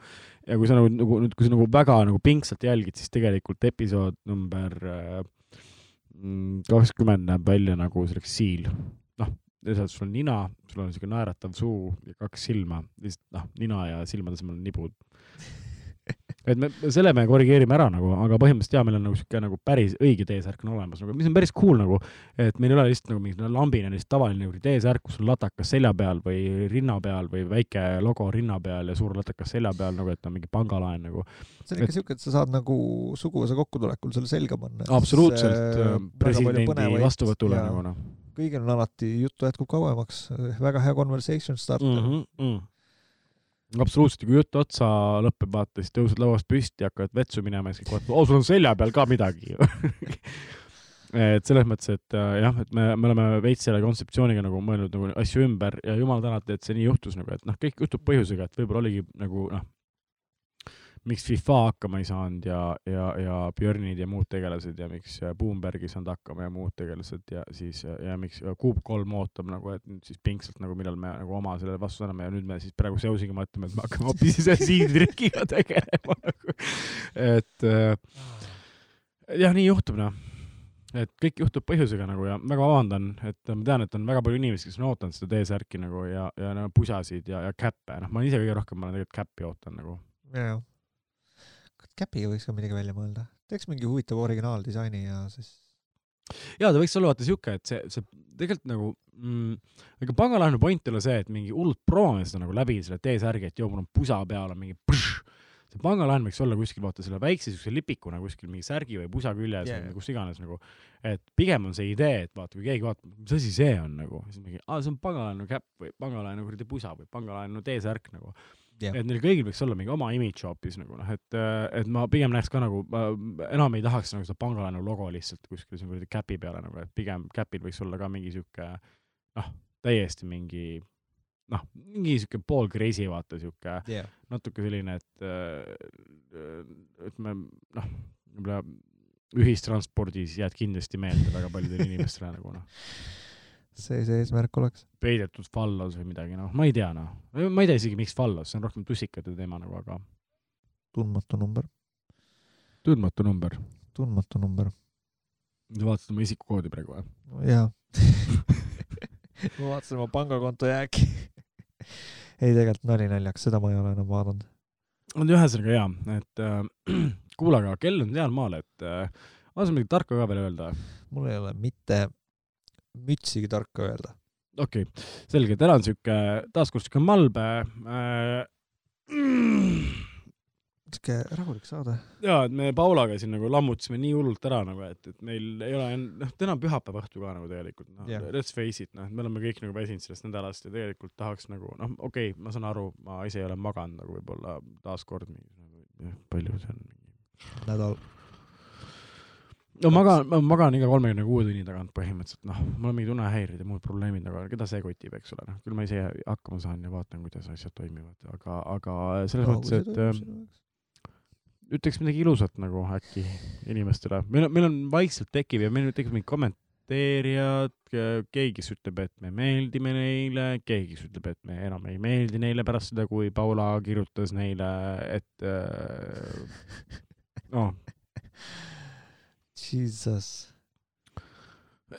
ja kui sa nagu, nagu nüüd, kui sa nagu väga nagu pingsalt jälgid, siis tegelikult episood number äh, mm, kakskümmend näeb välja nagu see oleks siil. noh, lihtsalt sul on nina, sul on siuke naeratav suu ja kaks silma, lihtsalt noh, nina ja silmade asemel on nibud. Et me selle me korrigeerime ära nagu, aga põhimõtteliselt jaa, meil on nagu siuke nagu päris õige T-särk on olemas nagu, mis on päris cool nagu, et meil ei ole lihtsalt nagu mingi lambine lihtsalt tavaline nagu T-särk, kus on latakas selja peal või rinna peal või väike logo rinna peal ja suur latakas selja peal nagu, et on mingi pangalaen nagu.
see on ikka siuke, et sa saad nagu suguvõsa kokkutulekul selle selga panna.
absoluutselt äh, presidendi vastuvõtule nagu noh
kõigil on alati, jutt jätkub kauemaks, väga hea conversation starter mm.
-hmm, mm. absoluutselt, kui jutt otsa lõpeb, vaata, siis tõused lauast püsti, hakkad vetsu minema ja siis kõik vaatavad, oo, sul on selja peal ka midagi. Et selles mõttes, et äh, jah, et me, me oleme veits selle kontseptsiooniga nagu mõelnud nagu asju ümber ja jumal tänatud, et see nii juhtus nagu, et noh, kõik juhtub põhjusega, et võib-olla oligi nagu noh, miks FIFA hakkama ei saanud ja, ja, ja Björnid ja muud tegelased ja miks äh, Boomberg ei saanud hakkama ja muud tegelased ja siis ja, ja miks äh, Kuup kolm ootab nagu, et nüüd siis pingsalt nagu millal me nagu oma sellele vastuse anname ja nüüd me siis praegu Seusiga mõtleme, et me hakkame hoopis ise siidrikiga tegelema nagu. et äh, jah, nii juhtub noh et kõik juhtub põhjusega nagu ja väga vabandan, et ma tean, et on väga palju inimesi, kes on ootanud seda T-särki nagu ja, ja no pusasid ja, ja käppe, noh, ma ise kõige rohkem, ma olen tegelikult käppi ootan nagu.
jaa. Käpiga võiks ka midagi välja mõelda. teeks mingi huvitava originaaldisaini ja siis
ja ta võiks olla vaata siuke, et see, see tegelikult nagu mm,, ega pangalaenu point ei ole see, et mingi hullult promome seda nagu läbi selle T-särgi, et joo, mul on pusa peal on mingi pšš. see pangalaen võiks olla kuskil vaata selle väikse siukse lipikuna kuskil mingi särgi või pusa küljes yeah. või kus iganes nagu. et pigem on see idee, et vaata, kui keegi vaatab, mis asi see on nagu, siis mingi, aa, see on pangalaenu käpp või pangalaenu kuradi pusa või pangalaenu T-särk nagu.
jah,
et neil kõigil võiks olla mingi oma image hoopis nagu noh, et, et ma pigem näeks ka nagu, enam ei tahaks nagu seda pangalaenu logo lihtsalt kuskil siin kuradi käpi peale nagu, et pigem käpil võiks olla ka mingi sihuke noh, täiesti mingi noh, mingi sihuke pool crazy vaata sihuke
jah.
natuke selline, et ütleme noh, võib-olla ühistranspordis jääd kindlasti meelde väga paljudele inimestele nagu noh,
see see eesmärk oleks.
peidetud fallos või midagi noh, ma ei tea noh, ma ei tea isegi, miks fallos, see on rohkem tussikate teema nagu, aga
tundmatu number,
tundmatu number.
tundmatu number.
sa vaatasid oma isikukoodi praegu või?
jaa. ma vaatasin oma pangakonto jääki. ei, tegelikult nali naljaks, seda ma ei ole enam vaadanud.
no ühesõnaga jaa, et äh, kuule, aga kell on sealmaal, et äh, ma saan midagi tarka ka veel öelda.
mul ei ole mitte mütsigi tarka öelda.
okei okay., selge, täna on siuke, taaskord siuke malbe äh,.
Sihuke rahulik saade.
ja, et me Paulaga siin nagu lammutasime nii hullult ära nagu, et, et meil ei ole, noh, täna on pühapäeva õhtu ka nagu tegelikult, noh yeah., let's face it, noh, me oleme kõik nagu väsinud sellest nädalast ja tegelikult tahaks nagu, noh, okei okay,, ma saan aru, ma ise ei ole maganud nagu võib-olla taaskord mingi nagu,, palju see on?
nädal.
No magan, ma magan iga kolmekümne kuue tunni tagant põhimõtteliselt, noh, mul on mingid unehäired ja muud probleemid, aga keda see kotib, eks ole, noh, küll ma ise hakkama saan ja vaatan, kuidas asjad toimivad, aga, aga selles mõttes, et äh, ütleks midagi ilusat nagu äkki inimestele, meil on, meil on vaikselt tekib ja meil tekib mingid kommenteerijad, keegi, kes ütleb, et me meeldime neile, keegi, kes ütleb, et me enam ei meeldi neile pärast seda, kui Paula kirjutas neile, et äh, noh,
Jesus.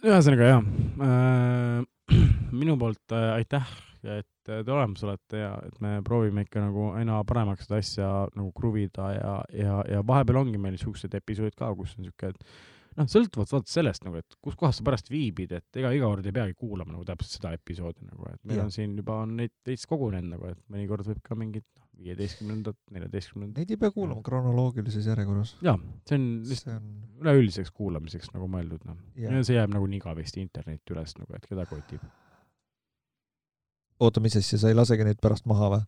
ühesõnaga jah äh, minu poolt äh, aitäh, et äh, te olemas olete ja et me proovime ikka nagu aina paremaks seda asja nagu kruvida ja, ja, ja vahepeal ongi meil siuksed episoodid ka, kus on siuke, et noh, sõltuvalt vaata sellest nagu, et kus kohas sa pärast viibid, et ega iga kord ei peagi kuulama nagu täpselt seda episoodi nagu, et meil
Jah.
on siin juba on neid veits kogunenud nagu, et mõnikord võib ka mingit noh, viieteistkümnendat, neljateistkümnendat.
Neid ei pea kuulama kronoloogilises järjekorras.
jaa, see on lihtsalt
on,
üleüldiseks kuulamiseks nagu mõeldud, noh.
jah.
see jääb nagu nii igavesti internetti üles nagu, et keda kotib.
oota, mis asja, sa ei lasegi neid pärast maha või?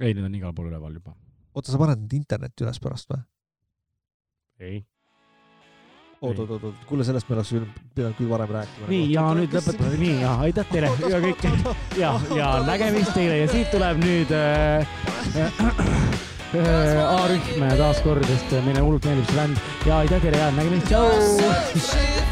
ei, need on igal pool üleval juba.
oota, sa paned need internetti üles pärast või?
ei.
oot, oot, oot, oot, kuule, sellest me oleks pidanud küll varem rääkima.
nii, ja nüüd lõpetame, nii ja aitäh teile. Ja kõik ja, ja nägemist teile. Ja siit tuleb nüüd äh, äh, A-rühm taas kord, sest meile hullult meeldib see bänd. Ja aitäh teile ja nägemist, tšau.